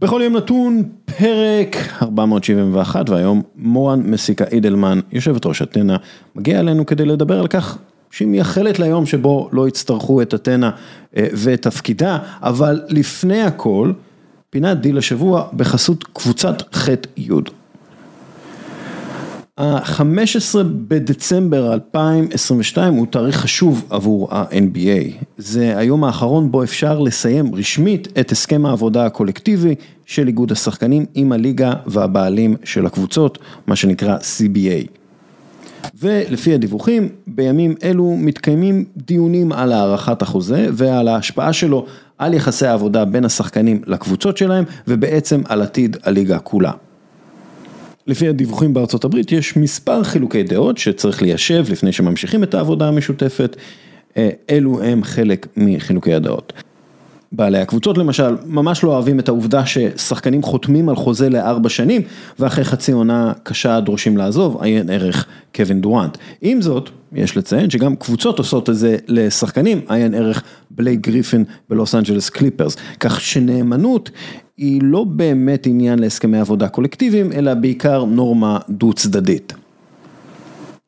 בכל יום נתון, פרק 471, והיום מורן מסיקה אידלמן, יושבת ראש אתנה, מגיע אלינו כדי לדבר על כך שהיא מייחלת ליום שבו לא יצטרכו את אתנה אה, ואת תפקידה, אבל לפני הכל, פינת דיל השבוע בחסות קבוצת ח' י'. ה-15 בדצמבר 2022 הוא תאריך חשוב עבור ה-NBA, זה היום האחרון בו אפשר לסיים רשמית את הסכם העבודה הקולקטיבי של איגוד השחקנים עם הליגה והבעלים של הקבוצות, מה שנקרא CBA. ולפי הדיווחים, בימים אלו מתקיימים דיונים על הארכת החוזה ועל ההשפעה שלו על יחסי העבודה בין השחקנים לקבוצות שלהם ובעצם על עתיד הליגה כולה. לפי הדיווחים בארצות הברית יש מספר חילוקי דעות שצריך ליישב לפני שממשיכים את העבודה המשותפת, אה, אלו הם חלק מחילוקי הדעות. בעלי הקבוצות למשל, ממש לא אוהבים את העובדה ששחקנים חותמים על חוזה לארבע שנים ואחרי חצי עונה קשה דורשים לעזוב, עיין ערך קווין דורנט. עם זאת, יש לציין שגם קבוצות עושות את זה לשחקנים, עיין ערך בלייק גריפין בלוס אנג'לס קליפרס, כך שנאמנות היא לא באמת עניין להסכמי עבודה קולקטיביים, אלא בעיקר נורמה דו צדדית.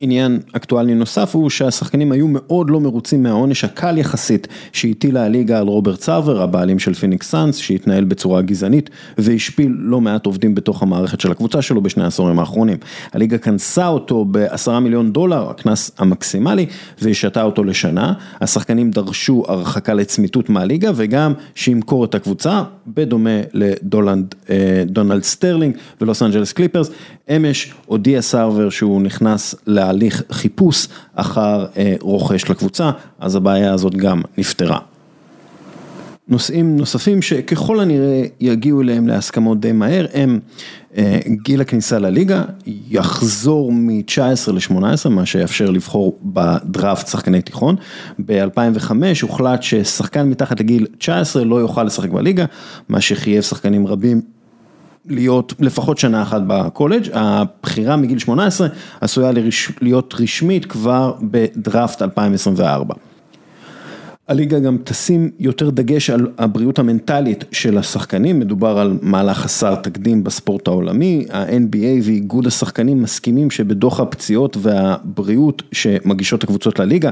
עניין אקטואלי נוסף הוא שהשחקנים היו מאוד לא מרוצים מהעונש הקל יחסית שהטילה הליגה על רוברט סארבר, הבעלים של פיניקס סאנס, שהתנהל בצורה גזענית והשפיל לא מעט עובדים בתוך המערכת של הקבוצה שלו בשני העשורים האחרונים. הליגה קנסה אותו בעשרה מיליון דולר, הקנס המקסימלי, והשעתה אותו לשנה. השחקנים דרשו הרחקה לצמיתות מהליגה וגם שימכור את הקבוצה, בדומה לדונלד אה, סטרלינג ולוס אנג'לס קליפרס. אמש הודיע סארבר שהוא נכנס ל... תהליך חיפוש אחר אה, רוכש לקבוצה, אז הבעיה הזאת גם נפתרה. נושאים נוספים שככל הנראה יגיעו אליהם להסכמות די מהר הם אה, גיל הכניסה לליגה יחזור מ-19 ל-18 מה שיאפשר לבחור בדראפט שחקני תיכון. ב-2005 הוחלט ששחקן מתחת לגיל 19 לא יוכל לשחק בליגה מה שחייב שחקנים רבים להיות לפחות שנה אחת בקולג', הבחירה מגיל 18 עשויה להיות רשמית כבר בדראפט 2024. הליגה גם תשים יותר דגש על הבריאות המנטלית של השחקנים, מדובר על מהלך חסר תקדים בספורט העולמי, ה-NBA ואיגוד השחקנים מסכימים שבדוח הפציעות והבריאות שמגישות הקבוצות לליגה,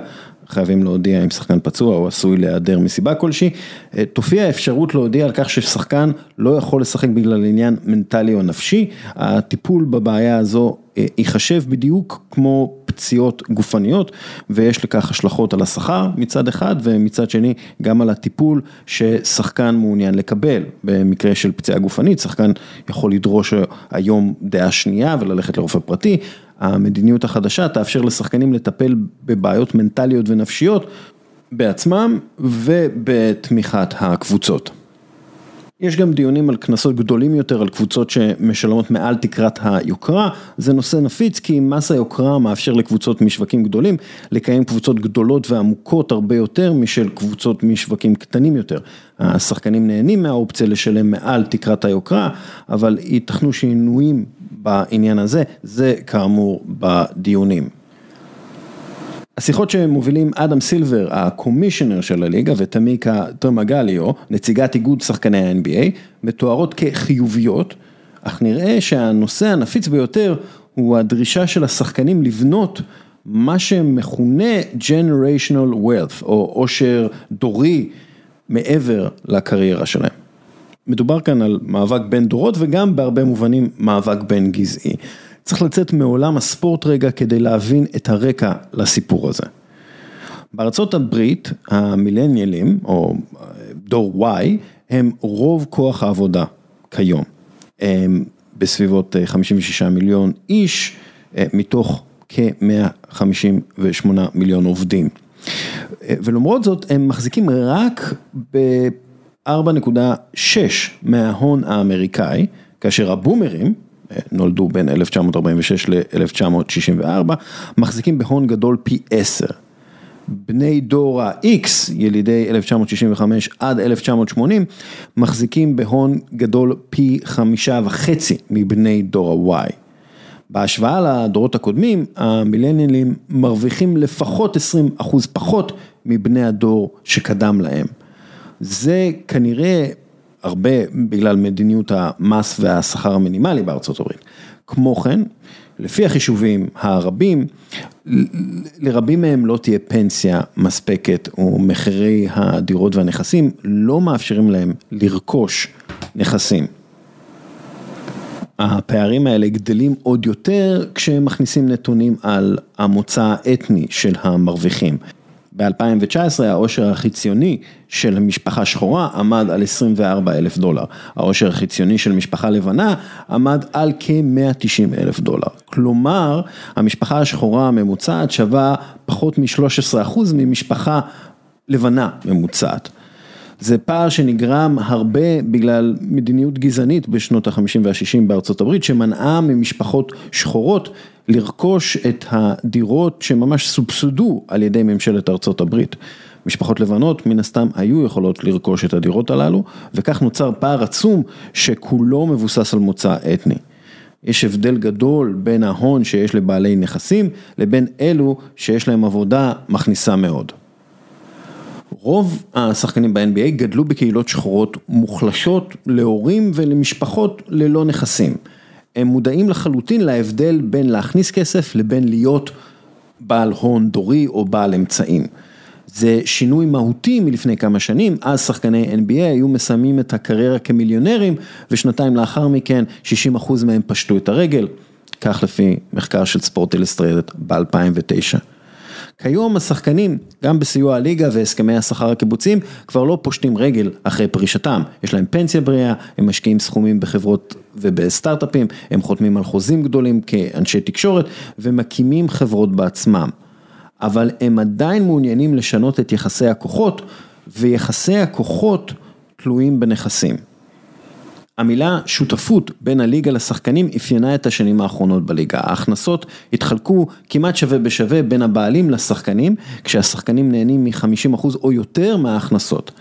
חייבים להודיע אם שחקן פצוע או עשוי להיעדר מסיבה כלשהי, אה, תופיע האפשרות להודיע על כך ששחקן לא יכול לשחק בגלל עניין מנטלי או נפשי, הטיפול בבעיה הזו אה, ייחשב בדיוק כמו פציעות גופניות ויש לכך השלכות על השכר מצד אחד ומצד שני גם על הטיפול ששחקן מעוניין לקבל. במקרה של פציעה גופנית, שחקן יכול לדרוש היום דעה שנייה וללכת לרופא פרטי, המדיניות החדשה תאפשר לשחקנים לטפל בבעיות מנטליות ונפשיות בעצמם ובתמיכת הקבוצות. יש גם דיונים על קנסות גדולים יותר על קבוצות שמשלמות מעל תקרת היוקרה, זה נושא נפיץ כי מס היוקרה מאפשר לקבוצות משווקים גדולים לקיים קבוצות גדולות ועמוקות הרבה יותר משל קבוצות משווקים קטנים יותר. השחקנים נהנים מהאופציה לשלם מעל תקרת היוקרה, אבל ייתכנו שינויים בעניין הזה, זה כאמור בדיונים. השיחות שמובילים אדם סילבר, הקומישיונר של הליגה, ותמיקה טרמגליו, נציגת איגוד שחקני ה-NBA, מתוארות כחיוביות, אך נראה שהנושא הנפיץ ביותר הוא הדרישה של השחקנים לבנות מה שמכונה Generational Wealth, או עושר דורי מעבר לקריירה שלהם. מדובר כאן על מאבק בין דורות וגם בהרבה מובנים מאבק בין גזעי. צריך לצאת מעולם הספורט רגע כדי להבין את הרקע לסיפור הזה. בארצות הברית המילניאלים או דור Y הם רוב כוח העבודה כיום. הם בסביבות 56 מיליון איש מתוך כ-158 מיליון עובדים. ולמרות זאת הם מחזיקים רק ב-4.6 מההון האמריקאי, כאשר הבומרים נולדו בין 1946 ל-1964, מחזיקים בהון גדול פי 10. בני דור ה-X, ילידי 1965 עד 1980, מחזיקים בהון גדול פי חמישה וחצי מבני דור ה-Y. בהשוואה לדורות הקודמים, המילניאלים מרוויחים לפחות 20 אחוז פחות מבני הדור שקדם להם. זה כנראה הרבה בגלל מדיניות המס והשכר המינימלי בארצות הברית. כמו כן, לפי החישובים הרבים, לרבים מהם לא תהיה פנסיה מספקת, או מחירי הדירות והנכסים לא מאפשרים להם לרכוש נכסים. הפערים האלה גדלים עוד יותר כשהם מכניסים נתונים על המוצא האתני של המרוויחים. ב-2019 העושר החציוני של משפחה שחורה עמד על 24 אלף דולר, העושר החציוני של משפחה לבנה עמד על כ-190 אלף דולר. כלומר, המשפחה השחורה הממוצעת שווה פחות מ-13% ממשפחה לבנה ממוצעת. זה פער שנגרם הרבה בגלל מדיניות גזענית בשנות ה-50 וה-60 בארצות הברית, שמנעה ממשפחות שחורות לרכוש את הדירות שממש סובסדו על ידי ממשלת ארצות הברית. משפחות לבנות מן הסתם היו יכולות לרכוש את הדירות הללו, וכך נוצר פער עצום שכולו מבוסס על מוצא אתני. יש הבדל גדול בין ההון שיש לבעלי נכסים לבין אלו שיש להם עבודה מכניסה מאוד. רוב השחקנים ב-NBA גדלו בקהילות שחורות מוחלשות להורים ולמשפחות ללא נכסים. הם מודעים לחלוטין להבדל בין להכניס כסף לבין להיות בעל הון דורי או בעל אמצעים. זה שינוי מהותי מלפני כמה שנים, אז שחקני NBA היו מסיימים את הקריירה כמיליונרים ושנתיים לאחר מכן 60% מהם פשטו את הרגל, כך לפי מחקר של ספורט אילסטרדט ב-2009. כיום השחקנים, גם בסיוע הליגה והסכמי השכר הקיבוציים, כבר לא פושטים רגל אחרי פרישתם. יש להם פנסיה בריאה, הם משקיעים סכומים בחברות ובסטארט-אפים, הם חותמים על חוזים גדולים כאנשי תקשורת ומקימים חברות בעצמם. אבל הם עדיין מעוניינים לשנות את יחסי הכוחות, ויחסי הכוחות תלויים בנכסים. המילה שותפות בין הליגה לשחקנים אפיינה את השנים האחרונות בליגה. ההכנסות התחלקו כמעט שווה בשווה בין הבעלים לשחקנים, כשהשחקנים נהנים מ-50% או יותר מההכנסות.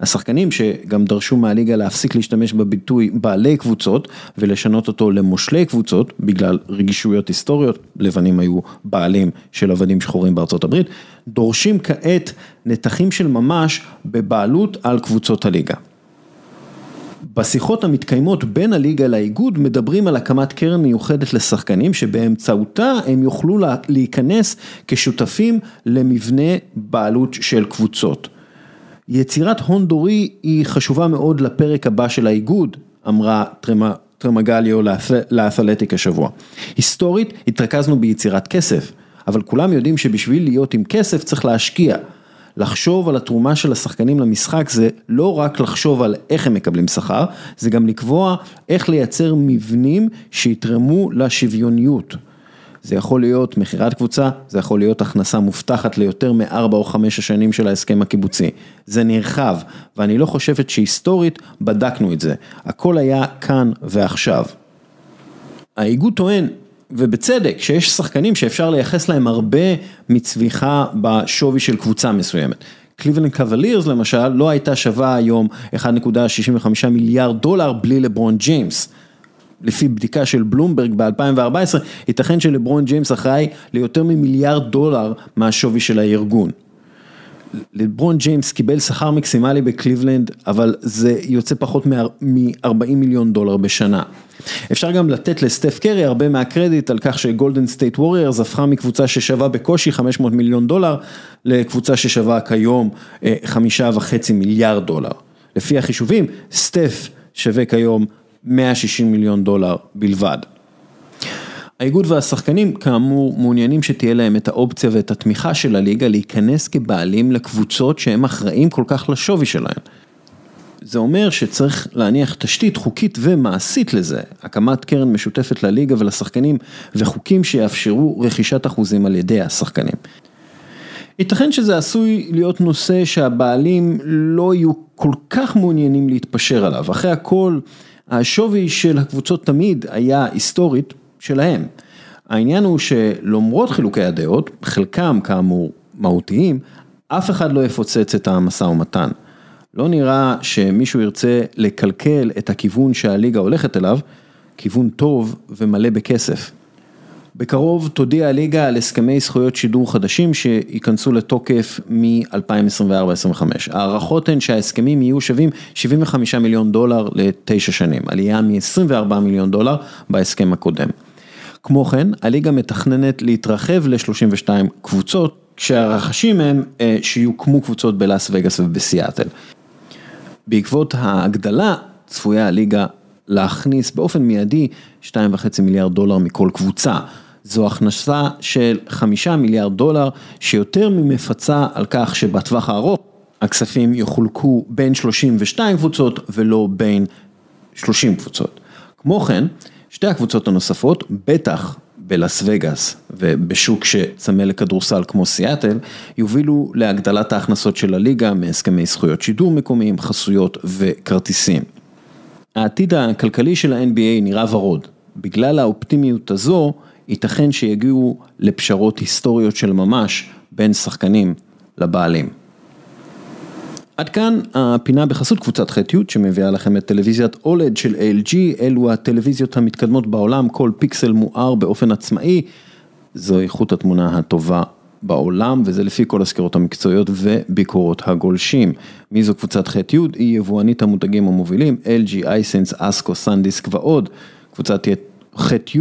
השחקנים שגם דרשו מהליגה להפסיק להשתמש בביטוי בעלי קבוצות ולשנות אותו למושלי קבוצות בגלל רגישויות היסטוריות, לבנים היו בעלים של עבדים שחורים בארצות הברית, דורשים כעת נתחים של ממש בבעלות על קבוצות הליגה. בשיחות המתקיימות בין הליגה לאיגוד מדברים על הקמת קרן מיוחדת לשחקנים שבאמצעותה הם יוכלו להיכנס כשותפים למבנה בעלות של קבוצות. יצירת הון דורי היא חשובה מאוד לפרק הבא של האיגוד, אמרה טרמגליו לאתלטיק השבוע. היסטורית התרכזנו ביצירת כסף, אבל כולם יודעים שבשביל להיות עם כסף צריך להשקיע. לחשוב על התרומה של השחקנים למשחק זה לא רק לחשוב על איך הם מקבלים שכר, זה גם לקבוע איך לייצר מבנים שיתרמו לשוויוניות. זה יכול להיות מכירת קבוצה, זה יכול להיות הכנסה מובטחת ליותר מארבע או חמש השנים של ההסכם הקיבוצי. זה נרחב, ואני לא חושבת שהיסטורית בדקנו את זה. הכל היה כאן ועכשיו. האיגוד טוען ובצדק, שיש שחקנים שאפשר לייחס להם הרבה מצמיחה בשווי של קבוצה מסוימת. קליבלנד קוולירס למשל לא הייתה שווה היום 1.65 מיליארד דולר בלי לברון ג'יימס. לפי בדיקה של בלומברג ב-2014, ייתכן שלברון ג'יימס אחראי ליותר ממיליארד דולר מהשווי של הארגון. לברון ג'יימס קיבל שכר מקסימלי בקליבלנד, אבל זה יוצא פחות מ-40 מיליון דולר בשנה. אפשר גם לתת לסטף קרי הרבה מהקרדיט על כך שגולדן סטייט ווריארס הפכה מקבוצה ששווה בקושי 500 מיליון דולר, לקבוצה ששווה כיום אה, חמישה וחצי מיליארד דולר. לפי החישובים, סטף שווה כיום 160 מיליון דולר בלבד. האיגוד והשחקנים כאמור מעוניינים שתהיה להם את האופציה ואת התמיכה של הליגה להיכנס כבעלים לקבוצות שהם אחראים כל כך לשווי שלהם. זה אומר שצריך להניח תשתית חוקית ומעשית לזה, הקמת קרן משותפת לליגה ולשחקנים וחוקים שיאפשרו רכישת אחוזים על ידי השחקנים. ייתכן שזה עשוי להיות נושא שהבעלים לא יהיו כל כך מעוניינים להתפשר עליו, אחרי הכל השווי של הקבוצות תמיד היה היסטורית שלהם. העניין הוא שלמרות חילוקי הדעות, חלקם כאמור מהותיים, אף אחד לא יפוצץ את המשא ומתן. לא נראה שמישהו ירצה לקלקל את הכיוון שהליגה הולכת אליו, כיוון טוב ומלא בכסף. בקרוב תודיע הליגה על הסכמי זכויות שידור חדשים שייכנסו לתוקף מ-2024-2025. ההערכות הן שההסכמים יהיו שווים 75 מיליון דולר לתשע שנים, עלייה מ-24 מיליון דולר בהסכם הקודם. כמו כן, הליגה מתכננת להתרחב ל-32 קבוצות, כשהרחשים הם אה, שיוקמו קבוצות בלאס וגאס ובסיאטל. בעקבות ההגדלה צפויה הליגה להכניס באופן מיידי 2.5 מיליארד דולר מכל קבוצה. זו הכנסה של 5 מיליארד דולר שיותר ממפצה על כך שבטווח הארוך הכספים יחולקו בין 32 קבוצות ולא בין 30 קבוצות. כמו כן, שתי הקבוצות הנוספות, בטח בלאס וגאס ובשוק שצמא לכדורסל כמו סיאטל, יובילו להגדלת ההכנסות של הליגה מהסכמי זכויות שידור מקומיים, חסויות וכרטיסים. העתיד הכלכלי של ה-NBA נראה ורוד, בגלל האופטימיות הזו, ייתכן שיגיעו לפשרות היסטוריות של ממש בין שחקנים לבעלים. עד כאן הפינה בחסות קבוצת ח'-י' שמביאה לכם את טלוויזיית אולד של LG, אלו הטלוויזיות המתקדמות בעולם, כל פיקסל מואר באופן עצמאי, זו איכות התמונה הטובה בעולם וזה לפי כל הסקירות המקצועיות וביקורות הגולשים. מי זו קבוצת ח'-י'? היא יבואנית המותגים המובילים, LG, אייסנס, אסקו, סנדיסק ועוד. קבוצת ח'-י'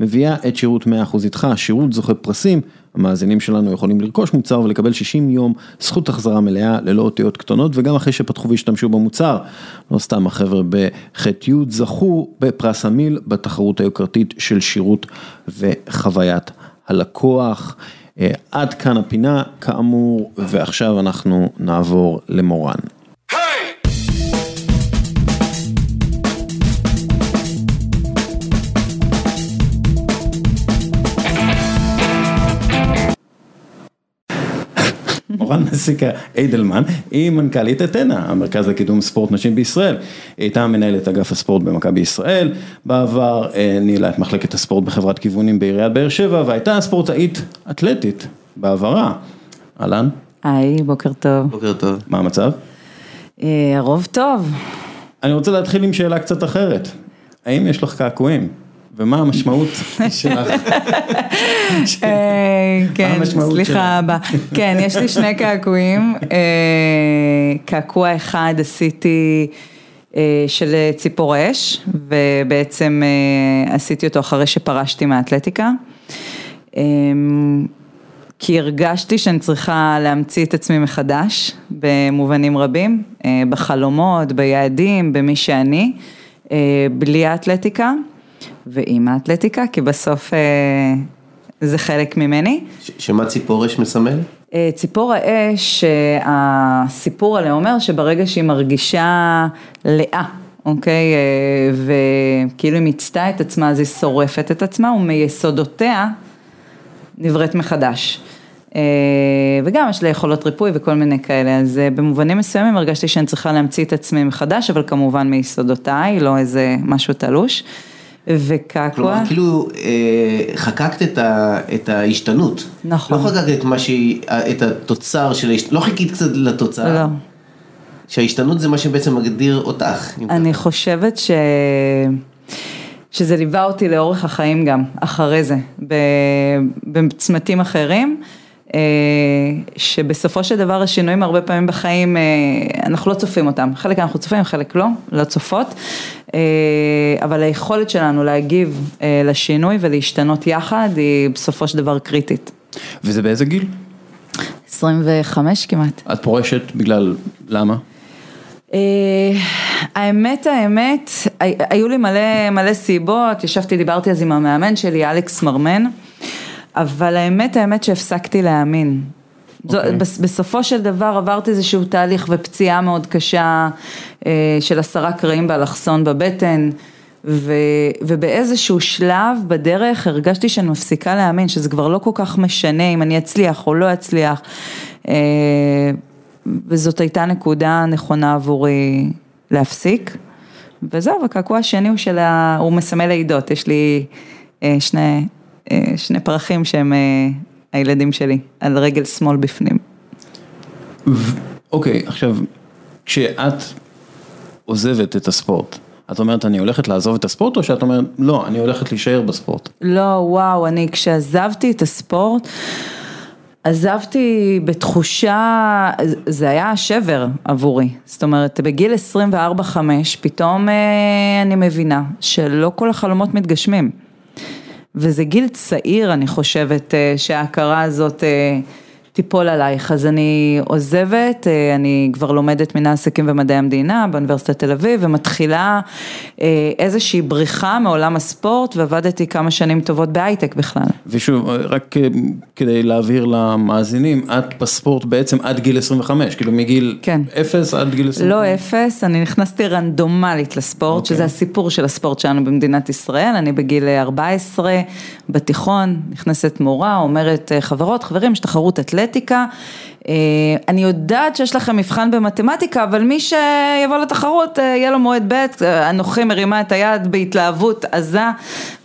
מביאה את שירות 100% איתך, שירות זוכה פרסים, המאזינים שלנו יכולים לרכוש מוצר ולקבל 60 יום זכות החזרה מלאה ללא אותיות קטנות וגם אחרי שפתחו והשתמשו במוצר. לא סתם החבר'ה בח'-י' זכו בפרס המיל בתחרות היוקרתית של שירות וחוויית הלקוח. עד כאן הפינה כאמור ועכשיו אנחנו נעבור למורן. מורן מסיקה איידלמן היא מנכ"לית אתנה, המרכז לקידום ספורט נשים בישראל, היא הייתה מנהלת אגף הספורט במכבי ישראל, בעבר ניהלה את מחלקת הספורט בחברת כיוונים בעיריית באר שבע והייתה ספורטאית אתלטית בעברה, אהלן. היי, בוקר טוב. בוקר טוב. מה המצב? הרוב טוב. אני רוצה להתחיל עם שאלה קצת אחרת, האם יש לך קעקועים? ומה המשמעות שלך? כן, סליחה אבא, כן, יש לי שני קעקועים, קעקוע אחד עשיתי של ציפור אש, ובעצם עשיתי אותו אחרי שפרשתי מהאתלטיקה. כי הרגשתי שאני צריכה להמציא את עצמי מחדש, במובנים רבים, בחלומות, ביעדים, במי שאני, בלי האתלטיקה. ועם האתלטיקה, כי בסוף זה חלק ממני. שמה ציפור אש מסמל? ציפור האש, הסיפור עליה אומר שברגע שהיא מרגישה לאה, אוקיי, וכאילו היא מיצתה את עצמה, אז היא שורפת את עצמה, ומיסודותיה נבראת מחדש. וגם יש לה יכולות ריפוי וכל מיני כאלה, אז במובנים מסוימים הרגשתי שאני צריכה להמציא את עצמי מחדש, אבל כמובן מיסודותיי, לא איזה משהו תלוש. וקעקוע. כלומר, כאילו חקקת את ההשתנות. נכון. לא חקקת את שהיא, את התוצר של ההשתנות, לא חיכית קצת לתוצאה. לא. שההשתנות זה מה שבעצם מגדיר אותך. אני חושבת ש... שזה ליווה אותי לאורך החיים גם, אחרי זה, בצמתים אחרים. שבסופו של דבר השינויים הרבה פעמים בחיים, אנחנו לא צופים אותם, חלק אנחנו צופים, חלק לא, לא צופות, אבל היכולת שלנו להגיב לשינוי ולהשתנות יחד היא בסופו של דבר קריטית. וזה באיזה גיל? 25 כמעט. את פורשת בגלל, למה? האמת, האמת, היו לי מלא מלא סיבות, ישבתי, דיברתי אז עם המאמן שלי, אלכס מרמן. אבל האמת, האמת שהפסקתי להאמין. Okay. בסופו של דבר עברתי איזשהו תהליך ופציעה מאוד קשה של עשרה קרעים באלכסון בבטן, ו, ובאיזשהו שלב בדרך הרגשתי שאני מפסיקה להאמין, שזה כבר לא כל כך משנה אם אני אצליח או לא אצליח, וזאת הייתה נקודה נכונה עבורי להפסיק, וזהו, הקעקוע השני הוא, של ה... הוא מסמל לידות, יש לי שני... שני פרחים שהם הילדים שלי, על רגל שמאל בפנים. אוקיי, עכשיו, כשאת עוזבת את הספורט, את אומרת, אני הולכת לעזוב את הספורט, או שאת אומרת, לא, אני הולכת להישאר בספורט? לא, וואו, אני כשעזבתי את הספורט, עזבתי בתחושה, זה היה שבר עבורי, זאת אומרת בגיל 24-5 פתאום אה, אני מבינה שלא כל החלומות מתגשמים וזה גיל צעיר אני חושבת אה, שההכרה הזאת אה, תיפול עלייך, אז אני עוזבת, אה, אני כבר לומדת מנהל עסקים ומדעי המדינה באוניברסיטת תל אביב ומתחילה אה, איזושהי בריחה מעולם הספורט ועבדתי כמה שנים טובות בהייטק בכלל. ושוב, רק אה, כדי להבהיר למאזינים, את בספורט בעצם עד גיל 25, כאילו מגיל כן. 0 עד גיל 25. לא אפס, אני נכנסתי רנדומלית לספורט, אוקיי. שזה הסיפור של הספורט שלנו במדינת ישראל, אני בגיל 14, בתיכון, נכנסת מורה, אומרת חברות, חברים, יש תחרות אתלטיקה, אה, אני יודעת שיש לכם מבחן במתמטיקה, אבל מי שיבוא לתחרות, אה, יהיה לו מועד ב', אנוכי מרימה את היד בהתלהבות עזה,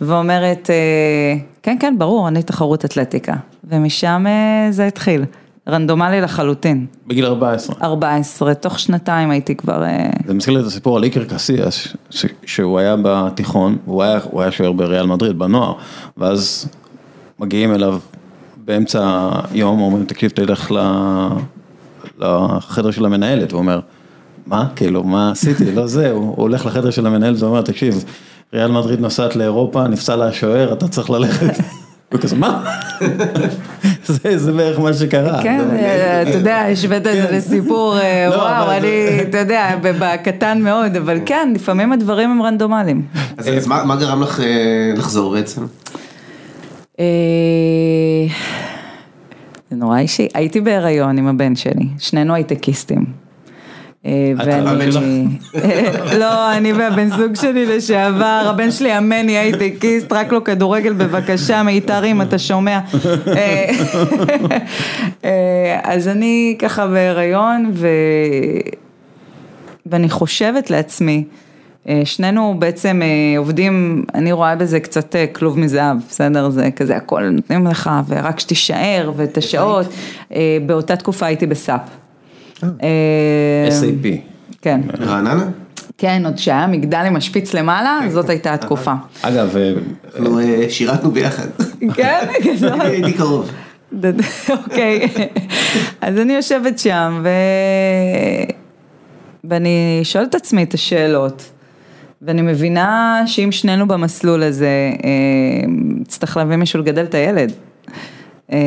ואומרת, אה, כן, כן, ברור, אני תחרות אתלטיקה, ומשם אה, זה התחיל, רנדומלי לחלוטין. בגיל 14. 14, תוך שנתיים הייתי כבר... אה, זה מזכיר לי את הסיפור על איקר קסיאס, שהוא היה בתיכון, והוא היה, הוא היה שוער בריאל מדריד, בנוער, ואז מגיעים אליו באמצע היום, אומרים, תקשיב, תלך ל- לחדר של המנהלת, הוא אומר, מה, כאילו, מה עשיתי, לא זה, הוא הוא הולך לחדר של המנהלת ואומר, תקשיב, ריאל מדריד נוסעת לאירופה, נפסל לה השוער, אתה צריך ללכת. וכזה, מה? זה, זה בערך מה שקרה. כן, זה- אה, אתה יודע, השווית את זה לסיפור, אה, לא, וואו, אני, אתה יודע, בקטן מאוד, אבל כן, לפעמים הדברים הם רנדומליים. אז מה גרם לך אה, לחזור בעצם? אה, זה נורא אישי, הייתי בהיריון עם הבן שלי, שנינו הייטקיסטים. אה, שלך? לא, אני והבן זוג שלי לשעבר, הבן שלי המני הייטקיסט, רק לו כדורגל בבקשה, מיתר אם אתה שומע. אה, אז אני ככה בהיריון. ואני חושבת לעצמי, שנינו בעצם אה, עובדים, אני רואה בזה קצת אה, כלוב מזהב, בסדר? זה כזה הכל נותנים לך ורק שתישאר ואת השעות. אה, באותה תקופה הייתי בסאפ. אה, SAP. כן, רעננה? כן, עוד שהיה מגדל עם השפיץ למעלה, זאת הייתה התקופה. אגב, אה, אנחנו אה, שירתנו ביחד. כן, גדול. הייתי קרוב. אוקיי, אז אני יושבת שם. ואני שואלת את עצמי את השאלות, ואני מבינה שאם שנינו במסלול הזה, אה, צריך להביא מישהו לגדל את הילד. אה,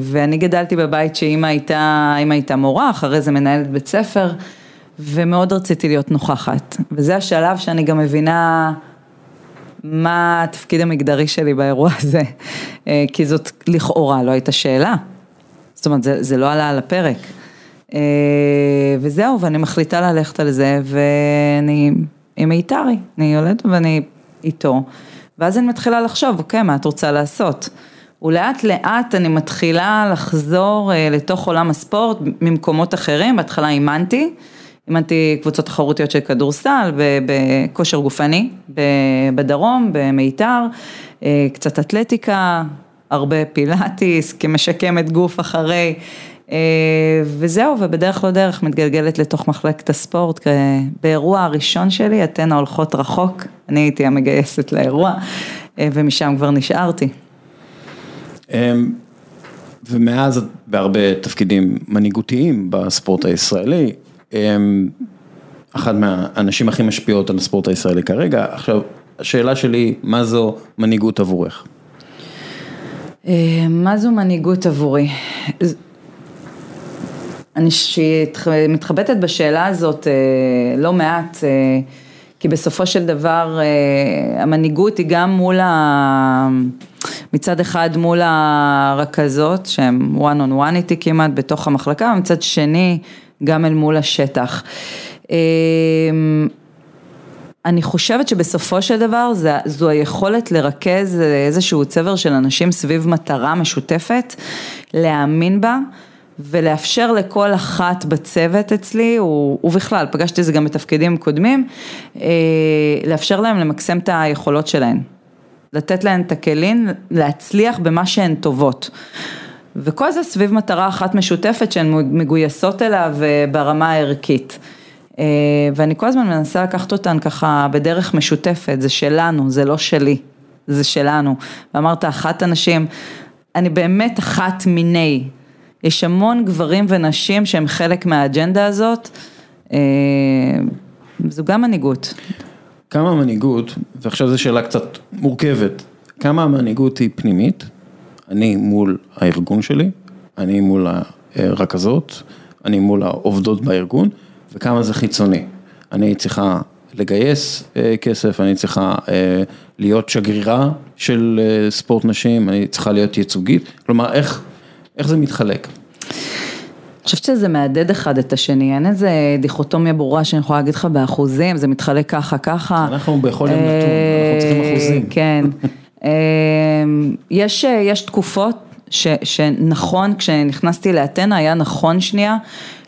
ואני גדלתי בבית שאימא הייתה, אימא הייתה מורה, אחרי זה מנהלת בית ספר, ומאוד רציתי להיות נוכחת. וזה השלב שאני גם מבינה מה התפקיד המגדרי שלי באירוע הזה, אה, כי זאת לכאורה לא הייתה שאלה. זאת אומרת, זה, זה לא עלה על הפרק. וזהו, ואני מחליטה ללכת על זה, ואני עם מיתרי, אני יולדת ואני איתו. ואז אני מתחילה לחשוב, אוקיי, מה את רוצה לעשות? ולאט לאט אני מתחילה לחזור אה, לתוך עולם הספורט ממקומות אחרים, בהתחלה אימנתי, אימנתי קבוצות תחרותיות של כדורסל, בכושר גופני, בדרום, במיתר, אה, קצת אתלטיקה, הרבה פילאטיס, כמשקמת גוף אחרי, וזהו, ובדרך לא דרך מתגלגלת לתוך מחלקת הספורט, באירוע הראשון שלי, אתנה הולכות רחוק, אני הייתי המגייסת לאירוע, אה, ומשם כבר נשארתי. אמ, ומאז את בהרבה תפקידים מנהיגותיים בספורט הישראלי, אמ, אחת מהנשים הכי משפיעות על הספורט הישראלי כרגע, עכשיו, השאלה שלי, מה זו מנהיגות עבורך? אה, מה זו מנהיגות עבורי? אני מתחבטת בשאלה הזאת אה, לא מעט, אה, כי בסופו של דבר אה, המנהיגות היא גם מול ה... מצד אחד מול הרכזות שהן one on one איתי כמעט בתוך המחלקה, ומצד שני גם אל מול השטח. אני חושבת שבסופו של דבר זה, זו היכולת לרכז איזשהו צבר של אנשים סביב מטרה משותפת, להאמין בה ולאפשר לכל אחת בצוות אצלי, ובכלל, פגשתי את זה גם בתפקידים קודמים, אה, לאפשר להם למקסם את היכולות שלהן. לתת להן את הכלים להצליח במה שהן טובות. וכל זה סביב מטרה אחת משותפת שהן מגויסות אליו ברמה הערכית. אה, ואני כל הזמן מנסה לקחת אותן ככה בדרך משותפת, זה שלנו, זה לא שלי, זה שלנו. ואמרת אחת הנשים, אני באמת אחת מיני. יש המון גברים ונשים שהם חלק מהאג'נדה הזאת, אה, זו גם מנהיגות. כמה המנהיגות, ועכשיו זו שאלה קצת מורכבת, כמה המנהיגות היא פנימית, אני מול הארגון שלי, אני מול הרכזות, אני מול העובדות בארגון, וכמה זה חיצוני. אני צריכה לגייס אה, כסף, אני צריכה אה, להיות שגרירה של ספורט נשים, אני צריכה להיות ייצוגית, כלומר איך, איך זה מתחלק? אני חושבת שזה מהדהד אחד את השני, אין איזה דיכוטומיה ברורה שאני יכולה להגיד לך באחוזים, זה מתחלק ככה, ככה. אנחנו בכל יום נתון, אנחנו צריכים אחוזים. כן. יש, יש תקופות ש, שנכון, כשנכנסתי לאתנה היה נכון שנייה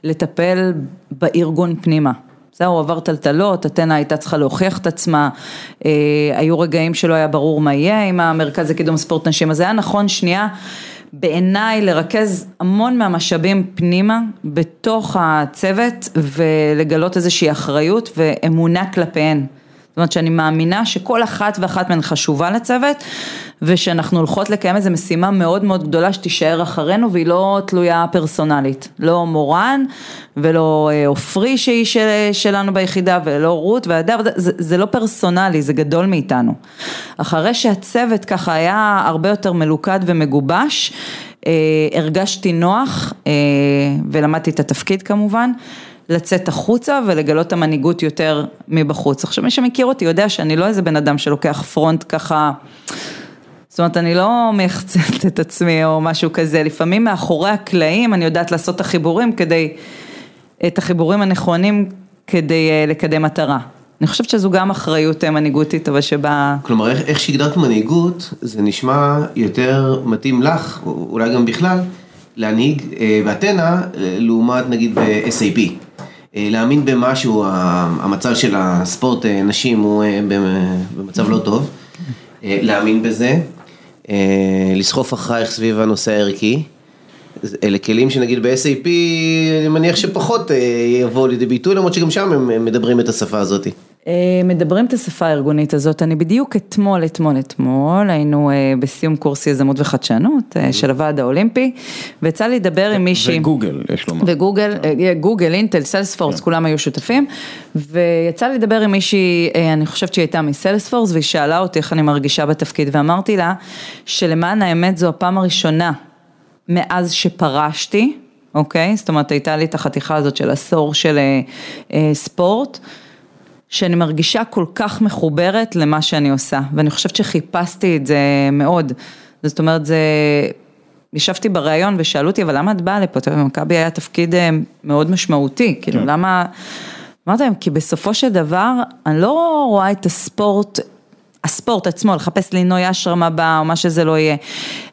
לטפל בארגון פנימה. זהו, הוא עבר טלטלות, אתנה הייתה צריכה להוכיח את עצמה, אה, היו רגעים שלא היה ברור מה יהיה עם המרכז לקידום ספורט נשים, אז היה נכון שנייה בעיניי לרכז המון מהמשאבים פנימה בתוך הצוות ולגלות איזושהי אחריות ואמונה כלפיהן. זאת אומרת שאני מאמינה שכל אחת ואחת מהן חשובה לצוות ושאנחנו הולכות לקיים איזו משימה מאוד מאוד גדולה שתישאר אחרינו והיא לא תלויה פרסונלית, לא מורן ולא אה, עופרי שהיא של, שלנו ביחידה ולא רות והדר, זה, זה לא פרסונלי, זה גדול מאיתנו. אחרי שהצוות ככה היה הרבה יותר מלוכד ומגובש, אה, הרגשתי נוח אה, ולמדתי את התפקיד כמובן. לצאת החוצה ולגלות את המנהיגות יותר מבחוץ. עכשיו מי שמכיר אותי יודע שאני לא איזה בן אדם שלוקח פרונט ככה, זאת אומרת אני לא מייחצת את עצמי או משהו כזה, לפעמים מאחורי הקלעים אני יודעת לעשות את החיבורים כדי, את החיבורים הנכונים כדי אה, לקדם מטרה. אני חושבת שזו גם אחריות אה, מנהיגותית, אבל שבאה... כלומר, איך, איך שהגדרת מנהיגות, זה נשמע יותר מתאים לך, אולי גם בכלל, להנהיג אה, באתנה, לעומת נגיד ב-SAP. אה, להאמין במשהו, המצב של הספורט אה, נשים הוא אה, במצב לא טוב, להאמין בזה, לסחוף אחרייך סביב הנושא הערכי. אלה כלים שנגיד ב-SAP, אני מניח שפחות יבואו לידי ביטוי, למרות שגם שם הם מדברים את השפה הזאת. אה, מדברים את השפה הארגונית הזאת, אני בדיוק אתמול, אתמול, אתמול, היינו אה, בסיום קורס יזמות וחדשנות אה, של הוועד האולימפי, ויצא לי לדבר עם מישהי. וגוגל, יש לומר. וגוגל, גוגל, אינטל, סיילספורס, כן. כולם היו שותפים, ויצא לי לדבר עם מישהי, אני חושבת שהיא הייתה מסיילספורס, והיא שאלה אותי איך אני מרגישה בתפקיד, ואמרתי לה, שלמען האמת זו הפעם הראשונה מאז שפרשתי, אוקיי? זאת אומרת, הייתה לי את החתיכה הזאת של עשור של ספורט. שאני מרגישה כל כך מחוברת למה שאני עושה, ואני חושבת שחיפשתי את זה מאוד. זאת אומרת, זה... ישבתי בריאיון ושאלו אותי, אבל למה את באה לפה? במכבי היה תפקיד אה, מאוד משמעותי, כאילו, כן. למה... אמרתי להם, כי בסופו של דבר, אני לא רואה את הספורט הספורט עצמו, לחפש לינוי אשרם הבא או מה שזה לא יהיה.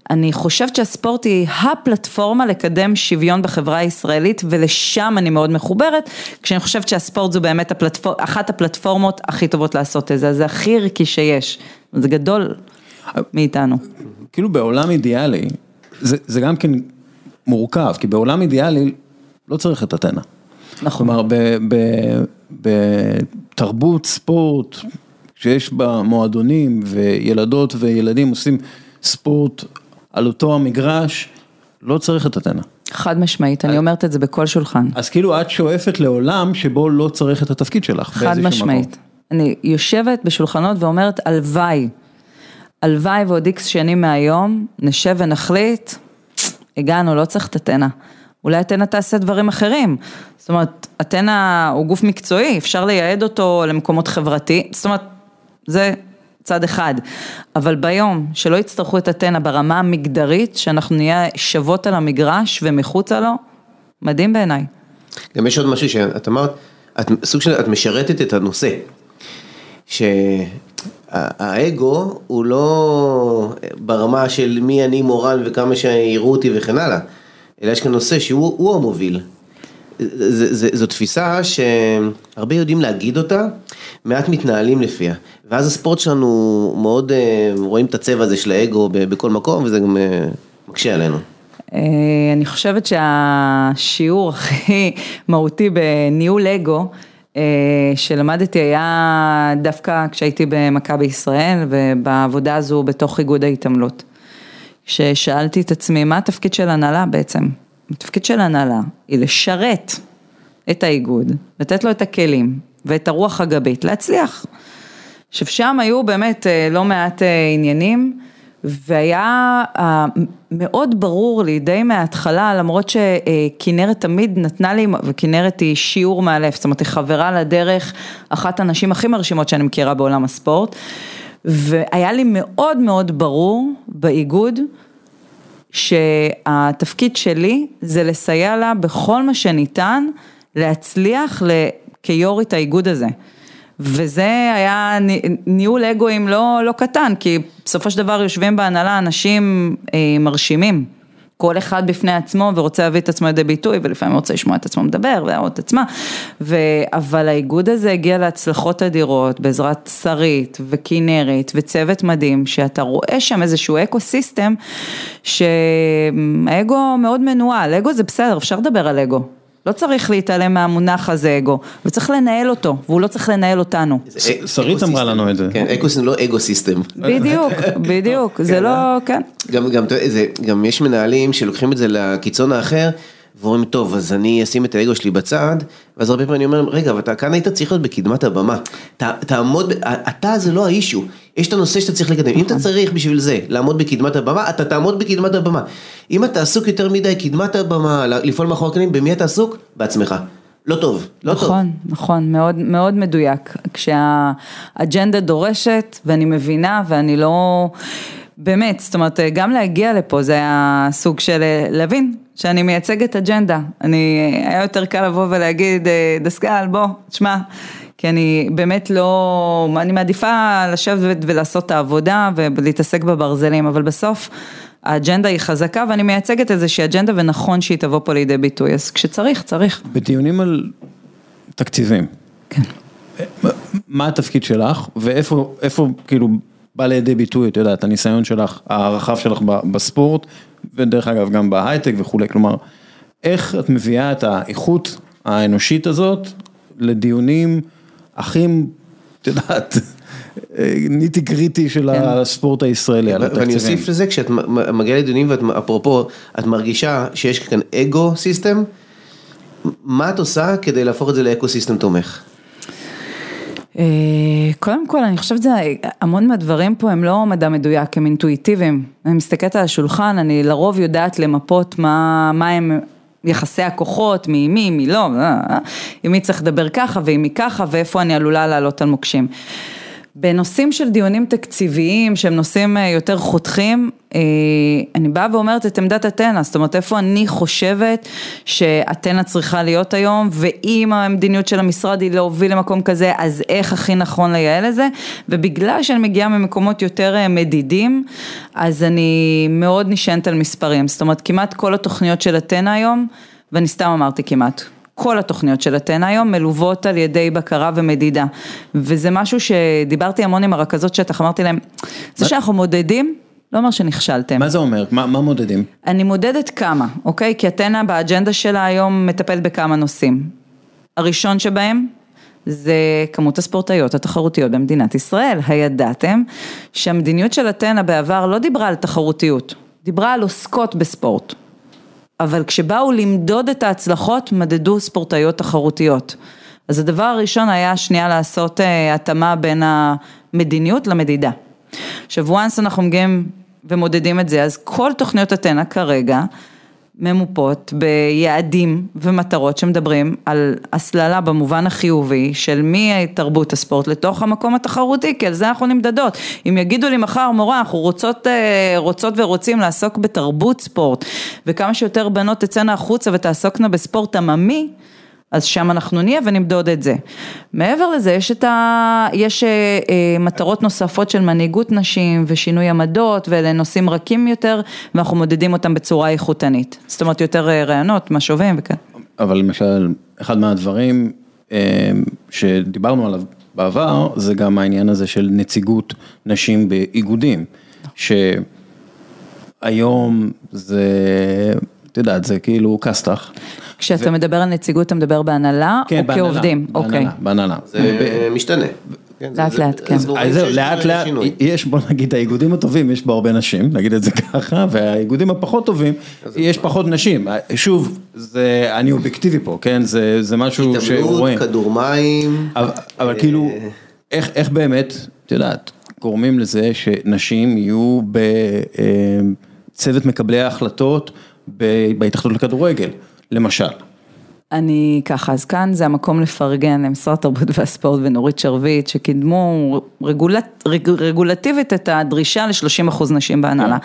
אני חושבת שהספורט היא הפלטפורמה לקדם שוויון בחברה הישראלית ולשם אני מאוד מחוברת, כשאני חושבת שהספורט זו באמת הפלטפור... אחת הפלטפורמות הכי טובות לעשות את זה, זה הכי ערכי שיש, זה גדול מאיתנו. כאילו בעולם אידיאלי, זה, זה גם כן מורכב, כי בעולם אידיאלי לא צריך את אתנה. נכון. כלומר, בתרבות, ספורט, שיש בה מועדונים וילדות וילדים עושים ספורט על אותו המגרש, לא צריך את אתנה. חד משמעית, אני אומרת את זה בכל שולחן. אז כאילו את שואפת לעולם שבו לא צריך את התפקיד שלך. חד משמעית. אני יושבת בשולחנות ואומרת הלוואי, הלוואי ועוד איקס שנים מהיום, נשב ונחליט, הגענו, לא צריך את אתנה. אולי אתנה תעשה דברים אחרים. זאת אומרת, אתנה הוא גוף מקצועי, אפשר לייעד אותו למקומות חברתיים, זאת אומרת, זה צד אחד, אבל ביום שלא יצטרכו את אתנה ברמה המגדרית, שאנחנו נהיה שוות על המגרש ומחוצה לו, מדהים בעיניי. גם יש עוד משהו שאת אמרת, את סוג של, את משרתת את הנושא, שהאגו הוא לא ברמה של מי אני מורל וכמה שיראו אותי וכן הלאה, אלא יש כאן נושא שהוא המוביל. זו תפיסה שהרבה יודעים להגיד אותה, מעט מתנהלים לפיה. ואז הספורט שלנו מאוד אה, רואים את הצבע הזה של האגו בכל מקום, וזה גם אה, מקשה עלינו. אה, אני חושבת שהשיעור הכי מהותי בניהול אגו, שלמדתי היה דווקא כשהייתי במכבי ישראל ובעבודה הזו בתוך איגוד ההתעמלות. ששאלתי את עצמי, מה התפקיד של הנהלה בעצם? התפקיד של הנהלה היא לשרת את האיגוד, לתת לו את הכלים ואת הרוח הגבית להצליח. עכשיו שם היו באמת אה, לא מעט אה, עניינים והיה אה, מאוד ברור לי די מההתחלה למרות שכנרת תמיד נתנה לי וכנרת היא שיעור מאלף, זאת אומרת היא חברה לדרך, אחת הנשים הכי מרשימות שאני מכירה בעולם הספורט והיה לי מאוד מאוד ברור באיגוד שהתפקיד שלי זה לסייע לה בכל מה שניתן להצליח כיו"רית האיגוד הזה. וזה היה ניהול אגואים לא, לא קטן, כי בסופו של דבר יושבים בהנהלה אנשים אה, מרשימים. כל אחד בפני עצמו ורוצה להביא את עצמו לידי ביטוי ולפעמים רוצה לשמוע את עצמו מדבר ולהראות את עצמה ו... אבל האיגוד הזה הגיע להצלחות אדירות בעזרת שרית וכנרת וצוות מדהים שאתה רואה שם איזשהו eco system שהאגו מאוד מנוהל, אגו זה בסדר אפשר לדבר על אגו לא צריך להתעלם מהמונח הזה אגו, וצריך לנהל אותו, והוא לא צריך לנהל אותנו. שרית אמרה לנו את זה. כן, eco system, לא ego system. בדיוק, בדיוק, זה לא, כן. גם יש מנהלים שלוקחים את זה לקיצון האחר. ואומרים, טוב, אז אני אשים את האגו שלי בצד, ואז הרבה פעמים אני אומר, רגע, אבל אתה כאן היית צריך להיות בקדמת הבמה. תעמוד, אתה זה לא האישו, יש את הנושא שאתה צריך לקדם. אם אתה צריך בשביל זה לעמוד בקדמת הבמה, אתה תעמוד בקדמת הבמה. אם אתה עסוק יותר מדי, קדמת הבמה, לפעול מאחורי הקנים, במי אתה עסוק? בעצמך. לא טוב, לא נכון, טוב. נכון, נכון, מאוד, מאוד מדויק. כשהאג'נדה דורשת, ואני מבינה, ואני לא... באמת, זאת אומרת, גם להגיע לפה זה היה סוג של להבין שאני מייצגת אג'נדה. אני, היה יותר קל לבוא ולהגיד, דסקל, בוא, תשמע, כי אני באמת לא, אני מעדיפה לשבת ולעשות את העבודה ולהתעסק בברזלים, אבל בסוף האג'נדה היא חזקה ואני מייצגת איזושהי אג'נדה ונכון שהיא תבוא פה לידי ביטוי, אז כשצריך, צריך. בדיונים על תקציבים. כן. מה התפקיד שלך ואיפה, איפה כאילו בא לידי ביטוי, את יודעת, הניסיון שלך, הרחב שלך בספורט, ודרך אגב גם בהייטק וכולי, כלומר, איך את מביאה את האיכות האנושית הזאת לדיונים הכי, את יודעת, nitty gritty של כן. הספורט הישראלי על התקציבים. ואני אוסיף לזה, כשאת מגיעה לדיונים, ואת, אפרופו, את מרגישה שיש כאן ego system, מה את עושה כדי להפוך את זה ל eco system תומך? אה, קודם כל אני חושבת שזה, המון מהדברים פה הם לא מדע מדויק, הם אינטואיטיביים. אני מסתכלת על השולחן, אני לרוב יודעת למפות מה, מה הם יחסי הכוחות, מי מי, מי לא, אה, אה, עם מי צריך לדבר ככה ועם מי ככה ואיפה אני עלולה לעלות על מוקשים. בנושאים של דיונים תקציביים שהם נושאים אה, יותר חותכים, אה, אני באה ואומרת את עמדת אתנה, זאת אומרת איפה אני חושבת שאתנה צריכה להיות היום ואם המדיניות של המשרד היא להוביל למקום כזה אז איך הכי נכון לייעל את זה? ובגלל שאני מגיעה ממקומות יותר אה, מדידים אז אני מאוד נשענת על מספרים, זאת אומרת כמעט כל התוכניות של אתנה היום ואני סתם אמרתי כמעט, כל התוכניות של אתנה היום מלוות על ידי בקרה ומדידה וזה משהו שדיברתי המון עם הרכזות שטח, אמרתי להם, זה שאנחנו מודדים לא אומר שנכשלתם. מה זה אומר? מה, מה מודדים? אני מודדת כמה, אוקיי? כי אתנה באג'נדה שלה היום מטפלת בכמה נושאים. הראשון שבהם זה כמות הספורטאיות התחרותיות במדינת ישראל. הידעתם שהמדיניות של אתנה בעבר לא דיברה על תחרותיות, דיברה על עוסקות בספורט. אבל כשבאו למדוד את ההצלחות, מדדו ספורטאיות תחרותיות. אז הדבר הראשון היה שנייה לעשות uh, התאמה בין המדיניות למדידה. עכשיו, once אנחנו מגיעים ומודדים את זה, אז כל תוכניות אתנה כרגע ממופות ביעדים ומטרות שמדברים על הסללה במובן החיובי של מתרבות הספורט לתוך המקום התחרותי, כי על זה אנחנו נמדדות. אם יגידו לי מחר מורה, אנחנו רוצות, אה, רוצות ורוצים לעסוק בתרבות ספורט, וכמה שיותר בנות תצאנה החוצה ותעסוקנה בספורט עממי, אז שם אנחנו נהיה ונמדוד את זה. מעבר לזה יש את ה... יש אה, אה, מטרות נוספות של מנהיגות נשים ושינוי עמדות ואלה נושאים רכים יותר ואנחנו מודדים אותם בצורה איכותנית. זאת אומרת יותר אה, רעיונות, משובים וכן. אבל למשל, אחד מהדברים אה, שדיברנו עליו בעבר זה גם העניין הזה של נציגות נשים באיגודים. שהיום זה את יודעת, זה כאילו כסת"ח. כשאתה מדבר על נציגות, אתה מדבר בהנהלה או כן, בהנהלה, כעובדים? אוקיי. בהנהלה, בהנהלה. זה משתנה. כן, זה- לאט לאט, כן. זהו, לאט לאט. יש בוא נגיד האיגודים הטובים, יש בו הרבה נשים, נגיד את זה ככה, והאיגודים הפחות טובים, יש פחות נשים. שוב, זה, אני אובייקטיבי פה, כן, זה, זה משהו שרואים. התעמלות, כדור מים. אבל, אבל כאילו, איך, איך באמת, את יודעת, גורמים לזה שנשים יהיו בצוות מקבלי ההחלטות ב- בהתאחדות לכדורגל, למשל. אני ככה, אז כאן זה המקום לפרגן למשרד התרבות והספורט ונורית שרביט, שקידמו רגולט, רג, רגולטיבית את הדרישה ל-30% נשים בהנהלה.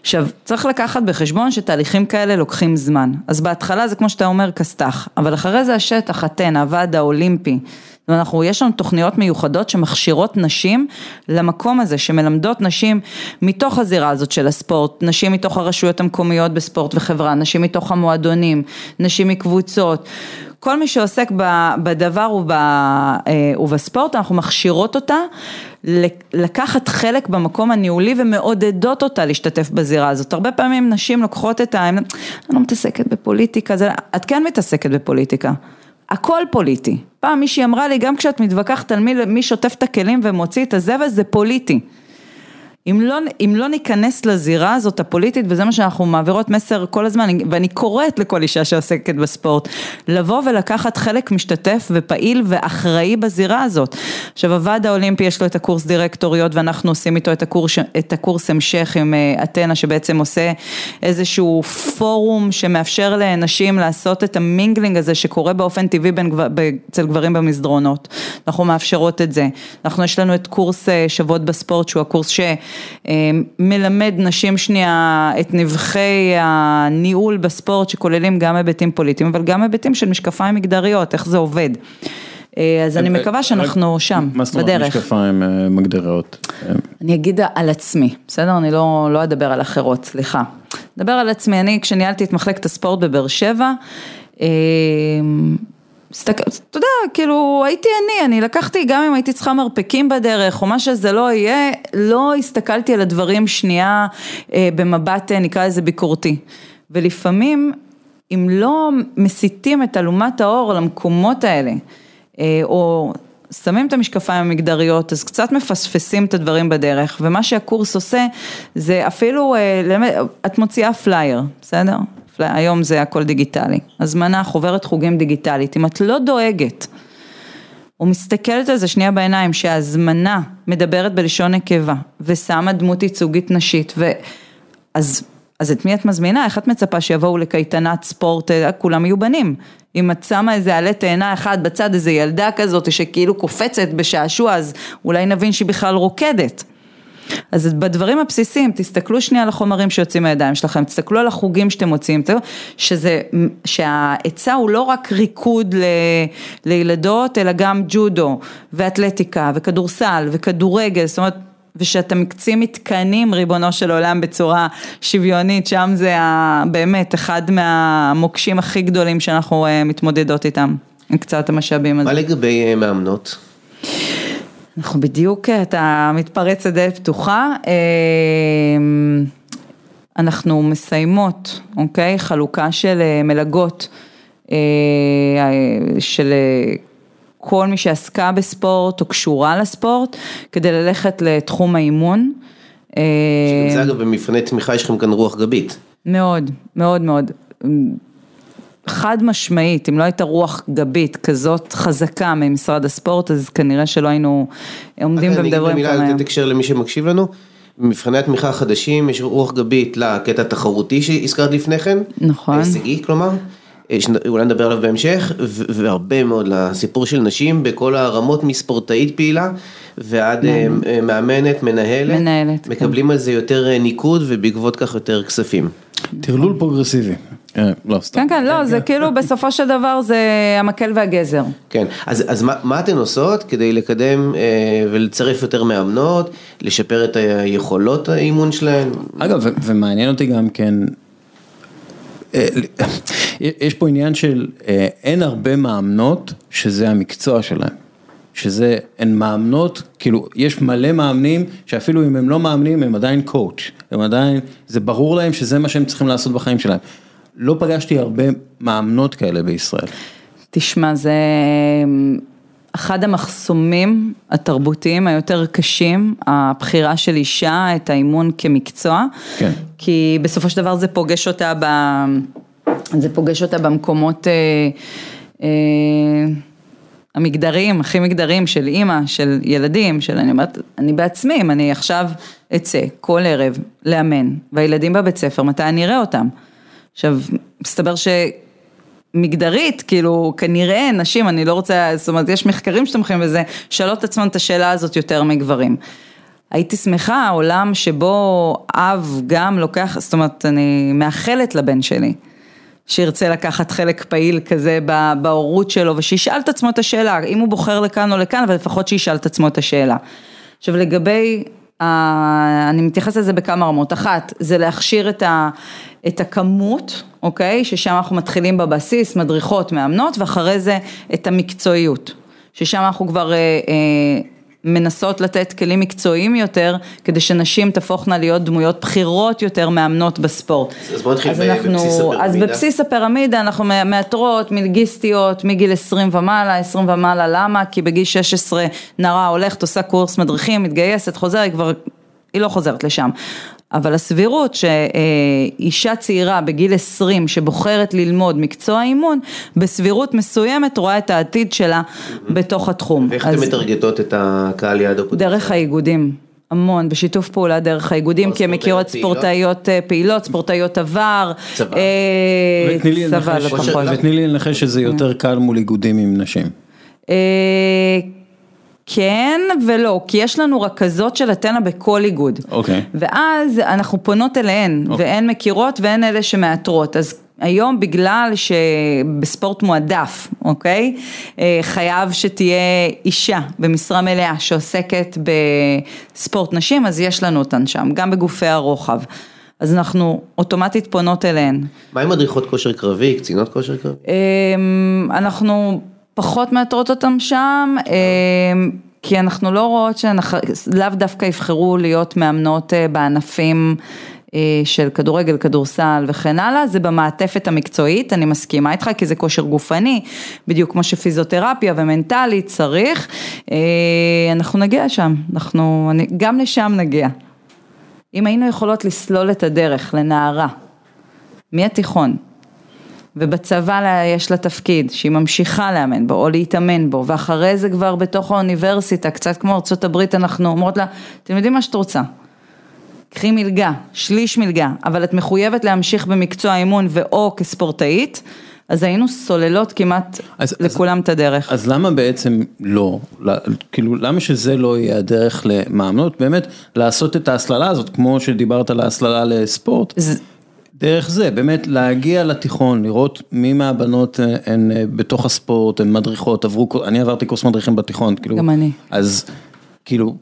עכשיו, צריך לקחת בחשבון שתהליכים כאלה לוקחים זמן. אז בהתחלה זה כמו שאתה אומר כסת"ח, אבל אחרי זה השטח, אתנה, הוועד האולימפי. ואנחנו, יש לנו תוכניות מיוחדות שמכשירות נשים למקום הזה, שמלמדות נשים מתוך הזירה הזאת של הספורט, נשים מתוך הרשויות המקומיות בספורט וחברה, נשים מתוך המועדונים, נשים מקבוצות, כל מי שעוסק בדבר אה, ובספורט, אנחנו מכשירות אותה לקחת חלק במקום הניהולי ומעודדות אותה להשתתף בזירה הזאת. הרבה פעמים נשים לוקחות את ה... אני לא מתעסקת בפוליטיקה, זה... את כן מתעסקת בפוליטיקה. הכל פוליטי. פעם מישהי אמרה לי, גם כשאת מתווכחת על מי, מי שוטף את הכלים ומוציא את הזבל, זה פוליטי. אם לא, אם לא ניכנס לזירה הזאת הפוליטית, וזה מה שאנחנו מעבירות מסר כל הזמן, ואני קוראת לכל אישה שעוסקת בספורט, לבוא ולקחת חלק משתתף ופעיל ואחראי בזירה הזאת. עכשיו הוועד האולימפי יש לו את הקורס דירקטוריות ואנחנו עושים איתו את הקורס, את הקורס המשך עם אה, אתנה שבעצם עושה איזשהו פורום שמאפשר לנשים לעשות את ה mingling הזה שקורה באופן טבעי בין, אצל גברים במסדרונות. אנחנו מאפשרות את זה. אנחנו יש לנו את קורס אה, שוות בספורט שהוא הקורס ש... מלמד נשים שנייה את נבכי הניהול בספורט שכוללים גם היבטים פוליטיים אבל גם היבטים של משקפיים מגדריות, איך זה עובד. אה, אז אני מקווה שאנחנו שם, מה זאת אומרת בדרך. משקפיים אה, מגדריות? אה, אני אגיד על עצמי, בסדר? אני לא, לא אדבר על אחרות, סליחה. אדבר על עצמי, אני כשניהלתי את מחלקת הספורט בבאר שבע, אה, הסתכל, אתה יודע, כאילו הייתי אני, אני לקחתי גם אם הייתי צריכה מרפקים בדרך או מה שזה לא יהיה, לא הסתכלתי על הדברים שנייה אה, במבט אה, נקרא לזה ביקורתי. ולפעמים אם לא מסיטים את אלומת האור למקומות האלה, אה, או שמים את המשקפיים המגדריות, אז קצת מפספסים את הדברים בדרך, ומה שהקורס עושה זה אפילו, אה, את מוציאה פלייר, בסדר? היום זה הכל דיגיטלי, הזמנה, חוברת חוגים דיגיטלית, אם את לא דואגת או מסתכלת על זה שנייה בעיניים שההזמנה מדברת בלשון נקבה ושמה דמות ייצוגית נשית ו... אז, אז את מי את מזמינה? איך את מצפה שיבואו לקייטנת ספורט, אה, כולם יהיו בנים. אם את שמה איזה עלה תאנה אחד בצד, איזה ילדה כזאת שכאילו קופצת בשעשוע, אז אולי נבין שהיא בכלל רוקדת. אז בדברים הבסיסיים, תסתכלו שנייה על החומרים שיוצאים מהידיים שלכם, תסתכלו על החוגים שאתם מוציאים, שזה, שההיצע הוא לא רק ריקוד ל, לילדות, אלא גם ג'ודו, ואתלטיקה, וכדורסל, וכדורגל, זאת אומרת, ושאתם מקצים מתקנים, ריבונו של עולם, בצורה שוויונית, שם זה ה, באמת אחד מהמוקשים הכי גדולים שאנחנו אה, מתמודדות איתם, עם קצת המשאבים הזה. מה לגבי אה, מאמנות? אנחנו בדיוק, אתה מתפרץ לדלת פתוחה, אמ, אנחנו מסיימות, אוקיי, חלוקה של אה, מלגות אה, של אה, כל מי שעסקה בספורט או קשורה לספורט, כדי ללכת לתחום האימון. אה, זה אגב במבחני תמיכה יש לכם כאן רוח גבית. מאוד, מאוד מאוד. חד משמעית, אם לא הייתה רוח גבית כזאת חזקה ממשרד הספורט, אז כנראה שלא היינו עומדים אני אגיד ומדברים במילה כאן היום. לתת הקשר למי שמקשיב לנו. במבחני התמיכה החדשים יש רוח גבית לקטע התחרותי שהזכרת לפני כן. נכון. ההישגי כלומר. אה, שאולי נדבר עליו בהמשך, והרבה מאוד לסיפור של נשים בכל הרמות מספורטאית פעילה ועד אה, אה, מאמנת, מנהלת, מנהלת, כן. מקבלים על זה יותר ניקוד ובעקבות כך יותר כספים. טרלול פרוגרסיבי. לא, סתם. כן, כן, לא, זה כאילו בסופו של דבר זה המקל והגזר. כן, אז, אז מה, מה אתן עושות כדי לקדם אה, ולצרף יותר מאמנות, לשפר את היכולות האימון שלהן? אגב, ו- ומעניין אותי גם כן, יש פה עניין של אה, אין הרבה מאמנות שזה המקצוע שלהם. שזה, הן מאמנות, כאילו, יש מלא מאמנים שאפילו אם הם לא מאמנים הם עדיין קואוץ', הם עדיין, זה ברור להם שזה מה שהם צריכים לעשות בחיים שלהם. לא פגשתי הרבה מאמנות כאלה בישראל. תשמע, זה אחד המחסומים התרבותיים היותר קשים, הבחירה של אישה, את האימון כמקצוע. כן. כי בסופו של דבר זה פוגש אותה ב... זה פוגש אותה במקומות אה, אה, המגדריים, הכי מגדריים של אימא, של ילדים, של אני אומרת, אני בעצמי, אם אני עכשיו אצא כל ערב לאמן, והילדים בבית ספר, מתי אני אראה אותם? עכשיו, מסתבר ש... מגדרית, כאילו כנראה נשים, אני לא רוצה, זאת אומרת יש מחקרים שתומכים בזה, שואלות את עצמם את השאלה הזאת יותר מגברים. הייתי שמחה עולם שבו אב גם לוקח, זאת אומרת אני מאחלת לבן שלי שירצה לקחת חלק פעיל כזה בהורות שלו ושישאל את עצמו את השאלה, אם הוא בוחר לכאן או לכאן, אבל לפחות שישאל את עצמו את השאלה. עכשיו לגבי, אני מתייחסת לזה בכמה רמות, אחת זה להכשיר את, ה, את הכמות, אוקיי, ששם אנחנו מתחילים בבסיס, מדריכות, מאמנות, ואחרי זה את המקצועיות, ששם אנחנו כבר אה, אה, מנסות לתת כלים מקצועיים יותר, כדי שנשים תהפוכנה להיות דמויות בכירות יותר מאמנות בספורט. אז בוא נתחיל בבסיס הפירמידה. אז בבסיס הפירמידה אנחנו מאתרות מלגיסטיות מגיל 20 ומעלה, 20 ומעלה, למה? כי בגיל 16 נערה הולכת, עושה קורס מדריכים, מתגייסת, חוזרת, כבר, היא לא חוזרת לשם. אבל הסבירות שאישה צעירה בגיל 20 שבוחרת ללמוד מקצוע אימון, בסבירות מסוימת רואה את העתיד שלה בתוך התחום. ואיך אתם מטרגטות את הקהל יעד הפוטנציאל? דרך האיגודים. המון, בשיתוף פעולה דרך האיגודים, כי הן מכירות ספורטאיות אה, פעילות, ספורטאיות עבר, צבא. אה, ותני לי צבא לנחש- לא פחות. ותני לי לנחש שזה יותר קל מול איגודים עם נשים. כן ולא, כי יש לנו רכזות של אתנה בכל איגוד. אוקיי. ואז אנחנו פונות אליהן, אוקיי. והן מכירות והן אלה שמאתרות. אז היום בגלל שבספורט מועדף, אוקיי? אה, חייב שתהיה אישה במשרה מלאה שעוסקת בספורט נשים, אז יש לנו אותן שם, גם בגופי הרוחב. אז אנחנו אוטומטית פונות אליהן. מה עם מדריכות כושר קרבי, קצינות כושר קרבי? אמ, אנחנו פחות מאתרות אותם שם, אמ, כי אנחנו לא רואות שהן לאו דווקא יבחרו להיות מאמנות אה, בענפים אה, של כדורגל, כדורסל וכן הלאה, זה במעטפת המקצועית, אני מסכימה איתך, כי זה כושר גופני, בדיוק כמו שפיזיותרפיה ומנטלית צריך, אה, אנחנו נגיע שם, אנחנו, גם לשם נגיע. אם היינו יכולות לסלול את הדרך לנערה, מהתיכון, ובצבא לה- יש לה תפקיד שהיא ממשיכה לאמן בו או להתאמן בו ואחרי זה כבר בתוך האוניברסיטה, קצת כמו ארצות הברית אנחנו אומרות לה, אתם יודעים מה שאת רוצה, קחי מלגה, שליש מלגה, אבל את מחויבת להמשיך במקצוע האימון ואו כספורטאית, אז היינו סוללות כמעט אז- לכולם את הדרך. אז למה בעצם לא, כאילו למה שזה לא יהיה הדרך למאמנות, באמת לעשות את ההסללה הזאת, כמו שדיברת על ההסללה לספורט, ז- דרך זה, באמת להגיע לתיכון, לראות מי מהבנות אה, הן אה, בתוך הספורט, הן מדריכות, עברו, קור- אני עברתי קורס מדריכים בתיכון, כאילו, גם אני. אז כאילו,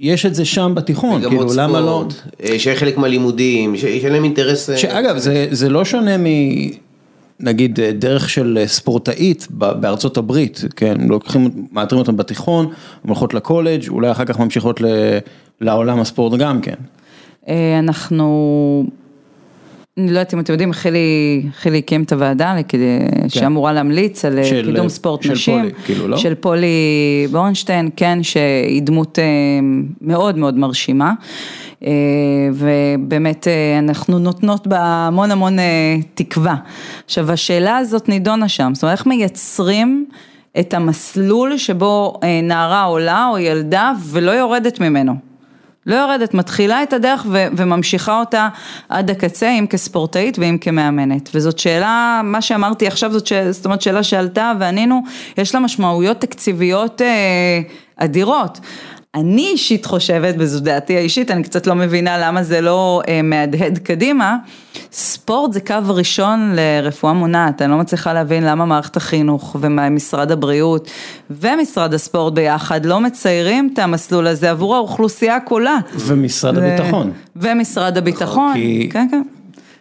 יש את זה שם בתיכון, כאילו למה לא, ספורט, אה, שיהיה חלק מהלימודים, ש- שאין להם אינטרס... שאגב, זה, זה לא שונה מ... נגיד דרך של ספורטאית ב- בארצות הברית, כן, לוקחים, מאתרים אותם בתיכון, הן הולכות לקולג', אולי אחר כך ממשיכות ל, לעולם הספורט גם כן. אנחנו, אני לא יודעת אם אתם יודעים, חילי, חילי הקים את הוועדה כדי, שאמורה להמליץ על אה, של- קידום ספורט של נשים, פולי, כאילו, לא? של פולי בורנשטיין, כן, שהיא דמות אה, מאוד מאוד מרשימה. אה, ובאמת אה, אנחנו נותנות בה המון המון אה, תקווה. עכשיו השאלה הזאת נידונה שם, זאת אומרת איך מייצרים את המסלול שבו אה, נערה עולה או ילדה ולא יורדת ממנו. לא יורדת, מתחילה את הדרך ו- וממשיכה אותה עד הקצה, אם כספורטאית ואם כמאמנת. וזאת שאלה, מה שאמרתי עכשיו זאת, ש... זאת אומרת שאלה שעלתה וענינו, יש לה משמעויות תקציביות אה, אדירות. אני אישית חושבת, וזו דעתי האישית, אני קצת לא מבינה למה זה לא אה, מהדהד קדימה, ספורט זה קו ראשון לרפואה מונעת, אני לא מצליחה להבין למה מערכת החינוך ומשרד הבריאות ומשרד הספורט ביחד לא מציירים את המסלול הזה עבור האוכלוסייה כולה. ומשרד ו- הביטחון. ומשרד הביטחון, כי- כן כן.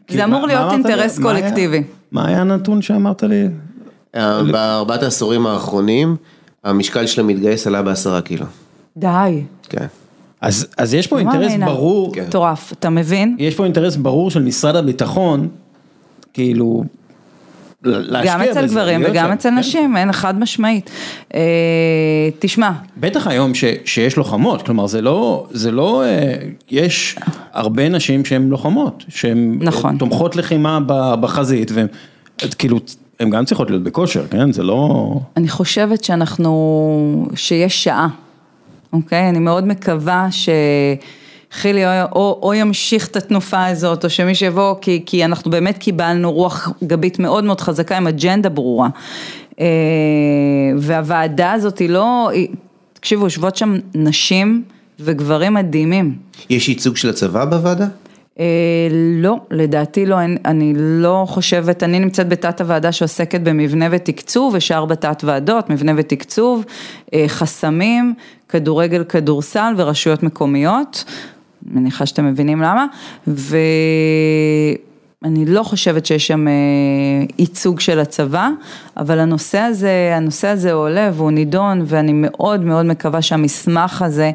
כי זה אמור מה- להיות מה אמרת לי? אינטרס מה היה- קולקטיבי. מה היה הנתון שאמרת לי? אה, בארבעת העשורים האחרונים, המשקל של המתגייס עלה בעשרה קילו. די. כן. אז, אז יש פה לא אינטרס מאמינה. ברור, כן. מטורף, אתה מבין? יש פה אינטרס ברור של משרד הביטחון, כאילו, להשקיע גם אצל גברים וגם אצל כן. נשים, אין חד משמעית. אה, תשמע, בטח היום ש, שיש לוחמות, כלומר זה לא, זה לא, אה, יש הרבה נשים שהן לוחמות, שהן נכון. תומכות לחימה בחזית, והן כאילו, הן גם צריכות להיות בכושר, כן? זה לא... אני חושבת שאנחנו, שיש שעה, אוקיי? אני מאוד מקווה שחילי או, או, או ימשיך את התנופה הזאת, או שמי שיבוא, כי, כי אנחנו באמת קיבלנו רוח גבית מאוד מאוד חזקה עם אג'נדה ברורה. אה, והוועדה הזאת היא לא, תקשיבו, יושבות שם נשים וגברים מדהימים. יש ייצוג של הצבא בוועדה? אה, לא, לדעתי לא, אני, אני לא חושבת, אני נמצאת בתת הוועדה שעוסקת במבנה ותקצוב ושאר בתת ועדות, מבנה ותקצוב, אה, חסמים, כדורגל, כדורסל ורשויות מקומיות, מניחה שאתם מבינים למה, ואני לא חושבת שיש שם אה, ייצוג של הצבא, אבל הנושא הזה, הנושא הזה עולה והוא נידון ואני מאוד מאוד מקווה שהמסמך הזה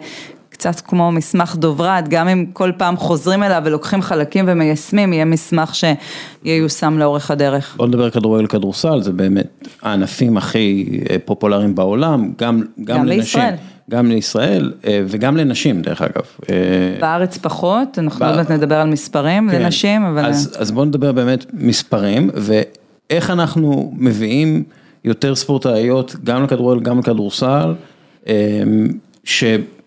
קצת כמו מסמך דוברת, גם אם כל פעם חוזרים אליו ולוקחים חלקים ומיישמים, יהיה מסמך שייושם לאורך הדרך. בוא נדבר כדורגל כדורסל, זה באמת הענפים הכי אה, פופולריים בעולם, גם, גם, גם לנשים. לישראל. גם לישראל אה, וגם לנשים דרך אגב. אה, בארץ פחות, אנחנו בא- עוד מעט נדבר על מספרים כן. לנשים, אבל... אז, אז בואו נדבר באמת מספרים, ואיך אנחנו מביאים יותר ספורטאיות, גם לכדורגל, גם לכדורסל, אה,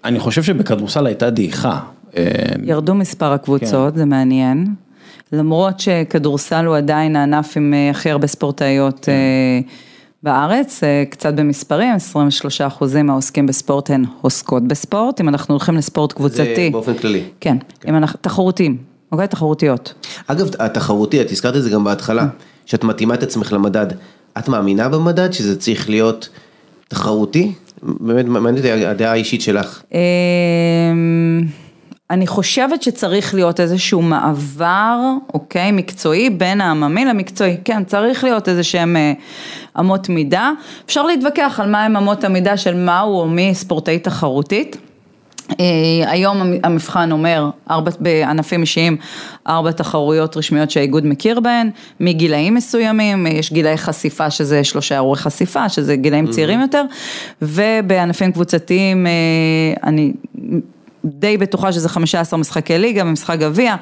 שאני חושב שבכדורסל הייתה דעיכה. אה, ירדו מספר הקבוצות, כן. זה מעניין. למרות שכדורסל הוא עדיין הענף עם אה, הכי הרבה ספורטאיות כן. אה, בארץ, קצת במספרים, 23 אחוזים מהעוסקים בספורט הן עוסקות בספורט, אם אנחנו הולכים לספורט זה קבוצתי. באופן כללי. כן, אם אנחנו, תחרותיים, אוקיי? תחרותיות. אגב, התחרותי, את הזכרת את זה גם בהתחלה, שאת מתאימה את עצמך למדד. את מאמינה במדד שזה צריך להיות תחרותי? באמת מעניינת אותי הדעה האישית שלך. אמ, אני חושבת שצריך להיות איזשהו מעבר, אוקיי, מקצועי, בין העממי למקצועי. כן, צריך להיות איזה שהם אה, אמות מידה. אפשר להתווכח על מה הם אמות המידה של מהו או מי ספורטאית תחרותית. אה, היום המ- המבחן אומר, ארבע, בענפים אישיים, ארבע תחרויות רשמיות שהאיגוד מכיר בהן, מגילאים מסוימים, אה, יש גילאי חשיפה שזה שלושה אירועי חשיפה, שזה גילאים צעירים יותר, ובענפים קבוצתיים, אה, אני די בטוחה שזה 15 משחקי ליגה ומשחק גביע,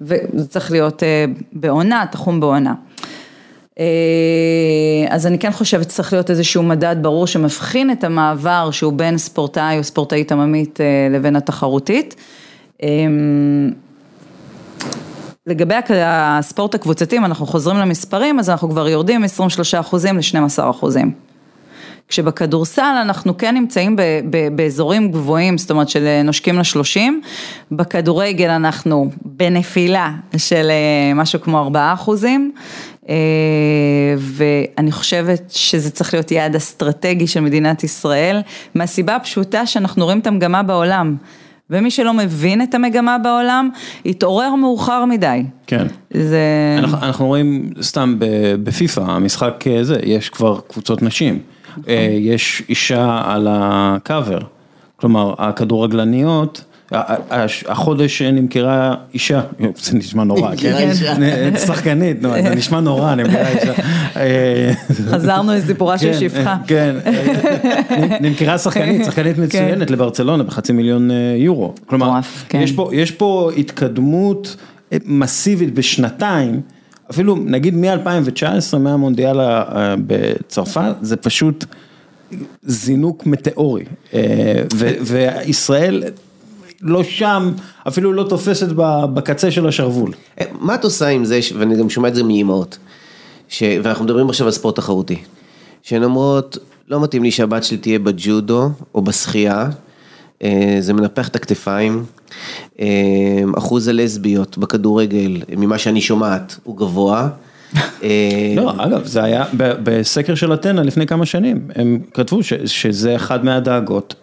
וזה צריך להיות בעונה, תחום בעונה. אה, אז אני כן חושבת שצריך להיות איזשהו מדד ברור שמבחין את המעבר שהוא בין ספורטאי או ספורטאית עממית אה, לבין התחרותית. אה, לגבי הספורט הקבוצתי, אם אנחנו חוזרים למספרים, אז אנחנו כבר יורדים מ-23% ל-12%. כשבכדורסל אנחנו כן נמצאים ב, ב, באזורים גבוהים, זאת אומרת של אה, נושקים לשלושים, בכדורגל אנחנו בנפילה של משהו כמו ארבעה אחוזים, ואני חושבת שזה צריך להיות יעד אסטרטגי של מדינת ישראל, מהסיבה הפשוטה שאנחנו רואים את המגמה בעולם. ומי שלא מבין את המגמה בעולם, יתעורר מאוחר מדי. כן. זה... אנחנו, אנחנו רואים סתם בפיפא, המשחק אה, זה, יש כבר קבוצות נשים. אה, יש אישה על הקאבר, כלומר הכדורגלניות, החודש נמכרה אישה, זה נשמע נורא, כן? שחקנית, נו, זה נשמע נורא, נמכרה אישה. אה, חזרנו לסיפורה של כן, שפחה. כן, נמכרה שחקנית, שחקנית מצוינת לברצלונה בחצי מיליון אה, יורו. כלומר, כן. יש פה, התקדמות אה, מסיבית בשנתיים, אפילו נגיד מ-2019, מהמונדיאל בצרפת, זה פשוט זינוק מטאורי. וישראל לא שם, אפילו לא תופסת בקצה של השרוול. אה, מה את עושה עם זה, ואני גם שומע את זה מאימהות, ש... ואנחנו מדברים עכשיו על ספורט תחרותי, שהן אומרות, לא מתאים לי שהבת שלי תהיה בג'ודו או בשחייה, אה, זה מנפח את הכתפיים, אה, אחוז הלסביות בכדורגל, ממה שאני שומעת, הוא גבוה. לא, אגב, זה היה בסקר של אתנה לפני כמה שנים, הם כתבו ש- שזה אחד מהדאגות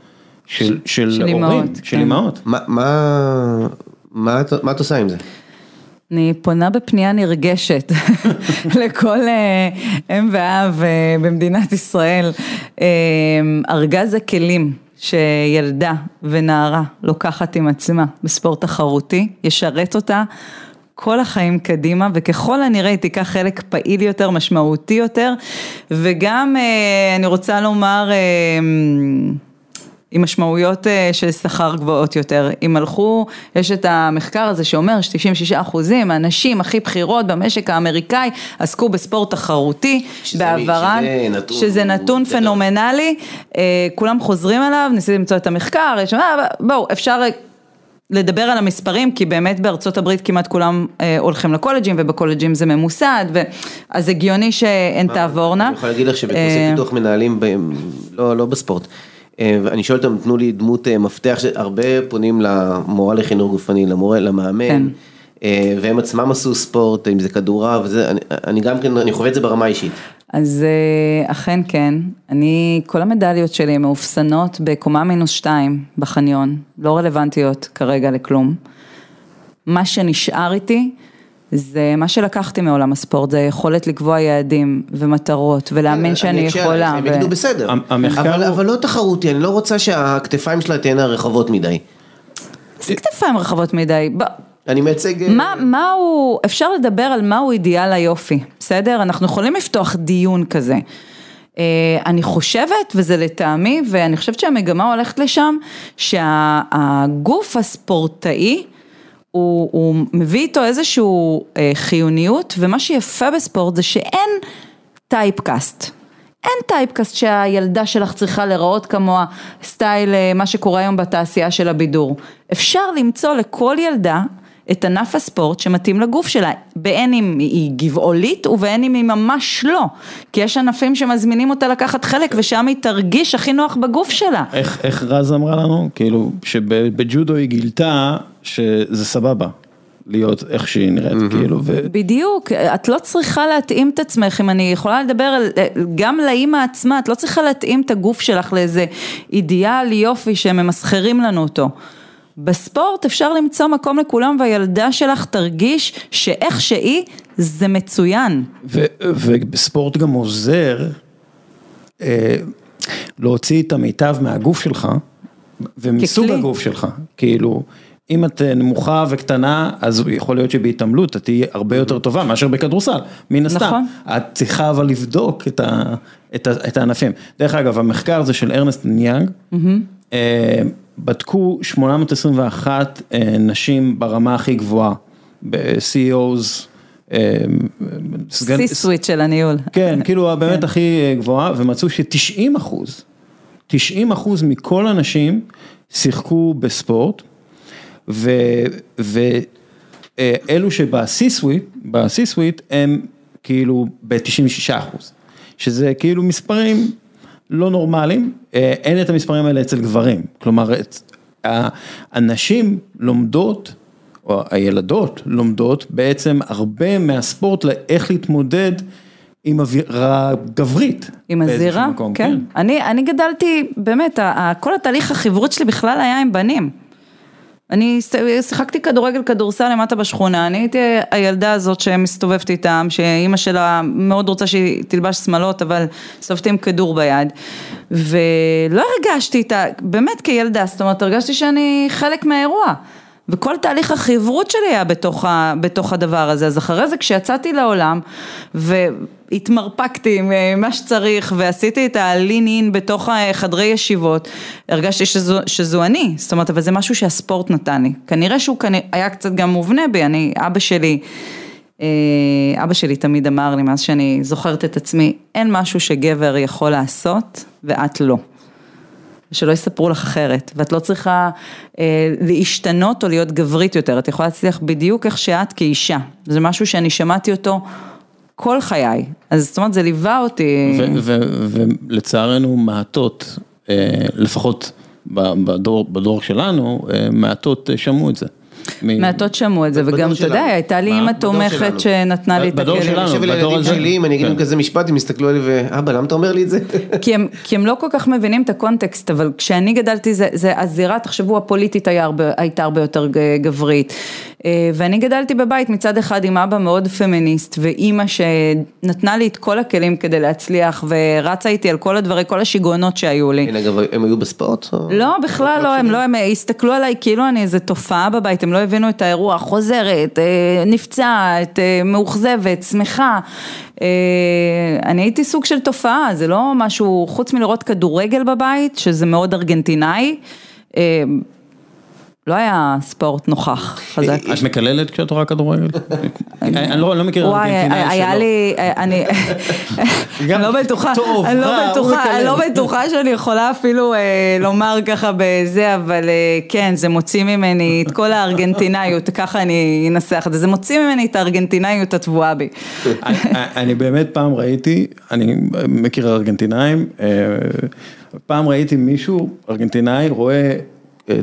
של, של, של הורים, אימהות, של כן. אימהות. מה, מה, מה, את- מה את עושה עם זה? אני פונה בפנייה נרגשת לכל אה, אם ואב אה, במדינת ישראל. אה, ארגז הכלים שילדה ונערה לוקחת עם עצמה בספורט תחרותי, ישרת אותה כל החיים קדימה, וככל הנראה היא תיקח חלק פעיל יותר, משמעותי יותר, וגם אני רוצה לומר, עם משמעויות אה, של שכר גבוהות יותר. אם הלכו, יש את המחקר הזה שאומר ש-96 אחוזים מהנשים הכי בכירות במשק האמריקאי עסקו בספורט תחרותי בעברן, שזה נתון שזה נתון. פנומנלי, אה, כולם חוזרים עליו, ניסיתי למצוא את המחקר, יש אה, בואו, אפשר לדבר על המספרים, כי באמת בארצות הברית כמעט כולם אה, הולכים לקולג'ים, ובקולג'ים זה ממוסד, ו... אז הגיוני שהן תעבורנה. אני יכול להגיד לך שבקורסי אה, פיתוח מנהלים, ב- לא, לא בספורט. אה, ואני שואל אותם, תנו לי דמות אה, מפתח, שהרבה פונים למורה לחינוך גופני, למורה, למאמן, כן. אה, והם עצמם עשו ספורט, אם זה כדורעף, וזה, אני, אני גם כן, אני חווה את זה ברמה האישית. אז אכן כן, אני, כל המדליות שלי מאופסנות בקומה מינוס שתיים בחניון, לא רלוונטיות כרגע לכלום. מה שנשאר איתי זה מה שלקחתי מעולם הספורט, זה היכולת לקבוע יעדים ומטרות ולהאמין שאני אני אקשה יכולה. הם יגידו בסדר, אבל, לא תחרותי, אני לא רוצה שהכתפיים שלה תהיינה רחבות מדי. זה כתפיים רחבות מדי. אני מייצג... אה, מה, מה הוא, אפשר לדבר על מהו אידיאל היופי, בסדר? אנחנו יכולים לפתוח דיון כזה. אה, אני חושבת, וזה לטעמי, ואני חושבת שהמגמה הולכת לשם, שהגוף הספורטאי, הוא, הוא מביא איתו איזושהי אה, חיוניות, ומה שיפה בספורט זה שאין typecast. אין typecast שהילדה שלך צריכה להיראות כמוה, style אה, מה שקורה היום בתעשייה של הבידור. אפשר למצוא לכל ילדה את ענף הספורט שמתאים לגוף שלה, בין אם היא גבעולית ובין אם היא ממש לא. כי יש ענפים שמזמינים אותה לקחת חלק ושם היא תרגיש הכי נוח בגוף שלה. איך, איך רז אמרה לנו? כאילו, שבג'ודו היא גילתה שזה סבבה. להיות איך שהיא נראית, כאילו, ו... בדיוק, את לא צריכה להתאים את עצמך, אם אני יכולה לדבר על, גם לאימא עצמה, את לא צריכה להתאים את הגוף שלך לאיזה אידיאל יופי שממסחרים לנו אותו. בספורט אפשר למצוא מקום לכולם והילדה שלך תרגיש שאיך שהיא זה מצוין. ובספורט גם עוזר אה, להוציא את המיטב מהגוף שלך ומסוג ככלי. הגוף שלך, כאילו אם את אה, נמוכה וקטנה אז יכול להיות שבהתעמלות את תהיי הרבה יותר טובה מאשר בכדורסל, מן הסתם, נכון. את צריכה אבל לבדוק את, ה, את, ה, את הענפים, דרך אגב המחקר הזה של ארנסט ניאנג, אה, בדקו 821 אה, נשים ברמה הכי גבוהה, ב-CEOs, אה, סגן- סי סוויט של הניהול. כן, כאילו באמת הכי אה, גבוהה, ומצאו ש-90 אחוז, 90 אחוז מכל הנשים שיחקו בספורט, ואלו שבשיא סוויט, בשיא סוויט הם כאילו ב-96 אחוז, שזה כאילו מספרים לא נורמליים, אה, אין את המספרים האלה אצל גברים, כלומר, הנשים לומדות, או הילדות לומדות בעצם הרבה מהספורט לאיך להתמודד עם אווירה גברית. עם הזירה, מקום, כן. אני, אני גדלתי, באמת, כל התהליך החברות שלי בכלל היה עם בנים. אני שיחקתי כדורגל כדורסל למטה בשכונה, אני הייתי הילדה הזאת שמסתובבת איתם, שאימא שלה מאוד רוצה שהיא תלבש שמאלות, אבל הסתובבתי עם כדור ביד. ולא הרגשתי את ה... באמת כילדה, זאת אומרת, הרגשתי שאני חלק מהאירוע. וכל תהליך החברות שלי היה בתוך, ה, בתוך הדבר הזה, אז אחרי זה כשיצאתי לעולם והתמרפקתי עם אה, מה שצריך ועשיתי את ה-lean in בתוך חדרי ישיבות, הרגשתי שזו, שזו אני, זאת אומרת, אבל זה משהו שהספורט נתן לי, כנראה שהוא כנראה, היה קצת גם מובנה בי, אני, אבא שלי, אה, אבא שלי תמיד אמר לי, מאז שאני זוכרת את עצמי, אין משהו שגבר יכול לעשות ואת לא. שלא יספרו לך אחרת, ואת לא צריכה אה, להשתנות או להיות גברית יותר, את יכולה להצליח בדיוק איך שאת כאישה, זה משהו שאני שמעתי אותו כל חיי, אז זאת אומרת זה ליווה אותי, ולצערנו מעטות, אה, לפחות בדור, בדור שלנו, אה, מעטות אה, שמעו את זה. מעטות שמעו את זה, בדור וגם אתה שלנו. יודע, הייתה לי? אימא בדור תומכת שלנו. שנתנה לי את בדור הכלים. שלנו. אני חושב על בדור הזה. שלי, אם אני אגיד להם כן. כזה משפט, הם יסתכלו עלי ואבא, למה אתה אומר לי את זה? כי הם, לא כל כך מבינים את הקונטקסט, אבל כשאני גדלתי, זה, זה הזירה, תחשבו, הפוליטית הייתה הרבה יותר גברית. אה, ואני גדלתי בבית מצד אחד עם אבא מאוד פמיניסט ואימא שנתנה לי את כל הכלים כדי להצליח ורצה איתי על כל הדברים, כל השיגעונות שהיו לי. כן, אגב, הם היו בספורט? לא, בכלל לא, הם לא, הם הסתכלו עליי כאילו אני איזה תופעה בבית, הם לא הבינו את האירוע, חוזרת, אה, נפצעת, אה, מאוכזבת, שמחה. אה, אני הייתי סוג של תופעה, זה לא משהו, חוץ מלראות כדורגל בבית, שזה מאוד ארגנטינאי, לא היה ספורט נוכח חזק. את מקללת כשאת רואה כדורגל? אני לא לא מכיר וואי, ארגנטינאי היה שלא. לי, אני לא בטוחה, אני לא בטוחה, לא. בטוחה שאני יכולה אפילו אה, לומר ככה בזה, אבל אה, כן, זה מוציא ממני את כל הארגנטינאיות, ככה אני אנסח את זה, זה מוציא ממני את הארגנטינאיות הטבועה בי. אני- באמת פעם ראיתי, אני מכיר ארגנטינאים, אה, פעם ראיתי מישהו, ארגנטינאי, רואה אה,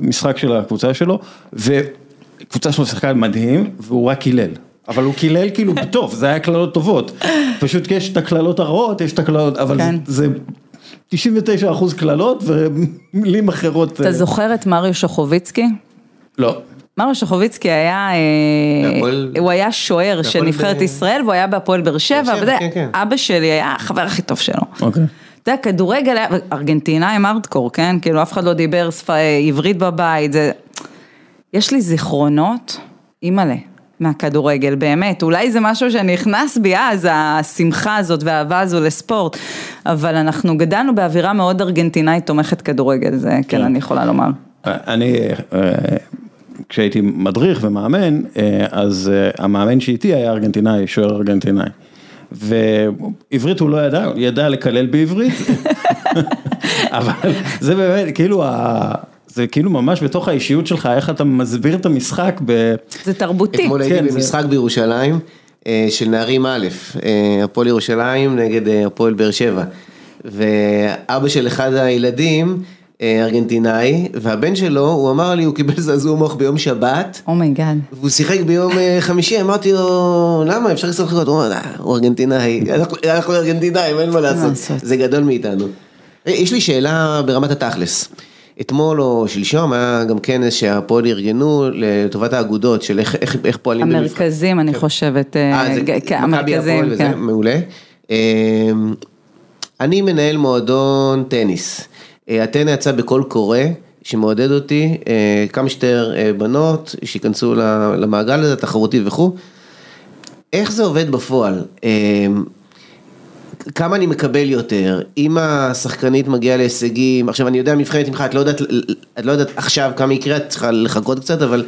משחק של הקבוצה שלו, וקבוצה שלו שיחקה מדהים, והוא רק קילל. אבל הוא קילל כאילו טוב, זה היה קללות טובות. פשוט יש את הקללות הרעות, יש את הקללות, אבל כן. זה 99 אחוז קללות ומילים אחרות. אתה אה, זוכר את מריו שוכוביצקי? לא. מריו שוכוביצקי היה, אה, בהפועל- הוא היה שוער של נבחרת ב- ישראל והוא היה בהפועל באר שבע, וזה, כן, כן. אבא שלי היה החבר הכי טוב שלו. אוקיי. אתה יודע, כדורגל ארגנטינאים ארדקור, כן? כאילו אף אחד לא דיבר שפה עברית בבית, זה... יש לי זיכרונות, אימא'לה, מהכדורגל, באמת. אולי זה משהו שנכנס בי אז, השמחה הזאת והאהבה הזו לספורט, אבל אנחנו גדלנו באווירה מאוד ארגנטינאית תומכת כדורגל, זה כן, אני יכולה לומר. אני, אה, כשהייתי מדריך ומאמן, אה, אז אה, המאמן שאיתי היה ארגנטינאי, שוער ארגנטינאי. ועברית הוא לא ידע, הוא ידע לקלל בעברית, אבל זה באמת, כאילו, ה- זה כאילו ממש בתוך האישיות שלך, איך אתה מסביר את המשחק ב... זה תרבותי. אתמול הייתי כן, זה- במשחק בירושלים אה, של נערים א', אה, הפועל ירושלים נגד אה, הפועל באר שבע. ואבא של אחד הילדים, ארגנטינאי, והבן שלו, הוא אמר לי, הוא קיבל זעזוע מוח ביום שבת. Oh my god. והוא שיחק ביום אה, חמישי, אמרתי לו, למה אפשר לשחק חכות? הוא אמר, "אה, הוא ארגנטינאי, אנחנו- ארגנטינאים, אין מה לעשות. זה גדול מאיתנו. אה, יש לי שאלה ברמת התכלס. אתמול או שלשום היה גם כנס שהפועל ארגנו לטובת האגודות של איך, איך, איך פועלים במבחן. המרכזים, אני חושבת, אה, אה, זה כן, מכבי הפועל וזה, כן. מעולה. אה, אני מנהל מועדון טניס. אה, אתנה יצא בקול קורא שמעודד אותי, אה, כמה שיותר אה, בנות שייכנסו למעגל הזה, תחרותי וכו'. איך זה עובד בפועל? כמה אני מקבל יותר, אם השחקנית מגיעה להישגים, עכשיו אני יודע מבחנת ממך, את לא יודעת, את לא יודעת עכשיו כמה יקרה, את צריכה לחכות קצת, אבל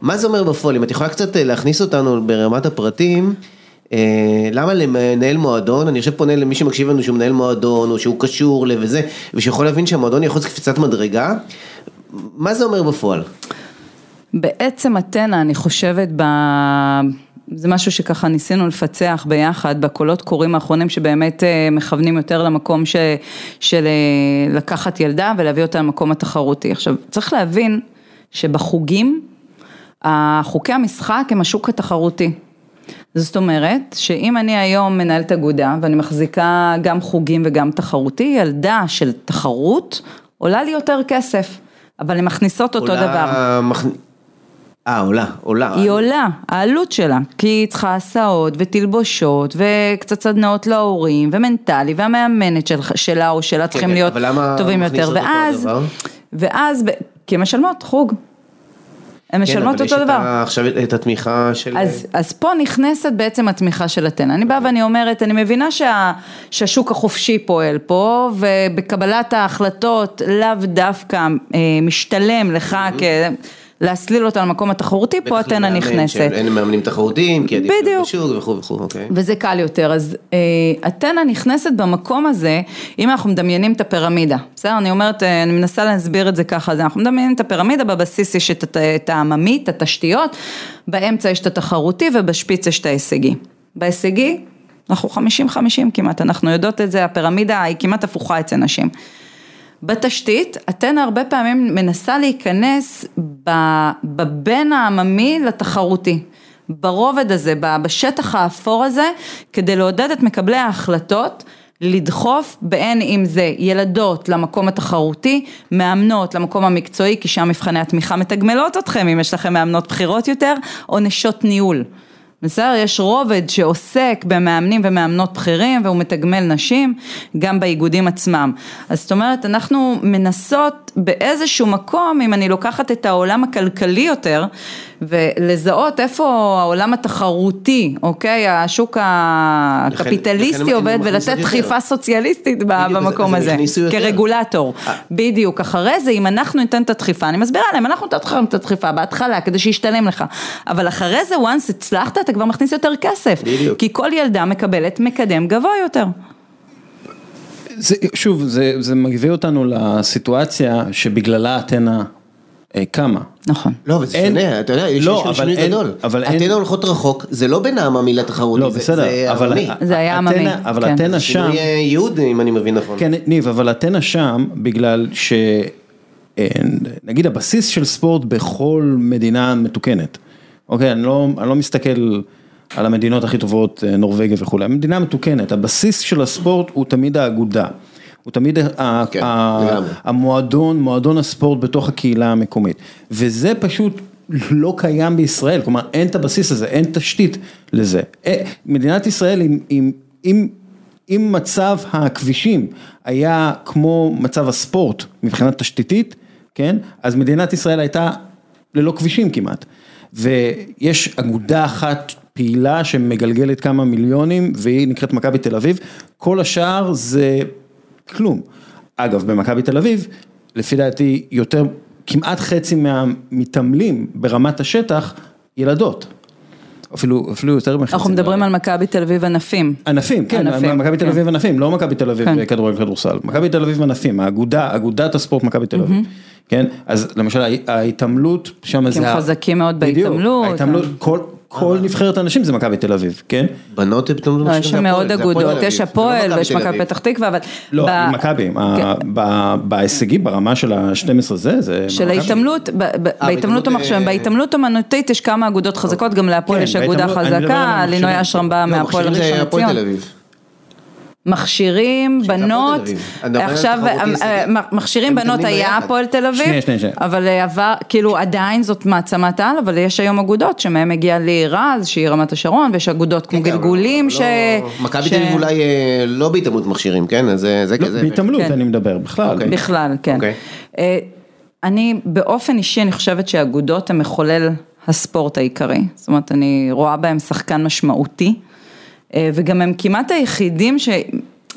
מה זה אומר בפועל, אם את יכולה קצת להכניס אותנו ברמת הפרטים, למה למנהל מועדון, אני עכשיו פונה למי שמקשיב לנו שהוא מנהל מועדון, או שהוא קשור לזה, ושיכול להבין שהמועדון יכול קפיצת מדרגה, מה זה אומר בפועל? בעצם אתנה, אני חושבת, ב... זה משהו שככה ניסינו לפצח ביחד בקולות קוראים האחרונים שבאמת אה, מכוונים יותר למקום ש... של אה, לקחת ילדה ולהביא אותה למקום התחרותי. עכשיו, צריך להבין שבחוגים, חוקי המשחק הם השוק התחרותי. זאת אומרת, שאם אני היום מנהלת אגודה ואני מחזיקה גם חוגים וגם תחרותי, ילדה של תחרות עולה לי יותר כסף, אבל הן מכניסות אותו עולה דבר. מכ- אה, עולה, עולה. היא עולה, העלות שלה, כי היא צריכה הסעות ותלבושות וקצת סדנאות להורים ומנטלי והמאמנת של, שלה או שלה צריכים כן, להיות טובים יותר, ואז? ואז, כי הן משלמות חוג, הן משלמות כן, אותו אבל יש דבר. את ה- עכשיו את התמיכה של... אז, אז פה נכנסת בעצם התמיכה של אתנה. אני באה ואני אומרת, אני מבינה שה, שהשוק החופשי פועל פה, ובקבלת ההחלטות לאו דווקא אה, משתלם לך כ... להסליל אותה למקום התחרותי, פה אתנה נכנסת. שאין מאמנים תחרותיים, כי עדיף. בשוק וכו' וכו', אוקיי. וזה קל יותר, אז אה, אתנה נכנסת במקום הזה, אם אנחנו מדמיינים את הפירמידה, בסדר? אני אומרת, אה, אני מנסה להסביר את זה ככה, אז אנחנו מדמיינים את הפירמידה, בבסיס יש את, הת- את העממי, את התשתיות, באמצע יש את התחרותי ובשפיץ יש את ההישגי. בהישגי, אנחנו 50-50 כמעט, אנחנו יודעות את זה, הפירמידה היא כמעט הפוכה אצל נשים. בתשתית, אתנה הרבה פעמים מנסה להיכנס בבין העממי לתחרותי. ברובד הזה, בשטח האפור הזה, כדי לעודד את מקבלי ההחלטות לדחוף בין אם זה ילדות למקום התחרותי, מאמנות למקום המקצועי, כי שם מבחני התמיכה מתגמלות אתכם, אם יש לכם מאמנות בכירות יותר, או נשות ניהול. בסדר? יש רובד שעוסק במאמנים ומאמנות בכירים והוא מתגמל נשים גם באיגודים עצמם. אז זאת אומרת, אנחנו מנסות באיזשהו מקום, אם אני לוקחת את העולם הכלכלי יותר, ולזהות איפה העולם התחרותי, אוקיי? השוק הקפיטליסטי לכן עובד ולתת. דחיפה סוציאליסטית במקום הזה. כרגולטור. אה. בדיוק, אחרי זה אם אנחנו ניתן את הדחיפה, אני מסבירה להם, אנחנו ניתן לכם את הדחיפה בהתחלה כדי שישתלם לך, אבל אחרי זה once הצלחת אתה כבר מכניס יותר כסף, בדיוק. כי כל ילדה מקבלת מקדם גבוה יותר. זה, שוב, זה, זה מביא אותנו לסיטואציה שבגללה אתנה אה, קמה. נכון. לא, אבל זה אין- שונה, אתה יודע, יש לא, שם אבל שינוי אין- גדול. אבל אין- אתנה הולכות רחוק, זה לא בנעמה מילה תחרותי, לא, זה- בסדר, זה אבל עממי. זה היה עממי, אבל כן. אתנה שם, שינוי אה, ייעוד, אם אני מבין נכון. כן, ניב, אבל אתנה שם, בגלל ש... אה, נגיד הבסיס של ספורט בכל מדינה מתוקנת, אוקיי, אני לא, אני לא מסתכל על המדינות הכי טובות, אה, נורבגיה וכולי, מדינה מתוקנת, הבסיס של הספורט הוא תמיד האגודה, הוא תמיד כן, ה-. המועדון, מועדון הספורט בתוך הקהילה המקומית, וזה פשוט לא קיים בישראל, כלומר אין את הבסיס הזה, אין תשתית לזה. אה, מדינת ישראל עם, עם, עם אם מצב הכבישים היה כמו מצב הספורט מבחינה תשתיתית, כן, אז מדינת ישראל הייתה ללא כבישים כמעט. ויש אגודה אחת פעילה שמגלגלת כמה מיליונים והיא נקראת מכבי תל אביב, כל השאר זה כלום. אגב, במכבי תל אביב, לפי דעתי יותר, כמעט חצי מהמתעמלים ברמת השטח, ילדות. אפילו, אפילו יותר מחצי. אנחנו מדברים על מכבי תל אביב ענפים. ענפים, כן, מכבי תל כן. אביב ענפים, לא מכבי תל אביב כן. כדורגל כדורסל, מכבי תל אביב ענפים, האגודה, אגודת הספורט מכבי תל אביב, כן, אז למשל ההתעמלות שם זה, הם חזקים מאוד בדיוק, בהתעמלות. ההתעמלות, כל- נבחרת הנשים זה מכבי תל אביב, כן, בנות הם פתאום לא, יש שם מאוד אגודות, יש הפועל לא ויש מכבי פתח תקווה, אבל... לא, מכבי, כן. ב- בהישגים ברמה של ה-12 זה, זה של. ההתעמלות, ב- בהתעמלות בהתעמלות, המחשב, אה, בהתעמלות אמנותית יש כמה אגודות חזקות, גם להפועל כן, יש אגודה חזקה, לינוי. אשרם בא לא, מהפועל ראשון לציון. מכשירים, בנות, עכשיו אה. אה, מכשירים בנות היה. הפועל תל אביב. אבל עבר, כאילו עדיין זאת מעצמת על, אבל יש היום אגודות שמהם הגיע לי רז, שהיא רמת השרון, ויש אגודות כמו כן, אבל גלגולים, לא- ש... מכבי ש- תל אביב אולי אה, לא בהתעמלות מכשירים, כן? אז זה זה לא, כזה. בהתעמלות כן. אני מדבר, בכלל. אוקיי. בכלל, כן. אוקיי. אני באופן אישי, אני חושבת שאגודות הן מחולל הספורט העיקרי. זאת אומרת, אני רואה בהם שחקן משמעותי, וגם הם כמעט היחידים ש...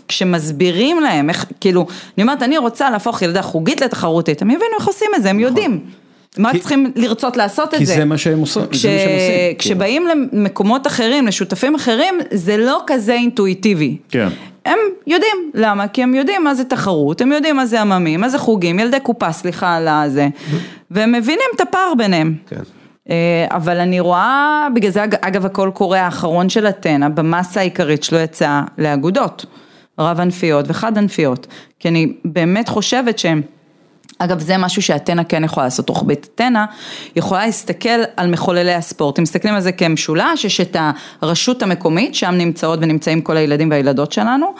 כשמסבירים להם איך, כאילו, אני אומרת, אני רוצה להפוך ילדה חוגית לתחרותית, הם יבינו איך עושים את זה, הם יודעים. הם רק כי- צריכים לרצות לעשות את כי זה. זה מה שהם עושים, כש... זה מה עושים. כשבאים למקומות אחרים, לשותפים אחרים, זה לא כזה אינטואיטיבי. כן. הם יודעים, למה? כי הם יודעים מה זה תחרות, הם יודעים מה זה עממים, מה זה חוגים, ילדי קופה, סליחה על הזה, והם מבינים את הפער ביניהם. כן. אה, אבל אני רואה, בגלל זה אג- אגב הקול קורא האחרון של אתנה, במסה העיקרית שלו יצא לאגודות, רב ענפיות וחד ענפיות, כי אני באמת חושבת שהם אגב, זה משהו שאתנה כן יכולה לעשות, רוחבית אתנה יכולה להסתכל על מחוללי הספורט, אם מסתכלים על זה כמשולש, יש את הרשות המקומית, שם נמצאות ונמצאים כל הילדים והילדות שלנו,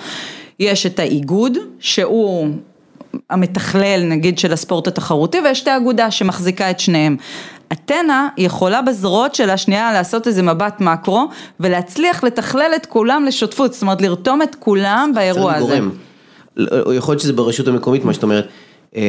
יש את האיגוד, שהוא המתכלל נגיד של הספורט התחרותי, ויש את האגודה שמחזיקה את שניהם. אתנה יכולה בזרועות שלה שנייה לעשות איזה מבט מקרו, ולהצליח לתכלל את כולם לשותפות, זאת אומרת לרתום את כולם באירוע הזה. גורם. לא, יכול להיות שזה ברשות המקומית, מה שאת אומרת. אה,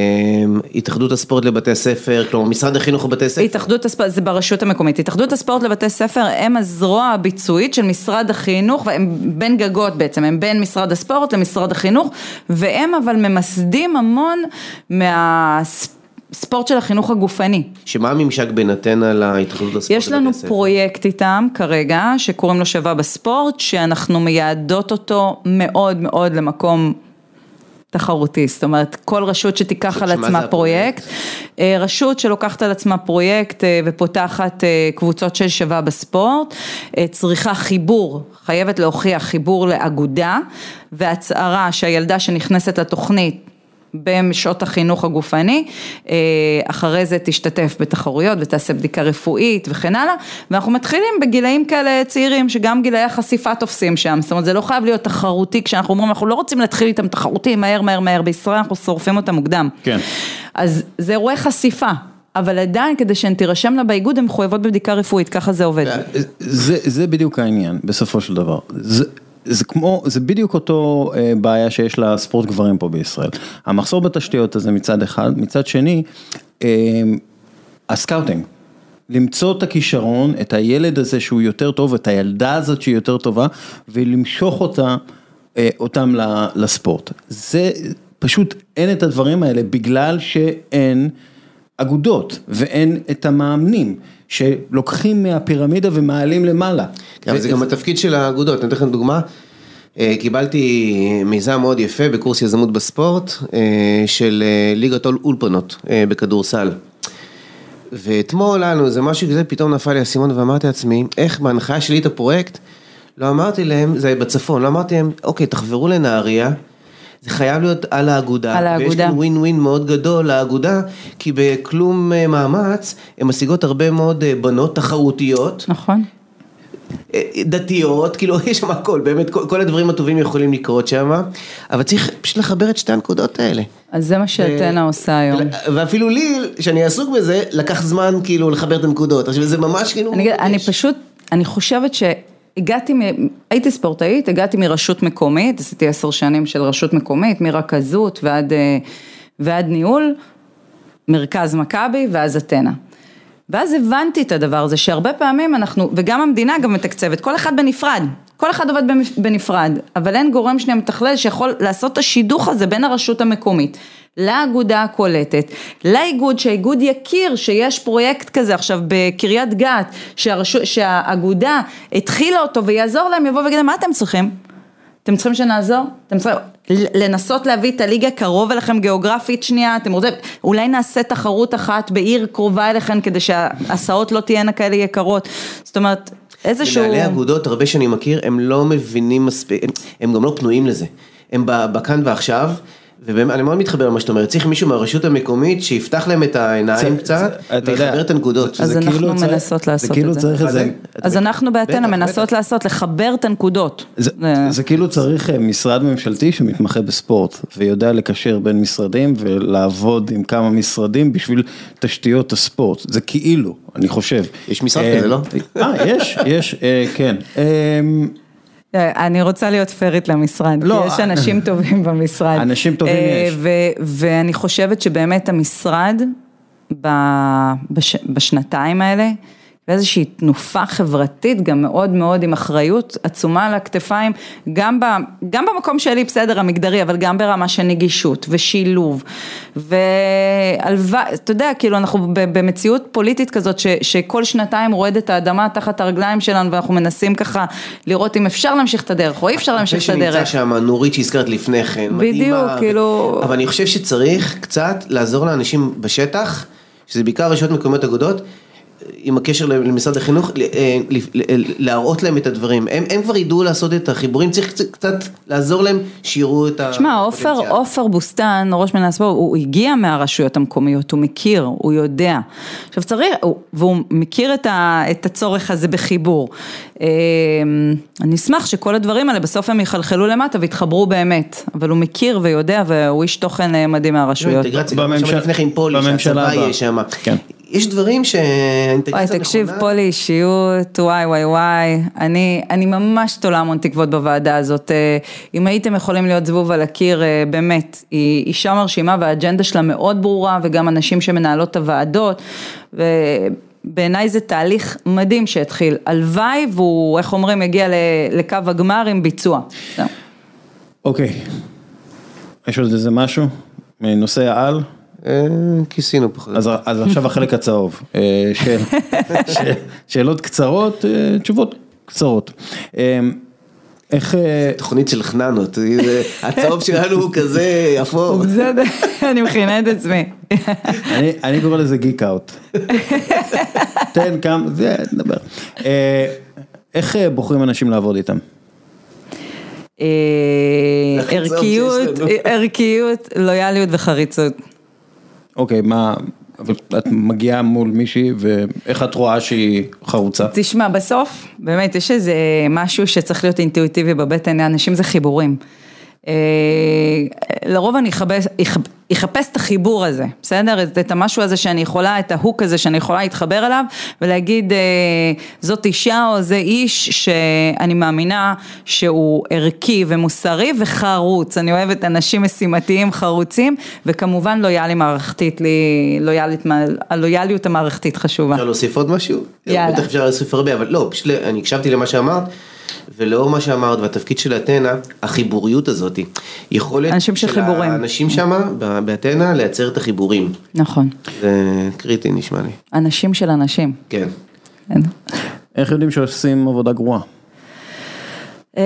התאחדות הספורט לבתי ספר, כלומר משרד החינוך לבתי ספר. התאחדות הספורט, זה ברשות המקומית, התאחדות הספורט לבתי ספר הם הזרוע הביצועית של משרד החינוך, והם בין גגות בעצם, הם בין משרד הספורט למשרד החינוך, והם אבל ממסדים המון מהספורט של החינוך הגופני. שמה הממשק בין אתנה להתאחדות הספורט יש לנו? פרויקט איתם כרגע, שקוראים לו שווה בספורט, שאנחנו מייעדות אותו מאוד מאוד למקום תחרותי, זאת אומרת כל רשות שתיקח על עצמה הפרויקט? פרויקט, אה, רשות שלוקחת על עצמה פרויקט אה, ופותחת אה, קבוצות של שווה בספורט, צריכה חיבור, חייבת להוכיח חיבור לאגודה והצהרה שהילדה שנכנסת לתוכנית בשעות החינוך הגופני, אה, אחרי זה תשתתף בתחרויות ותעשה בדיקה רפואית וכן הלאה, ואנחנו מתחילים בגילאים כאלה צעירים, שגם גילאי החשיפה תופסים שם, זאת אומרת זה לא חייב להיות תחרותי, כשאנחנו אומרים אנחנו לא רוצים להתחיל איתם תחרותי מהר מהר מהר, בישראל אנחנו שורפים אותם מוקדם. כן. אז זה אירועי חשיפה. אבל עדיין כדי שהן תירשמנה באיגוד הן מחויבות בבדיקה רפואית, ככה זה עובד. זה, זה בדיוק העניין, בסופו של דבר. זה, זה כמו, זה בדיוק אותו אה, בעיה שיש לספורט גברים פה בישראל. המחסור בתשתיות הזה מצד אחד, מצד שני, אה, ה scouting. למצוא את הכישרון, את הילד הזה שהוא יותר טוב, את הילדה הזאת שהיא יותר טובה, ולמשוך אותה, אה, אותם לספורט. זה פשוט, אין את הדברים האלה בגלל שאין אגודות ואין את המאמנים שלוקחים מהפירמידה ומעלים למעלה. כן, אבל זה גם התפקיד של האגודות, אני אתן לכם דוגמה. אה, קיבלתי מיזם מאוד יפה בקורס יזמות בספורט אה, של אה, ליגת אולפנות בכדורסל. ואתמול היה לנו איזה משהו כזה, פתאום נפל לי האסימון ואמרתי לעצמי, איך בהנחיה שלי את הפרויקט, לא אמרתי להם, זה בצפון, לא אמרתי להם, אוקיי, תחברו לנהריה, זה חייב להיות על האגודה, על האגודה. ויש כאן ווין ווין מאוד גדול לאגודה, כי בכלום אה, מאמץ, הן משיגות הרבה מאוד אה, בנות תחרותיות, נכון. אה, דתיות, כאילו יש שם הכל, באמת כל, כל הדברים הטובים יכולים לקרות שם, אבל צריך פשוט לחבר את שתי הנקודות האלה. אז זה מה שאתנה עושה היום. ואפילו לי, שאני עסוק בזה, לקח זמן כאילו לחבר את הנקודות, עכשיו זה ממש כאילו... אני, אני. פשוט, אני חושבת שהגעתי, מ- הייתי ספורטאית, הגעתי מרשות מקומית, עשיתי עשר שנים של רשות מקומית, מרכזות ועד, אה, ועד ניהול, מרכז מכבי ואז אתנה. ואז הבנתי את הדבר הזה, שהרבה פעמים אנחנו, וגם המדינה גם מתקצבת, כל אחד בנפרד, כל אחד עובד בנפרד, אבל אין גורם שנייה מתכלל שיכול לעשות את השידוך הזה בין הרשות המקומית לאגודה הקולטת, לאיגוד, שהאיגוד יכיר שיש פרויקט כזה עכשיו בקריית גת, שהרשות, שהאגודה התחילה אותו ויעזור להם, יבוא ויגיד להם, מה אתם צריכים? אתם צריכים שנעזור? אתם צריכים לנסות להביא את הליגה קרוב אליכם גיאוגרפית שנייה? אתם רוצים, אולי נעשה תחרות אחת בעיר קרובה אליכם כדי שההסעות לא תהיינה כאלה יקרות. זאת אומרת, איזשהו... מנהלי אגודות, הרבה שאני מכיר, הם לא מבינים מספיק, הם, הם גם לא פנויים לזה. הם בכאן ועכשיו, ואני מאוד מתחבר למה שאתה אומר, צריך מישהו מהרשות המקומית שיפתח להם את העיניים זה- קצת, ויחבר את הנקודות. אז אנחנו כאילו צריך- מנסות לעשות זה כאילו את זה. אז אנחנו באתנה בטח, מנסות בטח. לעשות, לחבר את הנקודות. זה, זה כאילו צריך אה, משרד ממשלתי שמתמחה בספורט ויודע לקשר בין משרדים ולעבוד עם כמה משרדים בשביל תשתיות הספורט, זה כאילו, אני חושב. יש משרד אה, כזה, לא? אה, יש, יש, אה, כן. אה, אני רוצה להיות פיירית למשרד, לא, כי יש אנשים טובים במשרד. אנשים טובים אה, יש. ו- ואני חושבת שבאמת המשרד בש- בשנתיים האלה, ואיזושהי תנופה חברתית גם מאוד מאוד עם אחריות עצומה על הכתפיים, גם, ב, גם במקום שלי בסדר המגדרי, אבל גם ברמה של נגישות ושילוב, והלוואי, אתה יודע, כאילו אנחנו במציאות פוליטית כזאת, ש, שכל שנתיים רועדת האדמה תחת הרגליים שלנו, ואנחנו מנסים ככה לראות אם אפשר להמשיך את הדרך, או אי אפשר להמשיך את שנמצא הדרך. שם, נורית שהזכרת לפני כן, בדיוק, מדהימה. כאילו- אבל אני חושב שצריך קצת לעזור לאנשים בשטח, שזה בעיקר רשויות מקומיות אגודות, עם הקשר למשרד החינוך, ל- אה, ל- ל- להראות להם את הדברים. הם, הם כבר ידעו לעשות את החיבורים, צריך קצת, קצת לעזור להם, שיראו את ה... תשמע, עופר, הפוטנציאל. עופר בוסטן, ראש מנהל הספורט, הוא הגיע מהרשויות המקומיות, הוא מכיר, הוא יודע. עכשיו צריך, הוא- והוא מכיר את, ה, את הצורך הזה בחיבור. אה, אני אשמח שכל הדברים האלה בסוף הם יחלחלו למטה ויתחברו באמת, אבל הוא מכיר ויודע והוא איש תוכן אה, מדהים מהרשויות. בממשלה הבאה. יש דברים וואי, שהאינטגרציה תקשיב, נכונה. פולי אישיות, וואי וואי וואי, אני, אני ממש תולה המון תקוות בוועדה הזאת. אה, אם הייתם יכולים להיות זבוב על הקיר, אה, באמת, היא אישה מרשימה והאג'נדה שלה מאוד ברורה, וגם הנשים שמנהלות את הוועדות, ובעיניי זה תהליך מדהים שהתחיל. הלוואי והוא, איך אומרים, יגיע ל- לקו הגמר עם ביצוע. אוקיי, יש עוד איזה משהו? מנושא העל? אה, כיסינו פחות. אז, אז עכשיו החלק הצהוב, אה, שאלות קצרות, אה, תשובות קצרות. איך, תוכנית של חננות, הצהוב שלנו הוא כזה אפור. בסדר, אני מכינה את עצמי. אני, אני קורא לזה גיק אאוט. תן כמה, זה, נדבר. איך בוחרים אנשים לעבוד איתם? ערכיות. ערכיות, לויאליות וחריצות. אוקיי, מה, אבל את מגיעה מול מישהי ואיך את רואה שהיא חרוצה? תשמע, בסוף, באמת, יש איזה משהו שצריך להיות אינטואיטיבי בבטן, אנשים זה חיבורים. אה, לרוב אני אחפש, אחפ- אחפש את החיבור הזה, בסדר? את, המשהו הזה שאני יכולה, את ההוק הזה שאני יכולה להתחבר אליו ולהגיד אה, זאת אישה או זה איש שאני מאמינה שהוא ערכי ומוסרי וחרוץ, אני אוהבת אנשים משימתיים חרוצים וכמובן לויאלי מערכתית, לי, לויאלית, הלויאליות המערכתית חשובה. אפשר להוסיף עוד משהו? יאללה. בטח אפשר להוסיף הרבה, אבל לא, פשוט אני הקשבתי למה שאמרת, ולאור מה שאמרת והתפקיד של אתנה, החיבוריות הזאת, יכולת אנשים של חיבורים. האנשים שם, באתנה, לייצר את החיבורים. נכון, זה קריטי נשמע לי. אנשים של אנשים. כן. כן. איך יודעים שעושים עבודה גרועה? אה,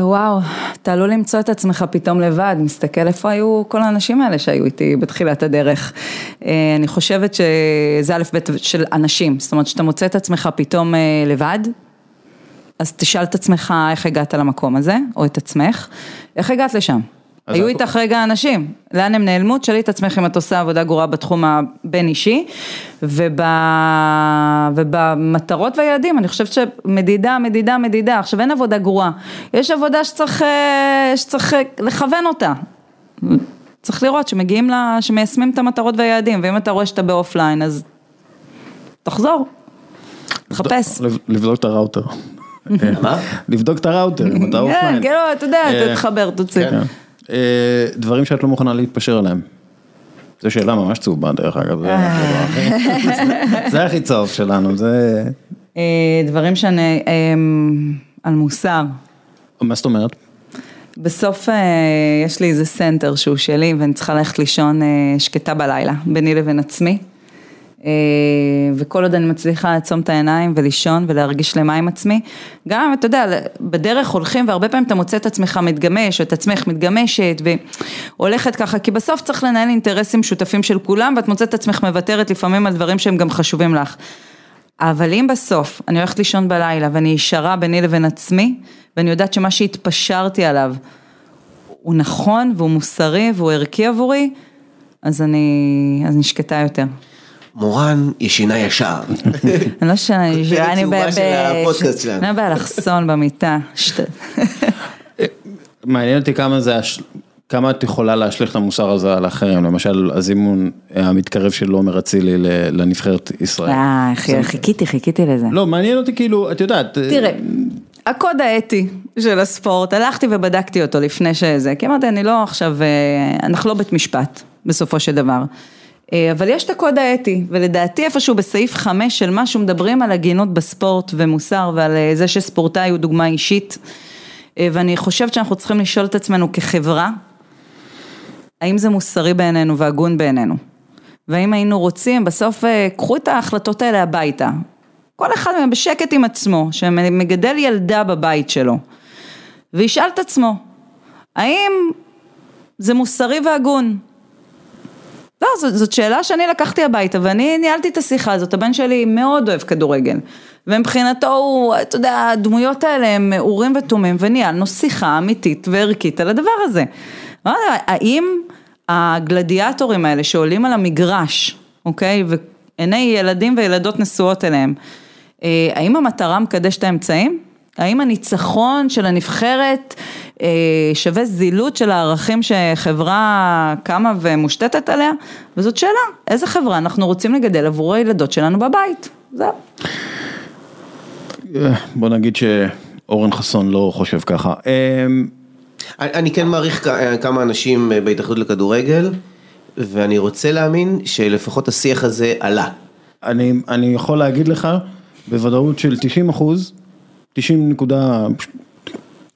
וואו, אתה עלול למצוא את עצמך פתאום לבד, מסתכל איפה היו כל האנשים האלה שהיו איתי בתחילת הדרך. אה, אני חושבת שזה א' ב' של אנשים, זאת אומרת שאתה מוצא את עצמך פתאום אה, לבד, אז תשאל את עצמך איך הגעת למקום הזה, או את עצמך, איך הגעת לשם? היו את- איתך רגע אנשים, לאן הם נעלמו? תשאלי את עצמך אם את עושה עבודה גרועה בתחום הבין אישי וב... ובמטרות והיעדים, אני חושבת שמדידה, מדידה, מדידה, עכשיו אין עבודה גרועה, יש עבודה שצריך, אה, שצריך אה, לכוון אותה, צריך לראות שמגיעים, לה, שמיישמים את המטרות והיעדים, ואם אתה רואה שאתה באופליין אז תחזור, תחפש. לב- לבדוק את הראוטר. מה? לבדוק את הראוטר, אם אתה כן, offline. כאילו, אתה יודע, אה, תתחבר, תוציא. כן. אה, דברים שאת לא מוכנה להתפשר עליהם. זו שאלה ממש צהובה דרך אגב, זה אה. הכי- צהוב שלנו, זה... אה, דברים שאני, אה, על מוסר. מה זאת אומרת? בסוף אה, יש לי איזה center שהוא שלי ואני צריכה ללכת לישון אה, שקטה בלילה, ביני לבין עצמי. אה, וכל עוד אני מצליחה לעצום את העיניים ולישון ולהרגיש שלמה עם עצמי, גם אתה יודע, בדרך הולכים והרבה פעמים אתה מוצא את עצמך מתגמש או את עצמך מתגמשת והולכת ככה, כי בסוף צריך לנהל אינטרסים משותפים של כולם ואת מוצאת את עצמך מוותרת לפעמים על דברים שהם גם חשובים לך. אבל אם בסוף אני הולכת לישון בלילה ואני ישרה ביני לבין עצמי ואני יודעת שמה שהתפשרתי עליו הוא נכון והוא מוסרי והוא ערכי עבורי, אז אני, אז אני שקטה יותר. מורן ישינה ישר. אני לא אני של הפודקאסט שלנו. אני באלכסון במיטה. מעניין אותי כמה זה, כמה את יכולה להשליך את המוסר הזה על אחרים, למשל הזימון המתקרב של עומר אצילי לנבחרת ישראל. אה, חי- חיכיתי, חיכיתי לזה. לא, מעניין אותי כאילו, את יודעת, תראה, הקוד האתי של הספורט, הלכתי ובדקתי אותו לפני שזה, כי אמרתי, אני לא עכשיו, אה, אנחנו לא בית משפט, בסופו של דבר. אה, אבל יש את הקוד האתי, ולדעתי איפשהו בסעיף 5 של משהו מדברים על הגינות בספורט ומוסר ועל אה, זה שספורטאי הוא דוגמה אישית. אה, ואני חושבת שאנחנו צריכים לשאול את עצמנו כחברה, האם זה מוסרי בעינינו והגון בעינינו? והאם היינו רוצים, בסוף קחו את ההחלטות האלה הביתה. כל אחד מהם בשקט עם עצמו, שמגדל ילדה בבית שלו, וישאל את עצמו, האם זה מוסרי והגון? לא, זאת, זאת שאלה שאני לקחתי הביתה ואני ניהלתי את השיחה הזאת, הבן שלי מאוד אוהב כדורגל ומבחינתו הוא, אתה יודע, הדמויות האלה הם אורים ותומים וניהלנו שיחה אמיתית וערכית על הדבר הזה. לא האם הגלדיאטורים האלה שעולים על המגרש, אוקיי, ועיני ילדים וילדות נשואות אליהם, אה, האם המטרה מקדשת האמצעים? האם הניצחון של הנבחרת שווה זילות של הערכים שחברה קמה ומושתתת עליה? וזאת שאלה, איזה חברה אנחנו רוצים לגדל עבור הילדות שלנו בבית? זהו. אה, בוא נגיד שאורן חסון לא חושב ככה. אה, אני כן מעריך כ- כמה אנשים אה, בהתאחדות לכדורגל, ואני רוצה להאמין שלפחות השיח הזה עלה. אני, אני יכול להגיד לך בוודאות של 90 אחוז, 90 נקודה,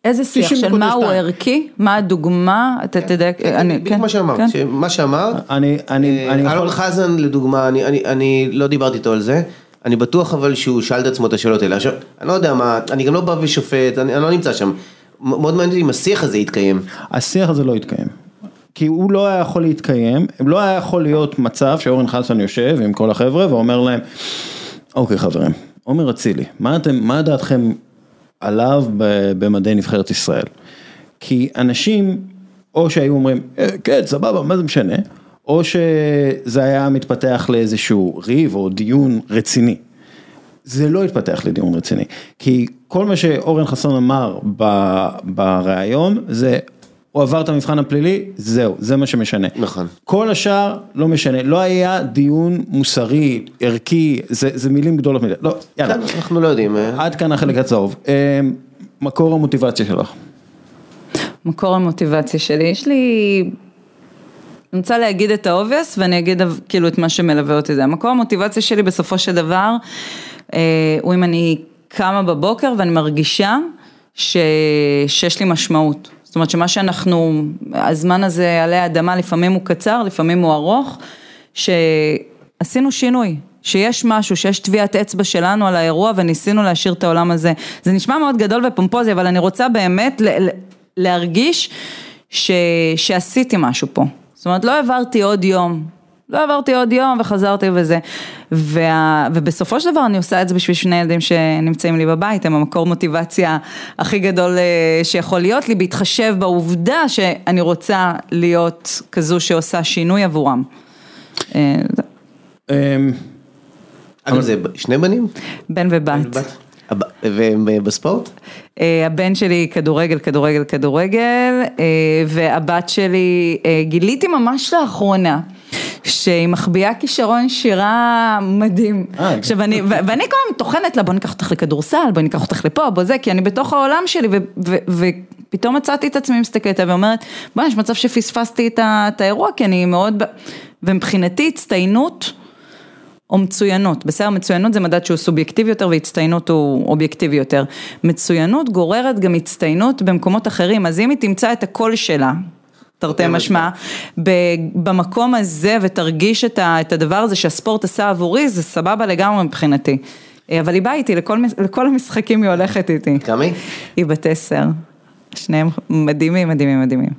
איזה שיח של 90.2. מהו ערכי, מה הדוגמה, אתה תדייק, אני, בדיוק מה שאמרת, כן. שמה שאמרת, אני, אני, אה, אני אלון חזן לדוגמה, אני, אני, אני לא דיברתי איתו על זה, אני בטוח אבל שהוא שאל את עצמו את השאלות האלה, עכשיו, אני לא יודע מה, אני גם לא בא ושופט, אני, לא נמצא שם, מאוד מעניין אותי אם השיח הזה יתקיים, השיח הזה לא התקיים. כי הוא לא היה יכול להתקיים, לא היה יכול להיות מצב שאורן חסן יושב עם כל החבר'ה ואומר להם, אוקיי חברים, עומר אצילי, מה אתם, מה דעתכם עליו במדי נבחרת ישראל? כי אנשים, או שהיו אומרים, "אה, כן, סבבה, מה זה משנה, או שזה היה מתפתח לאיזשהו ריב או דיון רציני. זה לא התפתח לדיון רציני, כי כל מה שאורן חסון אמר בריאיון זה, הוא עבר את המבחן הפלילי, זהו, זה מה שמשנה. נכון. כל השאר לא משנה, לא היה דיון מוסרי, ערכי, זה, זה מילים גדולות מדי, לא, יאללה, כן, אנחנו לא יודעים. אה, עד כאן החלק הצהוב. אה, מקור המוטיבציה שלך. מקור המוטיבציה שלי, יש לי... אני רוצה להגיד את ה obvious ואני אגיד כאילו את מה שמלווה אותי זה. המקור המוטיבציה שלי בסופו של דבר, אה, הוא אם אני קמה בבוקר ואני מרגישה ש... שיש לי משמעות. זאת אומרת שמה שאנחנו, הזמן הזה עלי האדמה לפעמים הוא קצר, לפעמים הוא ארוך, שעשינו שינוי. שיש משהו, שיש טביעת אצבע שלנו על האירוע וניסינו להשאיר את העולם הזה. זה נשמע מאוד גדול ופומפוזי, אבל אני רוצה באמת להרגיש ש- שעשיתי משהו פה. זאת אומרת, לא העברתי עוד יום, לא עברתי עוד יום וחזרתי וזה. וה, ובסופו של דבר אני עושה את זה בשביל שני ילדים שנמצאים לי בבית, הם המקור מוטיבציה הכי גדול אה, שיכול להיות לי, בהתחשב בעובדה שאני רוצה להיות כזו שעושה שינוי עבורם. זה- אה, אגב, זה ב- שני בנים? בן ובת. והם אה, בספורט? הבן שלי כדורגל, כדורגל, כדורגל, והבת שלי, גיליתי ממש לאחרונה. שהיא מחביאה כישרון שירה מדהים. אה, עכשיו אני, ואני כל הזמן טוחנת לה, בוא ניקח אותך לכדורסל, בוא ניקח אותך לפה, בוא זה, כי אני בתוך העולם שלי, ופתאום מצאתי את עצמי מסתכלת ואומרת, בוא'נה, יש מצב שפספסתי את האירוע, כי אני מאוד, ומבחינתי הצטיינות, או מצוינות, בסדר, מצוינות זה מדד שהוא סובייקטיבי יותר והצטיינות הוא אובייקטיבי יותר. מצוינות גוררת גם הצטיינות במקומות אחרים, אז אם היא תמצא את הקול שלה, תרתי משמע, במקום הזה ותרגיש את הדבר הזה שהספורט עשה עבורי, זה סבבה לגמרי מבחינתי. אה, אבל היא באה איתי, לכל, לכל המשחקים היא הולכת איתי. כמה היא? היא בת עשר. שניהם מדהימים, מדהימים, מדהימים.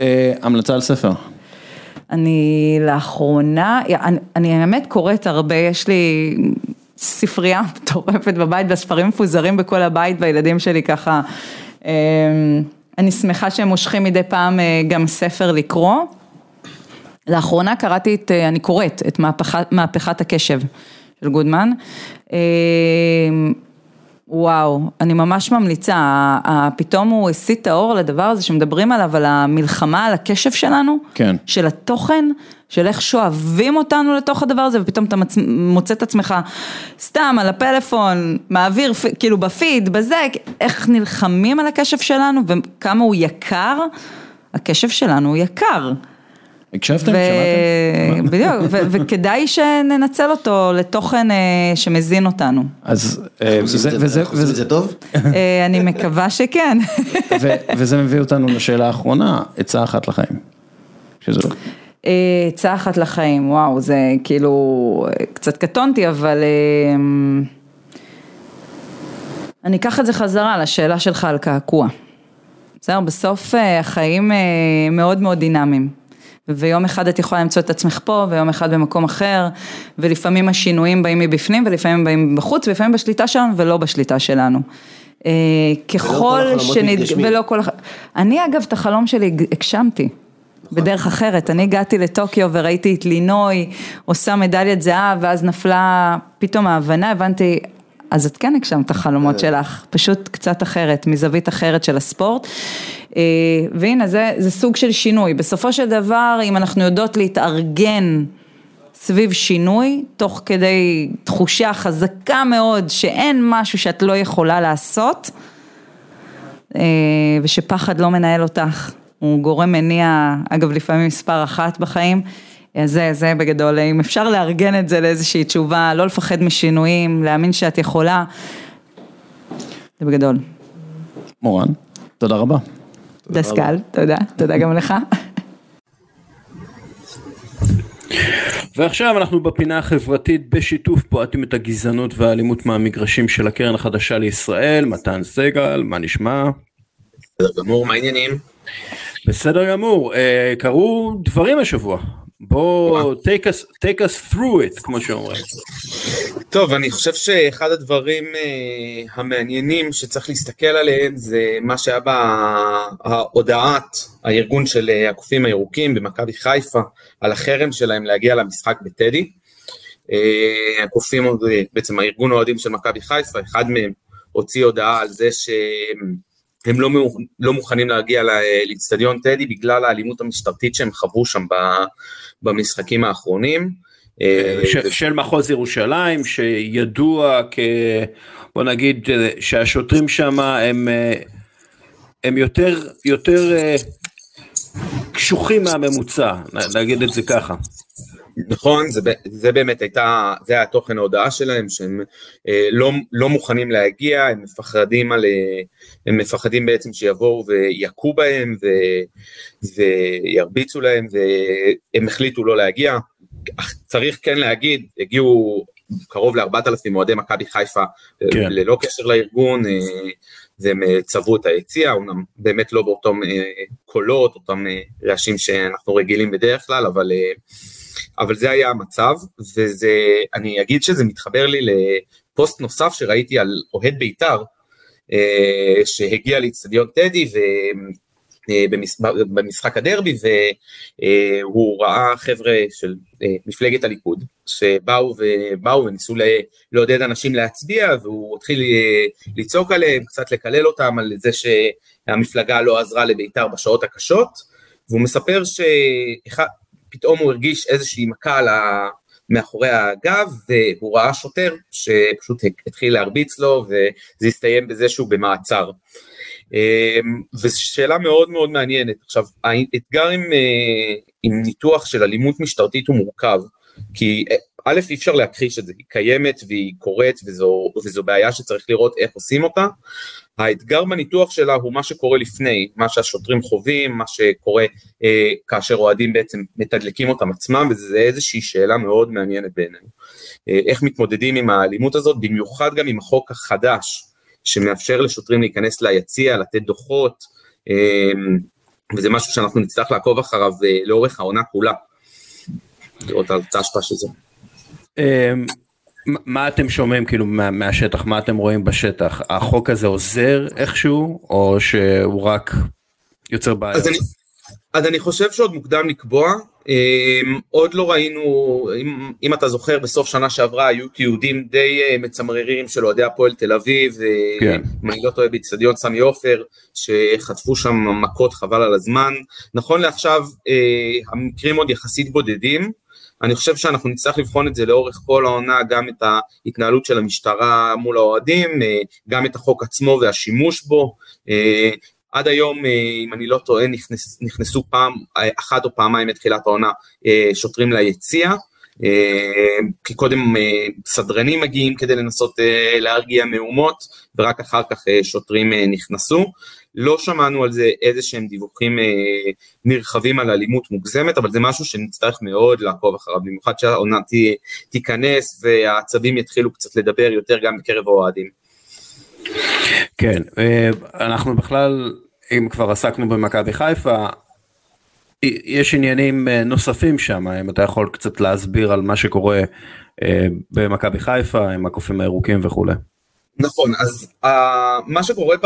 אה, המלצה על ספר. אני לאחרונה, אני, אני האמת קוראת הרבה, יש לי ספרייה מטורפת בבית והספרים מפוזרים בכל הבית והילדים שלי ככה, אמ, אני שמחה שהם מושכים מדי פעם אה, גם ספר לקרוא. לאחרונה קראתי את, אה, אני קוראת את מהפכת, מהפכת הקשב של גודמן. וואו, אני ממש ממליצה, פתאום הוא הסיט את האור לדבר הזה שמדברים עליו, על המלחמה, על הקשב שלנו, כן. של התוכן, של איך שואבים אותנו לתוך הדבר הזה, ופתאום אתה מצ... מוצא את עצמך סתם על הפלאפון, מעביר, כאילו בפיד, בזה, איך נלחמים על הקשב שלנו, וכמה הוא יקר, הקשב שלנו הוא יקר. הקשבתם? ו- שמעתם? בדיוק, ו- וכדאי שננצל אותו לתוכן אה, שמזין אותנו. אז, אה, זה- טוב? אה, אני מקווה שכן. ו- וזה מביא אותנו לשאלה האחרונה, עצה אחת לחיים. שזה לא. עצה אחת לחיים, וואו, זה כאילו, קצת קטונתי, אבל אה, אני אקח את זה חזרה לשאלה שלך על קעקוע. בסדר, בסוף החיים מאוד מאוד דינמיים. ויום אחד את יכולה למצוא את עצמך פה, ויום אחד במקום אחר, ולפעמים השינויים באים מבפנים, ולפעמים באים מבחוץ, ולפעמים בשליטה שלנו ולא בשליטה שלנו. אה, ככל החלומות שנד... ולא כל... אני אגב את החלום שלי הג- הגשמתי. בדרך אחרת, אני הגעתי לטוקיו וראיתי את לינוי עושה מדליית זהב ואז נפלה פתאום ההבנה, הבנתי, אז את כן הגשמת את החלומות שלך, פשוט קצת אחרת, מזווית אחרת של הספורט. אה, והנה זה, זה סוג של שינוי, בסופו של דבר אם אנחנו יודעות להתארגן סביב שינוי, תוך כדי תחושה חזקה מאוד שאין משהו שאת לא יכולה לעשות, אה, ושפחד לא מנהל אותך, הוא גורם מניע, אגב לפעמים מספר אחת בחיים, אז זה, זה בגדול, אם אפשר לארגן את זה לאיזושהי תשובה, לא לפחד משינויים, להאמין שאת יכולה, זה בגדול. מורן, תודה רבה. דסקל, תודה, תודה גם לך. ועכשיו אנחנו בפינה החברתית בשיתוף פועטים את הגזענות והאלימות מהמגרשים של הקרן החדשה לישראל, מתן סגל, מה נשמע? בסדר גמור, מה העניינים? בסדר גמור, אה, קרו דברים השבוע, בוא, take us, take us through it, כמו שאומרים. טוב, אני חושב שאחד הדברים uh, המעניינים שצריך להסתכל עליהם זה מה שהיה בהודעת הארגון של uh, הקופים הירוקים במכבי חיפה על החרם שלהם להגיע למשחק בטדי. Uh, הקופים, בעצם הארגון האוהדים של מכבי חיפה, אחד מהם הוציא הודעה על זה שהם לא, לא מוכנים להגיע לאיצטדיון טדי בגלל האלימות המשטרתית שהם חוו שם במשחקים האחרונים. אה, ש, של מחוז ירושלים שידוע כ... בוא נגיד שהשוטרים שם הם, אה, הם יותר, יותר אה, קשוחים מהממוצע, נגיד את זה ככה. נכון, זה, זה באמת הייתה, זה היה תוכן ההודעה שלהם, שהם אה, לא, לא מוכנים להגיע, הם מפחדים, על, אה, הם מפחדים בעצם שיבואו ויכו בהם ו, וירביצו להם, והם החליטו לא להגיע. צריך כן להגיד, הגיעו קרוב לארבעת אלפים אוהדי מכבי חיפה, כן. ללא קשר לארגון, אה, והם אה, צבעו את היציע, אומנם באמת לא באותם אה, קולות, אותם אה, רעשים שאנחנו רגילים בדרך כלל, אבל... אה, אבל זה היה המצב, וזה, אני אגיד שזה מתחבר לי לפוסט נוסף שראיתי על אוהד בית"ר, אה, שהגיע לאיצטדיון טדי, ו... אה, במשחק הדרבי והוא ראה חבר'ה של אה, מפלגת הליכוד שבאו ובאו וניסו לעודד אנשים להצביע והוא התחיל לצעוק עליהם, קצת לקלל אותם על זה שהמפלגה לא עזרה לבית"ר בשעות הקשות והוא מספר שאחד פתאום הוא הרגיש איזושהי מכה על ה... מאחורי הגב, והוא ראה שוטר שפשוט התחיל להרביץ לו, וזה הסתיים בזה שהוא במעצר. אמ, וזו שאלה מאוד מאוד מעניינת. עכשיו, האתגר עם, אה, עם ניתוח של אלימות משטרתית הוא מורכב, כי אה, א', אי אפשר להכחיש את זה, היא קיימת והיא קורית וזו, וזו בעיה שצריך לראות איך עושים אותה. האתגר בניתוח שלה הוא מה שקורה לפני, מה שהשוטרים חווים, מה שקורה אה, כאשר אוהדים בעצם מתדלקים אותם עצמם, וזה איזושהי שאלה מאוד מעניינת בעינינו. אה, איך מתמודדים עם האלימות הזאת, במיוחד גם עם החוק החדש, שמאפשר לשוטרים להיכנס ליציע, לתת דוחות, אה, וזה משהו שאנחנו נצטרך לעקוב אחריו אה, לאורך העונה כולה. לראות את ההשפעה של זה. אמ, מה אתם שומעים כאילו מהשטח, מה אתם רואים בשטח? החוק הזה עוזר איכשהו, או שהוא רק יוצר בעיה? אז אני, אז אני חושב שעוד מוקדם לקבוע, אמ, עוד לא ראינו, אם, אם אתה זוכר, בסוף שנה שעברה היו תיעודים די אה, מצמררים של אוהדי הפועל תל אביב, אה, כן. אם אני לא טועה באיצטדיון סמי עופר, שחטפו שם מכות חבל על הזמן. נכון לעכשיו, אה, המקרים עוד יחסית בודדים, אני חושב שאנחנו נצטרך לבחון את זה לאורך כל העונה, גם את ההתנהלות של המשטרה מול האוהדים, אה, גם את החוק עצמו והשימוש בו. אה, עד היום, אה, אם אני לא טועה, נכנס, נכנסו פעם אחת או פעמיים מתחילת העונה שוטרים ליציע. כי קודם סדרנים מגיעים כדי לנסות להרגיע מהומות, ורק אחר כך שוטרים נכנסו. לא שמענו על זה איזה שהם דיווחים אה, נרחבים על אלימות מוגזמת, אבל זה משהו שנצטרך מאוד לעקוב אחריו, במיוחד שהעונה תיכנס והעצבים יתחילו קצת לדבר יותר גם בקרב האוהדים. כן, אה, אנחנו בכלל, אם כבר עסקנו במכבי חיפה, יש עניינים אה, נוספים שם, אם אתה יכול קצת להסביר על מה שקורה אה, במכבי חיפה עם הקופים הירוקים וכולי. נכון, אז uh, מה שקורה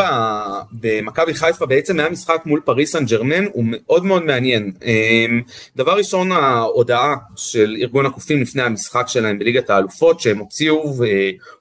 במכבי חיפה בעצם היה משחק מול פריס סן ג'רמן, הוא מאוד מאוד מעניין. Um, דבר ראשון, ההודעה של ארגון הקופים לפני המשחק שלהם בליגת האלופות, שהם הוציאו uh,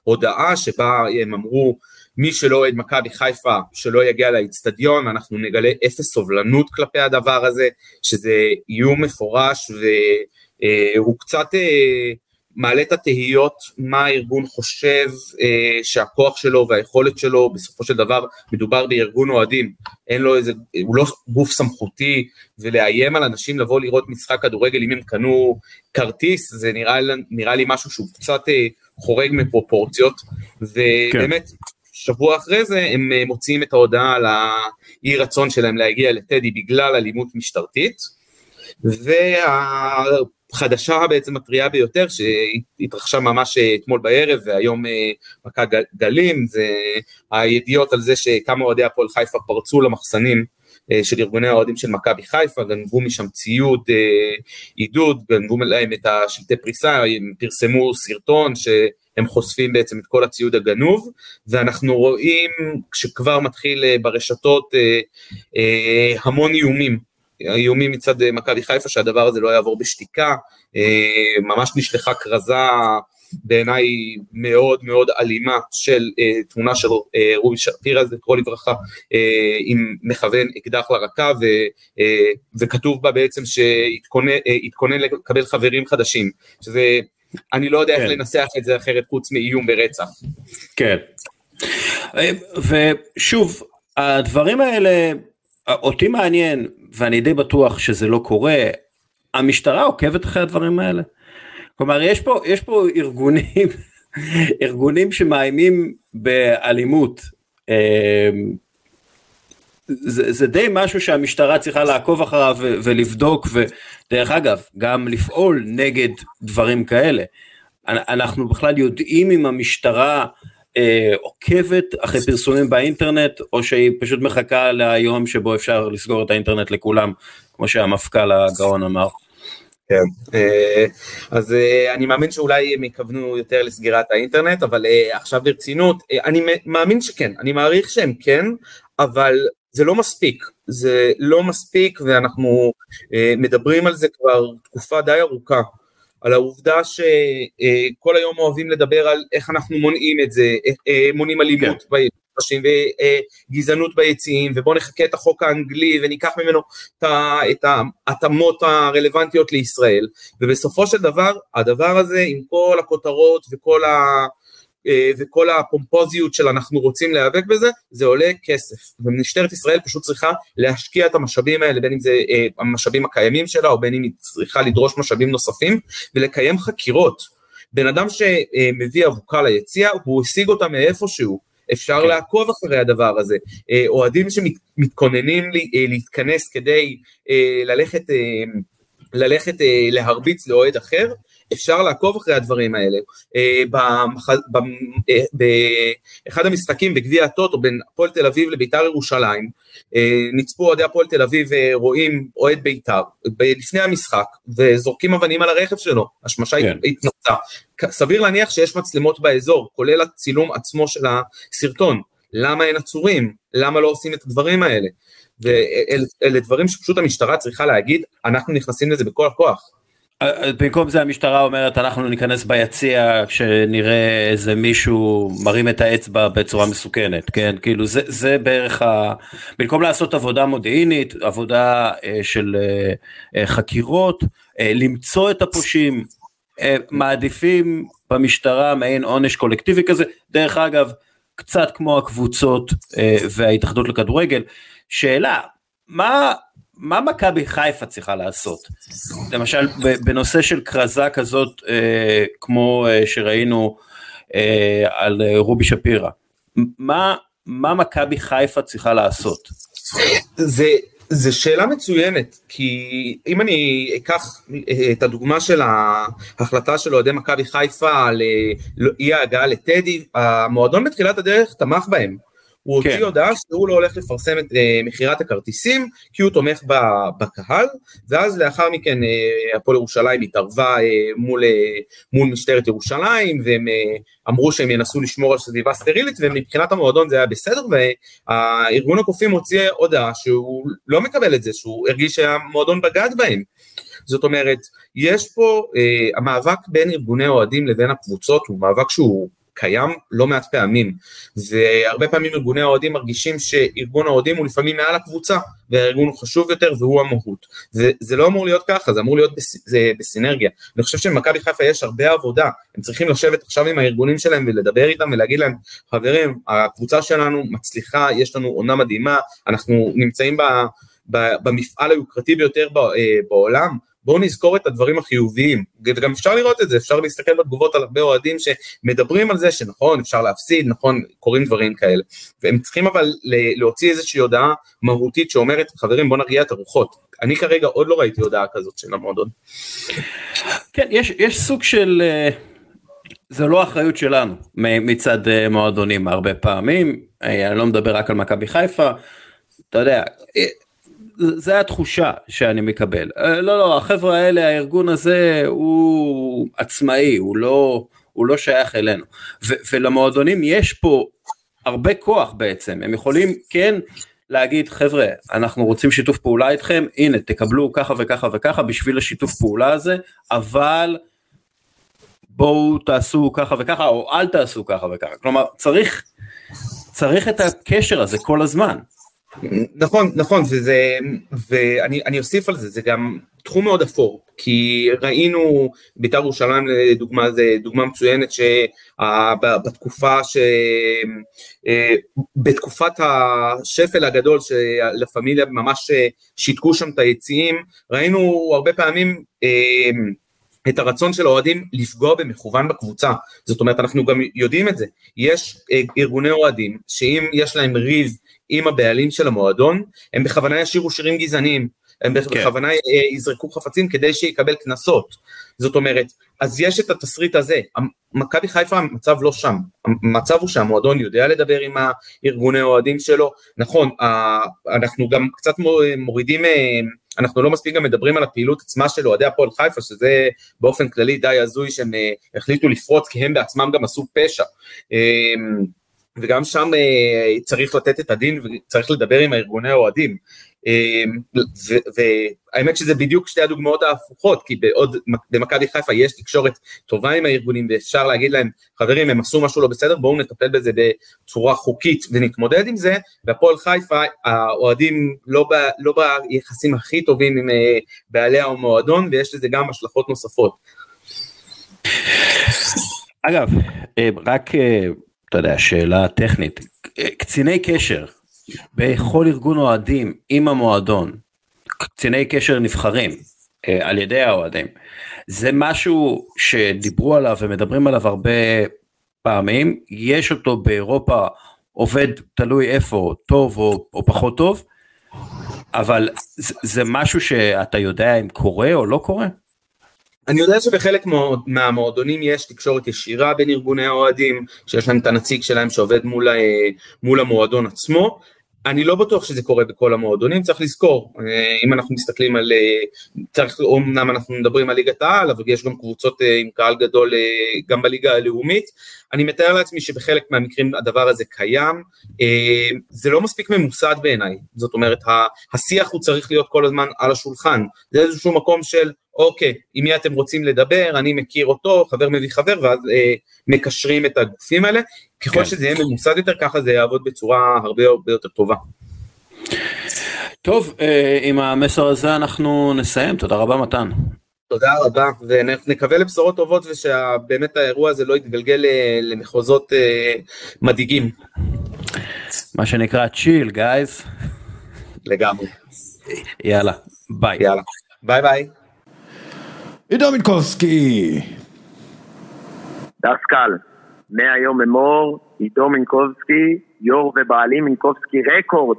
הודעה שבה הם אמרו, מי שלא אוהד מכבי חיפה, שלא יגיע לאיצטדיון, אנחנו נגלה אפס סובלנות כלפי הדבר הזה, שזה איום מפורש והוא uh, קצת... Uh, מעלה את התהיות מה הארגון חושב אה, שהכוח שלו והיכולת שלו, בסופו של דבר מדובר בארגון אוהדים, אין לו איזה, הוא לא גוף סמכותי, ולאיים על אנשים לבוא לראות משחק כדורגל אם הם קנו כרטיס, זה נראה, נראה לי משהו שהוא קצת אה, חורג מפרופורציות, ובאמת, כן. שבוע אחרי זה הם אה, מוציאים את ההודעה על האי רצון שלהם להגיע לטדי בגלל אלימות משטרתית, וה... חדשה בעצם הטריה ביותר שהתרחשה ממש אתמול בערב והיום אה, מכה גלים, זה הידיעות על זה שכמה אוהדי הפועל חיפה פרצו למחסנים של ארגוני האוהדים של מכבי חיפה, גנבו משם ציוד עידוד, גנבו להם את השלטי פריסה, הם פרסמו סרטון שהם חושפים בעצם את כל הציוד הגנוב, ואנחנו רואים שכבר מתחיל ברשתות המון איומים איומים מצד אה, מכבי חיפה שהדבר הזה לא יעבור בשתיקה, אה, ממש נשלחה כרזה בעיניי מאוד מאוד אלימה של uh, תמונה של רובי שפירא, זכרו לברכה, עם מכוון אקדח לרקה, ו, וכתוב בה בעצם שהתכונן לקבל חברים חדשים, שזה, אני לא יודע כן. איך לנסח את זה אחרת חוץ מאיום ברצח. כן, ושוב, הדברים האלה, אותי מעניין, ואני די בטוח שזה לא קורה, המשטרה עוקבת אחרי הדברים האלה. כלומר, יש פה, יש פה ארגונים, ארגונים שמאיימים באלימות. אמ, זה, זה די משהו שהמשטרה צריכה לעקוב אחריו ולבדוק, ודרך אגב, גם לפעול נגד דברים כאלה. אנחנו בכלל יודעים אם המשטרה אה, עוקבת אחרי פרסומים באינטרנט, או שהיא פשוט מחכה ליום שבו אפשר לסגור את האינטרנט לכולם, כמו שהמפכ"ל הגאון אמר. כן, אה, אז אה, אני מאמין שאולי הם יכוונו יותר לסגירת האינטרנט, אבל אה, עכשיו ברצינות, אני מאמין שכן, אני מעריך שהם כן, אבל זה לא מספיק, זה לא מספיק ואנחנו מדברים על זה כבר תקופה די ארוכה. על העובדה שכל היום אוהבים לדבר על איך אנחנו מונעים את זה, מונעים אלימות כן. נשים וגזענות ביציעים ובואו נחכה את החוק האנגלי וניקח ממנו את ההתאמות הרלוונטיות לישראל ובסופו של דבר הדבר הזה עם כל הכותרות וכל ה... אה, וכל הפומפוזיות של אנחנו רוצים להיאבק בזה, זה עולה כסף. ומשטרת ישראל פשוט צריכה להשקיע את המשאבים האלה, בין אם זה אה, המשאבים הקיימים שלה, או בין אם היא צריכה לדרוש משאבים נוספים, ולקיים חקירות. בן אדם שמביא אבוקה ליציע, הוא השיג אותה מאיפשהו. אפשר כן. לעקוב אחרי הדבר הזה. אה, אוהדים שמתכוננים להתכנס כדי ללכת, ללכת להרביץ לאוהד אחר, אפשר לעקוב אחרי הדברים האלה. אה, אה, באחד המשחקים בגביע הטוטו בין הפועל תל אביב לביתר ירושלים, אה, נצפו אוהדי הפועל תל אביב ורואים אוהד ביתר לפני המשחק וזורקים אבנים על הרכב שלו, השמשה כן. התנוצה. סביר להניח שיש מצלמות באזור, כולל הצילום עצמו של הסרטון. למה אין עצורים? למה לא עושים את הדברים האלה? ואלה דברים שפשוט המשטרה צריכה להגיד, אנחנו נכנסים לזה בכל הכוח. במקום זה המשטרה אומרת אנחנו ניכנס ביציע כשנראה איזה מישהו מרים את האצבע בצורה מסוכנת כן? כאילו זה זה בערך ה... במקום לעשות עבודה מודיעינית עבודה אה, של אה, אה, חקירות אה, למצוא את הפושעים אה, מעדיפים במשטרה מעין עונש קולקטיבי כזה. דרך אגב קצת כמו הקבוצות אה, וההתאחדות לכדורגל. שאלה מה מה מכבי חיפה צריכה לעשות? למשל בנושא של כרזה כזאת אה, כמו אה, שראינו אה, על אה, רובי שפירא, מה, מה מכבי חיפה צריכה לעשות? זה, זה שאלה מצוינת, כי אם אני אקח אה, את הדוגמה של ההחלטה של אוהדי מכבי חיפה על אה, אי ההגעה לטדי, המועדון בתחילת הדרך תמך בהם. הוא הוציא כן. הודעה שהוא לא הולך לפרסם את uh, מכירת הכרטיסים כי הוא תומך בקהל ואז לאחר מכן uh, הפועל ירושלים התערבה uh, מול, uh, מול משטרת ירושלים והם uh, אמרו שהם ינסו לשמור על סביבה סטרילית ומבחינת המועדון זה היה בסדר והארגון הקופים הוציא הודעה שהוא לא מקבל את זה שהוא הרגיש שהמועדון בגד בהם זאת אומרת יש פה uh, המאבק בין ארגוני אוהדים לבין הקבוצות הוא מאבק שהוא קיים לא מעט פעמים, והרבה פעמים ארגוני האוהדים מרגישים שארגון האוהדים הוא לפעמים מעל הקבוצה, והארגון הוא חשוב יותר והוא המהות. זה לא אמור להיות ככה, זה אמור להיות בס, זה בסינרגיה. אני חושב שלמכבי חיפה יש הרבה עבודה, הם צריכים לשבת עכשיו עם הארגונים שלהם ולדבר איתם ולהגיד להם, חברים, הקבוצה שלנו מצליחה, יש לנו עונה מדהימה, אנחנו נמצאים ב... במפעל היוקרתי ביותר אה, בעולם, בואו נזכור את הדברים החיוביים, וגם אפשר לראות את זה, אפשר להסתכל בתגובות על הרבה אוהדים שמדברים על זה שנכון, אפשר להפסיד, נכון, קורים דברים כאלה. והם צריכים אבל להוציא איזושהי הודעה מהותית שאומרת, חברים בואו נרגיע את הרוחות. אני כרגע עוד לא ראיתי הודעה כזאת של המועדון. כן, יש, יש סוג של... אה, זה לא אחריות שלנו מצד אה, מועדונים הרבה פעמים, אה, אני לא מדבר רק על מכבי חיפה, אתה יודע, זה התחושה שאני מקבל. אה, לא, לא, החבר'ה האלה, הארגון הזה הוא עצמאי, הוא לא, הוא לא שייך אלינו. ו, ולמועדונים יש פה הרבה כוח בעצם, הם יכולים כן להגיד חבר'ה אנחנו רוצים שיתוף פעולה איתכם הנה תקבלו ככה וככה וככה בשביל השיתוף פעולה הזה אבל בואו תעשו ככה וככה או אל תעשו ככה וככה כלומר צריך צריך את הקשר הזה כל הזמן. נכון נכון וזה ואני אוסיף על זה זה גם תחום מאוד אפור כי ראינו בית"ר ירושלים לדוגמה זה דוגמה מצוינת שבתקופה ש... אה, בתקופת השפל הגדול שלה פמיליה ממש שיתקו שם את היציעים ראינו הרבה פעמים אה, את הרצון של האוהדים לפגוע במכוון בקבוצה, זאת אומרת אנחנו גם יודעים את זה, יש אה, ארגוני אוהדים שאם יש להם ריב עם הבעלים של המועדון, הם בכוונה ישירו שירים גזעניים, הם כן. בכוונה אה, יזרקו חפצים כדי שיקבל קנסות, זאת אומרת, אז יש את התסריט הזה, מכבי חיפה המצב לא שם, המצב הוא שהמועדון יודע לדבר עם הארגוני אוהדים שלו, נכון, אנחנו גם קצת מורידים אה, אנחנו לא מספיק גם מדברים על הפעילות עצמה של אוהדי הפועל חיפה, שזה באופן כללי די הזוי שהם אה, החליטו לפרוץ, כי הם בעצמם גם עשו פשע. וגם שם אה, צריך לתת את הדין וצריך לדבר עם הארגוני האוהדים. אמ, והאמת שזה בדיוק שתי הדוגמאות ההפוכות, כי בעוד במכבי חיפה יש תקשורת טובה עם הארגונים ואפשר להגיד להם, חברים הם עשו משהו לא בסדר, בואו נטפל בזה בצורה חוקית ונתמודד עם זה, והפועל חיפה האוהדים לא, ב, לא ביחסים הכי טובים עם אה, בעלי המועדון ויש לזה גם השלכות נוספות. אגב, אה, רק אתה יודע, שאלה טכנית, קציני קשר בכל ארגון אוהדים עם המועדון, קציני קשר נבחרים אה, על ידי האוהדים, זה משהו שדיברו עליו ומדברים עליו הרבה פעמים, יש אותו באירופה עובד תלוי איפה, טוב או, או פחות טוב, אבל זה, זה משהו שאתה יודע אם קורה או לא קורה? אני יודע שבחלק מהמועדונים יש תקשורת ישירה בין ארגוני האוהדים, שיש להם את הנציג שלהם שעובד מול, מול המועדון עצמו. אני לא בטוח שזה קורה בכל המועדונים, צריך לזכור, אה, אם אנחנו מסתכלים על, אה, צריך, אמנם אנחנו מדברים על ליגת העל, אבל יש גם קבוצות אה, עם קהל גדול גם בליגה הלאומית, אני מתאר לעצמי שבחלק מהמקרים הדבר הזה קיים, זה לא מספיק ממוסד בעיניי, זאת אומרת השיח הוא צריך להיות כל הזמן על השולחן, זה איזשהו מקום של אוקיי, עם מי אתם רוצים לדבר, אני מכיר אותו, חבר מביא חבר, ואז אה, מקשרים את הגופים האלה. ככל כן. שזה יהיה ממוסד יותר, ככה זה יעבוד בצורה הרבה הרבה יותר טובה. טוב, אה, עם המסר הזה אנחנו נסיים, תודה רבה מתן. תודה רבה, ונקווה לבשורות טובות ושבאמת האירוע הזה לא יתגלגל אה, למחוזות אה, מדאיגים. מה שנקרא chill, guys. לגמרי. יאללה, ביי. יאללה, ביי ביי. עידו מינקובסקי. דסקל, מהיום אמור, עידו מינקובסקי, יו"ר ובעלים מינקובסקי Record,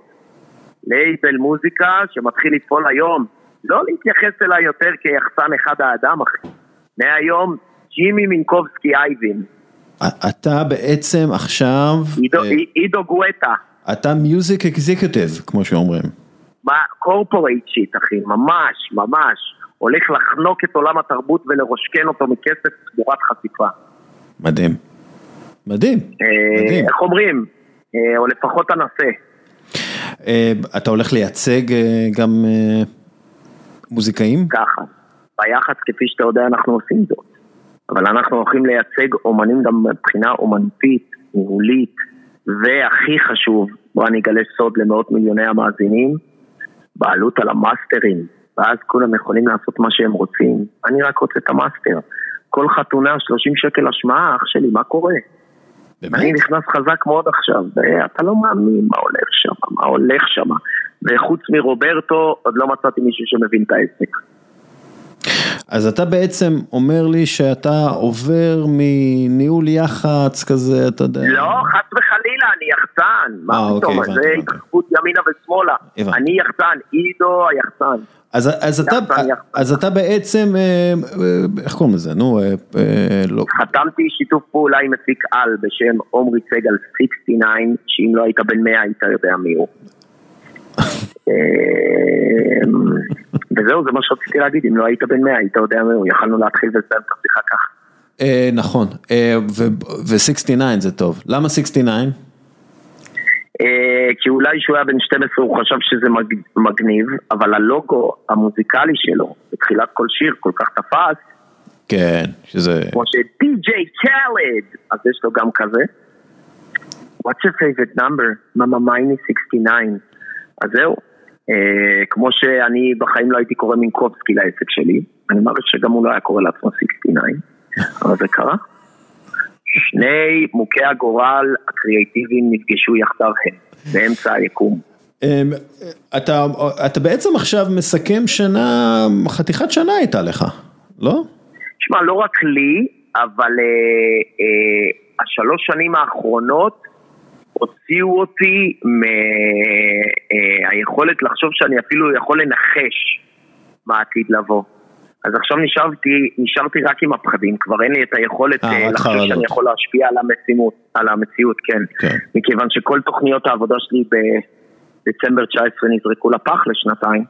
לייבל מוזיקה שמתחיל לפעול היום. לא להתייחס אליי יותר כיחצן אחד האדם, אחי. מהיום, ג'ימי מינקובסקי אייבין. אתה בעצם עכשיו... עידו, אה, עידו גואטה. אתה music executive, כמו שאומרים. מה, קורפורייט שיט, אחי, ממש, ממש. הולך לחנוק את עולם התרבות ולרושקן אותו מכסף תמורת חשיפה. מדהים. מדהים. אה, מדהים. איך אומרים? אה, או לפחות אנסה. אה, אתה הולך לייצג גם מוזיקאים? ככה. ביחס כפי שאתה יודע אנחנו עושים זאת. אבל אנחנו הולכים לייצג אומנים גם מבחינה אומנותית, ניהולית, והכי חשוב, בוא אני אגלה סוד למאות מיליוני המאזינים, בעלות על המאסטרים. ואז כולם יכולים לעשות מה שהם רוצים. אני רק רוצה את המאסטר. כל חתונה 30 שקל השמעה, אח שלי, מה קורה? באמת? אני נכנס חזק מאוד עכשיו, ואתה לא מאמין מה הולך שם, מה הולך שם. וחוץ מרוברטו, עוד לא מצאתי מישהו שמבין את העסק. אז אתה בעצם אומר לי שאתה עובר מניהול יח"צ כזה, אתה יודע... לא, חס וחלילה, אני יחצן. מה אה, פתאום, אוקיי, זה התרחבות ימינה ושמאלה. אני יחצן, עידו היחצן. אז, אז, אתה, אז אתה בעצם, אה, אה, איך קוראים לזה, נו, אה, לא. חתמתי שיתוף פעולה עם מפיק על בשם עומרי סגל 69, שאם לא היית בן 100 היית יודע מי הוא. אה, וזהו, זה מה שרציתי להגיד, אם לא היית בן 100, היית יודע מהו, יכלנו להתחיל ולסיים את השיחה ככה. אה, נכון, ו-69 זה טוב. למה 69? אה, כי אולי כשהוא היה בן 12 הוא חשב שזה מג- מגניב, אבל הלוגו המוזיקלי שלו, בתחילת כל שיר, כל כך תפס, כן, שזה... כמו ש-DJ קלד, אז יש לו גם כזה. What's your favorite number? Mine is 69. אז זהו. אה, כמו שאני בחיים לא הייתי קורא מינקובסקי לעסק שלי, אני מעריך שגם הוא לא היה קורא לעצמו 69, אבל זה קרה. שני מוכי הגורל הקריאיטיביים נפגשו יחדיו הם, באמצע היקום. אמ, אתה, אתה בעצם עכשיו מסכם שנה, חתיכת שנה הייתה לך, לא? שמע, לא רק לי, אבל אה, אה, השלוש שנים האחרונות הוציאו אותי מהיכולת לחשוב שאני אפילו יכול לנחש מה העתיד לבוא. אז עכשיו נשארתי, נשארתי רק עם הפחדים, כבר אין לי את היכולת אה, אה, לחשוב. שאני יכול להשפיע על המציאות, על המציאות, כן. כן. מכיוון שכל תוכניות העבודה שלי בדצמבר 19 נזרקו לפח לשנתיים,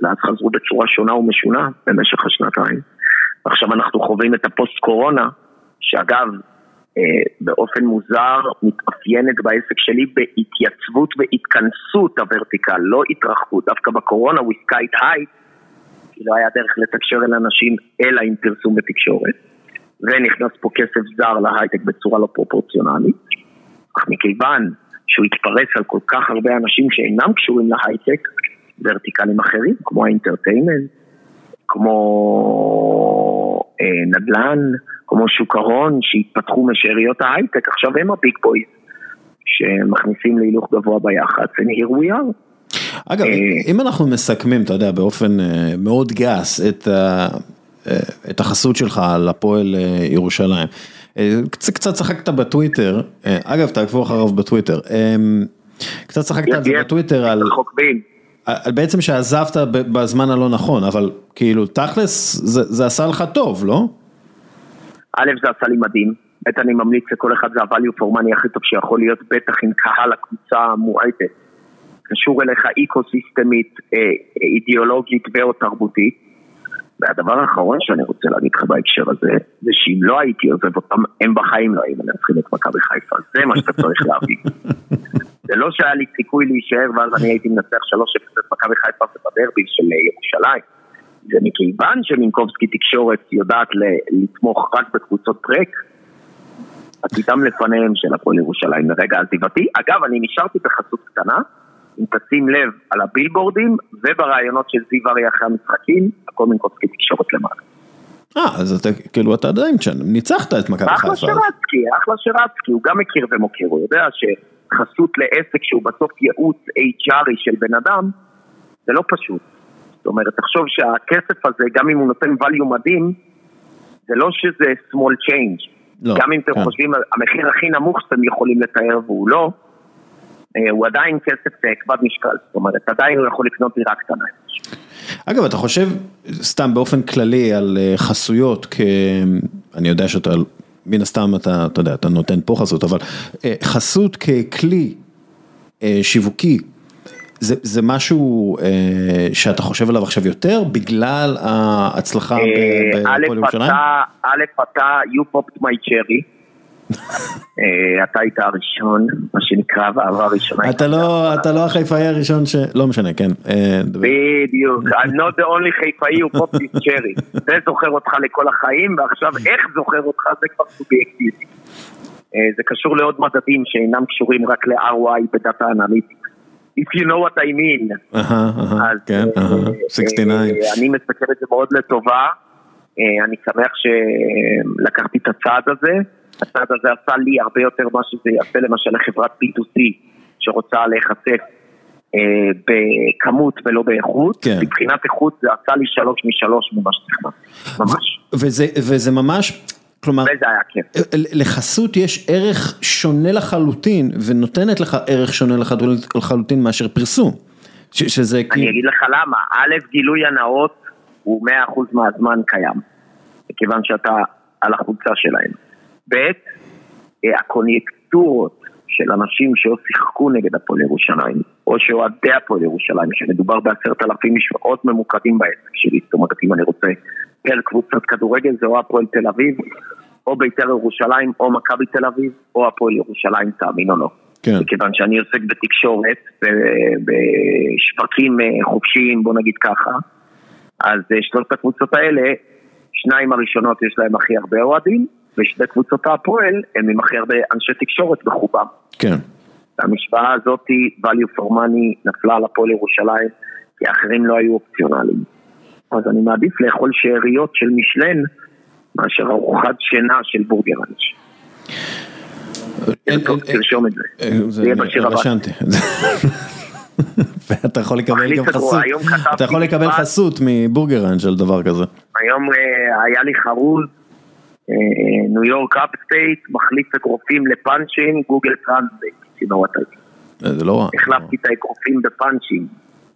ואז חזרו בצורה שונה ומשונה במשך השנתיים. עכשיו אנחנו חווים את הפוסט קורונה, שאגב, אה, באופן מוזר מתאפיינת בעסק שלי בהתייצבות והתכנסות הוורטיקל, לא התרחבות. דווקא בקורונה we skied high, כי לא היה דרך לתקשר אל אנשים אלא עם פרסום בתקשורת. ונכנס פה כסף זר להייטק בצורה לא פרופורציונלית. אך מכיוון שהוא התפרס על כל כך הרבה אנשים שאינם קשורים להייטק, ורטיקלים אחרים, כמו ה entertainment, כמו אה, נדל"ן, כמו שוק ההון, שהתפתחו משאריות ההייטק, עכשיו הם ה big boys, שמכניסים להילוך גבוה ביח"צ, and here we are. אגב, אה. אם אנחנו מסכמים, אתה יודע, באופן אה, מאוד גס את, ה, אה, את החסות שלך על הפועל ירושלים, קצת, קצת צחקת בטוויטר, אגב, תעקבו אחריו בטוויטר, קצת צחקת על זה בטוויטר על. על בעצם שעזבת בזמן הלא נכון, אבל כאילו, תכלס, זה, זה עשה לך טוב, לא? א', זה עשה לי מדהים, ב', אני ממליץ לכל אחד, זה ה-value for money הכי טוב שיכול להיות, בטח עם קהל הקבוצה המועטת. קשור אליך איקו-סיסטמית, אה, אה, אידיאולוגית ואו תרבותית. והדבר האחרון שאני רוצה להגיד לך בהקשר הזה, זה שאם לא הייתי עוזב אותם, הם בחיים לא היו מנצחים את מכבי חיפה, זה מה שאתה צריך להבין. זה לא שהיה לי סיכוי להישאר ואז אני הייתי מנצח 3-0 את מכבי חיפה ובדרבי של אה, ירושלים. זה מכיוון שמינקובסקי תקשורת יודעת לתמוך רק בקבוצות טרק, עתידם לפניהם של הפועל ירושלים לרגע עזיבתי. אגב, אני נשארתי בחסות קטנה, אם תשים לב על הבילבורדים וברעיונות של זיו אריה אחרי המשחקים, הכל מינקובסקי תקשורת למעלה. אה, אז אתה, כאילו, אתה עדיין שם, ניצחת את מכבי חיפה. אחלה שרצקי, אחלה שרצקי, הוא גם מכיר ומוקיר, הוא יודע שחסות לעסק שהוא בסוף ייעוץ HRי של בן אדם, זה לא פשוט. זאת אומרת, תחשוב שהכסף הזה, גם אם הוא נותן value מדהים, זה לא שזה small change. לא, גם אם אתם כן. חושבים המחיר הכי נמוך שאתם יכולים לתאר והוא לא, הוא עדיין כסף אה, כבד משקל, זאת אומרת, עדיין הוא יכול לקנות דירה קטנה. אגב, אתה חושב, סתם באופן כללי, על אה, חסויות, כ... אני יודע שאתה, מן הסתם אתה, אתה יודע, אתה נותן פה חסות, אבל אה, חסות ככלי אה, שיווקי, זה, זה משהו אה, שאתה חושב עליו עכשיו יותר, בגלל ההצלחה אה, בהפועל ירושלים? א', אתה, you popped my cherry. אה, אתה היית הראשון, מה שנקרא, בפעם הראשונה. אתה לא, אתה לא החיפאי הראשון ש... לא משנה, כן. אה. בדיוק, I'm not the only חיפאי popped his cherry. זה זוכר אותך לכל החיים, ועכשיו איך זוכר אותך זה כבר סובייקטיבי. אה, זה קשור לעוד מדדים שאינם קשורים רק ל-ROI ב data analytics. If you know what I mean. אז כן, אהה, 69. אני מסתכל את זה מאוד לטובה, אני שמח שלקחתי את הצעד הזה, הצעד הזה עשה לי הרבה יותר מה שזה יעשה למשל לחברת B2C שרוצה להיחשף אה, בכמות ולא באיכות, כן. מבחינת איכות זה עשה לי שלוש משלוש ממה שתכננתי, ממש, וזה, וזה ממש, כלומר, היה כיף. לחסות יש ערך שונה לחלוטין, ונותנת לך ערך שונה לחלוטין- לחלוטין מאשר פרסום. ש, שזה אני כאילו, אגיד לך למה, א', גילוי הנאות הוא 100% מהזמן קיים, מכיוון שאתה על החולצה שלהם. ב', אה, הקוניונקטורות של אנשים שלא שיחקו נגד הפועל ירושלים, או שאוהדי הפועל ירושלים, שמדובר בעשרת אלפים מאוד ממוקדים בעסק שלי, זאת אומרת אם אני רוצה פר קבוצת כדורגל זה או הפועל תל אביב, או בית"ר ירושלים, או מכבי תל אביב, או הפועל ירושלים, תאמין או לא. כן. מכיוון שאני עוסק בתקשורת, בשווקים אה, חופשיים, בוא נגיד ככה, אז אה, שלושת הקבוצות האלה, שניים הראשונות יש להם הכי הרבה אוהדים, ושתי קבוצות הפועל הם עם הכי הרבה אנשי תקשורת בחובם. כן. המשוואה הזאת, value for money, נפלה על הפועל ירושלים, כי האחרים לא היו אופציונליים. אז אני מעדיף לאכול שאריות של משלן, מאשר ארוחת שינה של בורגראנץ'. אין- טוב, אין- תרשום את זה. אה, זה- יהיה בשיר הבא. ואתה יכול לקבל גם חסות, אתה יכול לקבל. חסות מבורגראנץ' על דבר כזה. היום אה, היה לי חרוז, אה, ניו יורק upstate, מחליף אגרופים לפאנצ'ים, Google Translate, you know what I mean. אה, זה לא רע. החלפתי את האגרופים בפאנצ'ים,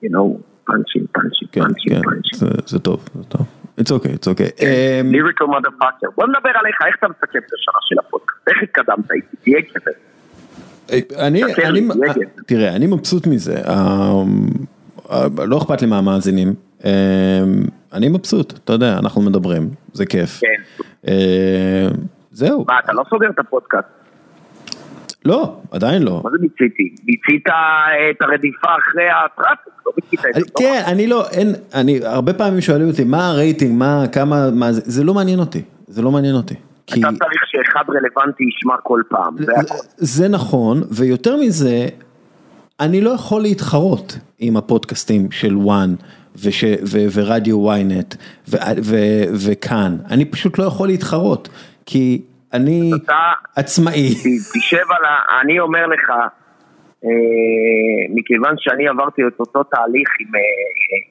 you know, פאנצ'ים, פאנצ'ים, כן, פאנצ'ים, כן, פאנצ'ים. זה- טוב, זה טוב. It's okay, it's okay. אמ, lyrical motherfucker. בוא נדבר עליך, איך אתה מסכם את השנה של הפודקאסט? איך התקדמת איתי? תהיה גבר. אני, תסתכל אני, לי, רגע. תראה, אני מבסוט מזה, אמ, אה, לא אכפת לי מהמאזינים, אמ, אני מבסוט, אתה יודע, אנחנו מדברים, זה כיף. כן. אמ, זהו, מה, אתה לא סוגר את הפודקאסט? לא, עדיין לא. מה זה מיציתי? מיצית אה, את הרדיפה אחרי הטראפיק, לא מיצית את זה. אני- כן, אני לא, אין, אני, הרבה פעמים שואלים אותי, מה הרייטינג, מה, כמה, מה זה, זה לא מעניין אותי, זה לא מעניין אותי. כי אתה צריך שאחד רלוונטי ישמע כל פעם, זה הכל. זה נכון, ויותר מזה, אני לא יכול להתחרות עם הפודקאסטים של וואן וש, ו, ורדיו ynet ו, ו, וכאן, אני פשוט לא יכול להתחרות, כי אני אתה עצמאי. תשב על ה... אני אומר לך, אה, מכיוון שאני עברתי את אותו תהליך עם אה,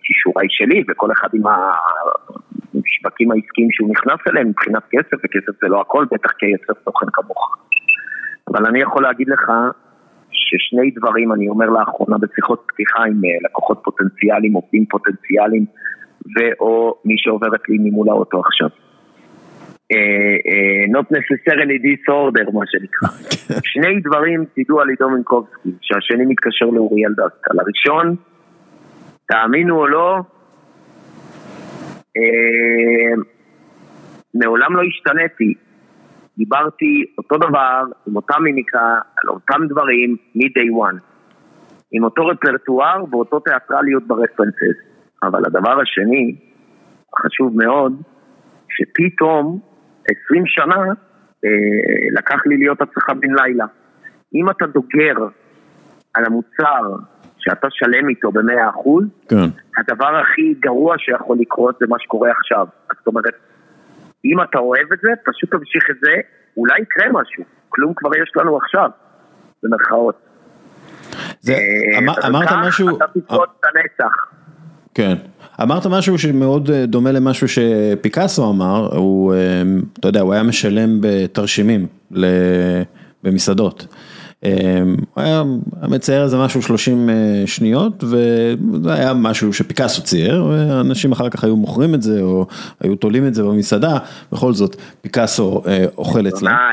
כישוריי שלי, וכל אחד עם השווקים העסקיים שהוא נכנס אליהם מבחינת כסף, וכסף זה לא הכל, בטח כיצר תוכן כמוך. אבל אני יכול להגיד לך ששני דברים אני אומר לאחרונה בשיחות פתיחה עם אה, לקוחות פוטנציאליים, עובדים פוטנציאליים, ואו מי שעוברת לי ממול האוטו עכשיו. אה, אה, not necessarily disorder מה שנקרא. שני דברים תדעו על עידו מינקובסקי, שהשני מתקשר לאוריאל דסקל. הראשון, תאמינו או לא, מעולם לא השתניתי. דיברתי אותו דבר, עם אותה מימיקה, על אותם דברים, מ-day one. עם אותו רפרטואר ואותו תיאטרליות ברפרנסס. אבל הדבר השני, החשוב מאוד, שפתאום 20 שנה אה, לקח לי להיות הצלחה בן לילה. אם אתה דוגר על המוצר שאתה שלם איתו במאה אחוז, כן. הדבר הכי גרוע שיכול לקרות זה מה שקורה עכשיו. זאת אומרת, אם אתה אוהב את זה, פשוט תמשיך את זה, אולי יקרה משהו. כלום כבר יש לנו עכשיו, במרכאות. זה, אה, אמר, אמרת כך משהו, אתה תפרוץ את הנצח. כן, אמרת משהו שמאוד אה, דומה למשהו שפיקאסו אמר, הוא, אה, אתה יודע, הוא היה משלם בתרשימים במסעדות. אה, הוא היה מצייר איזה משהו 30 אה, שניות וזה היה משהו שפיקאסו צייר ואנשים אחר כך היו מוכרים את זה או היו תולים את זה במסעדה, בכל זאת פיקאסו אה, אוכל אצלם. מה,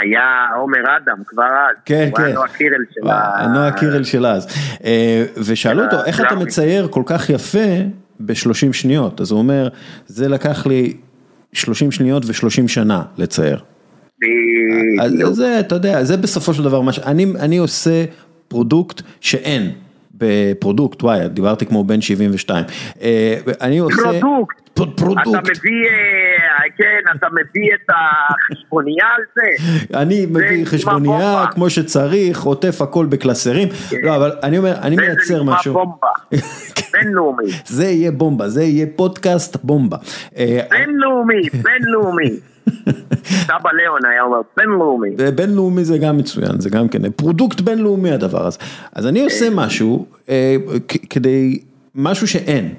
היה, עומר אדם כבר אז. כן, הוא היה כן. נועה קירל של ה... נועה קירל של אז. אה, ושאלו אותו, איך אתה. מצייר כל כך יפה ב-30 שניות? אז הוא אומר, זה לקח לי 30 שניות ו-30 שנה לצייר. אז בדיוק. זה, אתה יודע, זה בסופו של דבר מה ש... אני, עושה product שאין. ב product, וואי, דיברתי כמו בן 72. אה, אני עושה... product. פ- אתה product. מביא, אה, כן, אתה מביא את החשבוניה על זה. אני מביא חשבונייה. כמו שצריך, עוטף הכל בקלסרים. לא, אבל אני אומר, אני מייצר משהו. בומבה. בינלאומי. זה יהיה בומבה, זה יהיה פודקאסט בומבה. אה, בינלאומי, בינלאומי. סבא ליאון היה אומר בינלאומי. ובינלאומי זה גם מצוין, זה גם כן product בינלאומי הדבר הזה. אז אני עושה משהו אה, כדי, משהו שאין,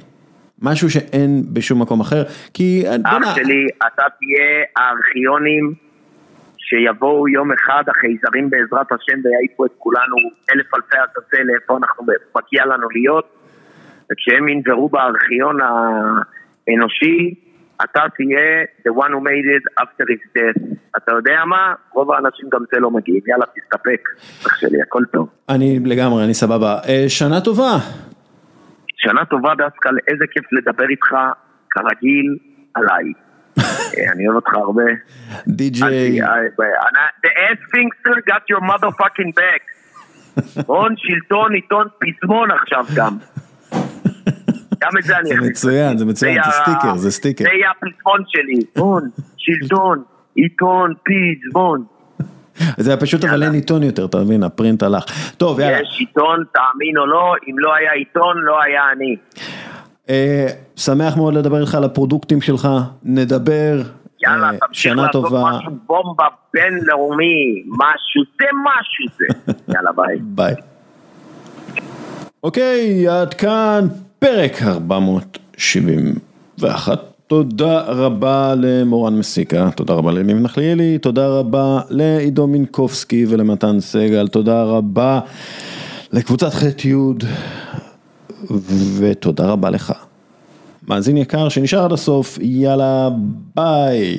משהו שאין בשום מקום אחר, כי אה, אח שלי, אתה תהיה הארכיונים שיבואו יום אחד החייזרים בעזרת השם ויעיפו את כולנו אלף אלפי עשרה לאיפה אנחנו מגיע לנו להיות וכשהם ינברו בארכיון האנושי אתה תהיה the one who made it after his death. אתה יודע מה? רוב האנשים גם זה לא מגיעים, יאללה תסתפק, אח שלי, הכל טוב. אני לגמרי, אני סבבה. אה, שנה טובה. שנה טובה דסקל, איזה כיף לדבר איתך, כרגיל, עליי. אה, אני אוהב אותך הרבה. די.ג'יי. אה, The ass finger got your motherfucking back. הון, שלטון, עיתון, פזמון עכשיו גם. גם את זה אני זה אכניס. מצוין, זה מצוין, זה סטיקר, זה סטיקר. זה יהיה הפזמון שלי. הון, שלטון, עיתון, פזמון. זה היה פשוט אבל אין עיתון יותר, אתה מבין, הפרינט הלך. טוב, יאללה. יש עיתון, תאמין או לא, אם לא היה עיתון, לא היה אני. אה, שמח מאוד לדבר איתך על הפרודוקטים שלך, נדבר. יאללה, אה, תמשיך לעשות. משהו בומבה בינלאומי, משהו, זה משהו זה. יאללה, ביי. ביי. אוקיי, עד כאן פרק 471. תודה רבה למורן מסיקה, תודה רבה לניב נחליאלי, תודה רבה לעידו מינקובסקי ולמתן סגל, תודה רבה לקבוצת ח' י' ותודה רבה לך. מאזין יקר שנשאר עד הסוף, יאללה ביי.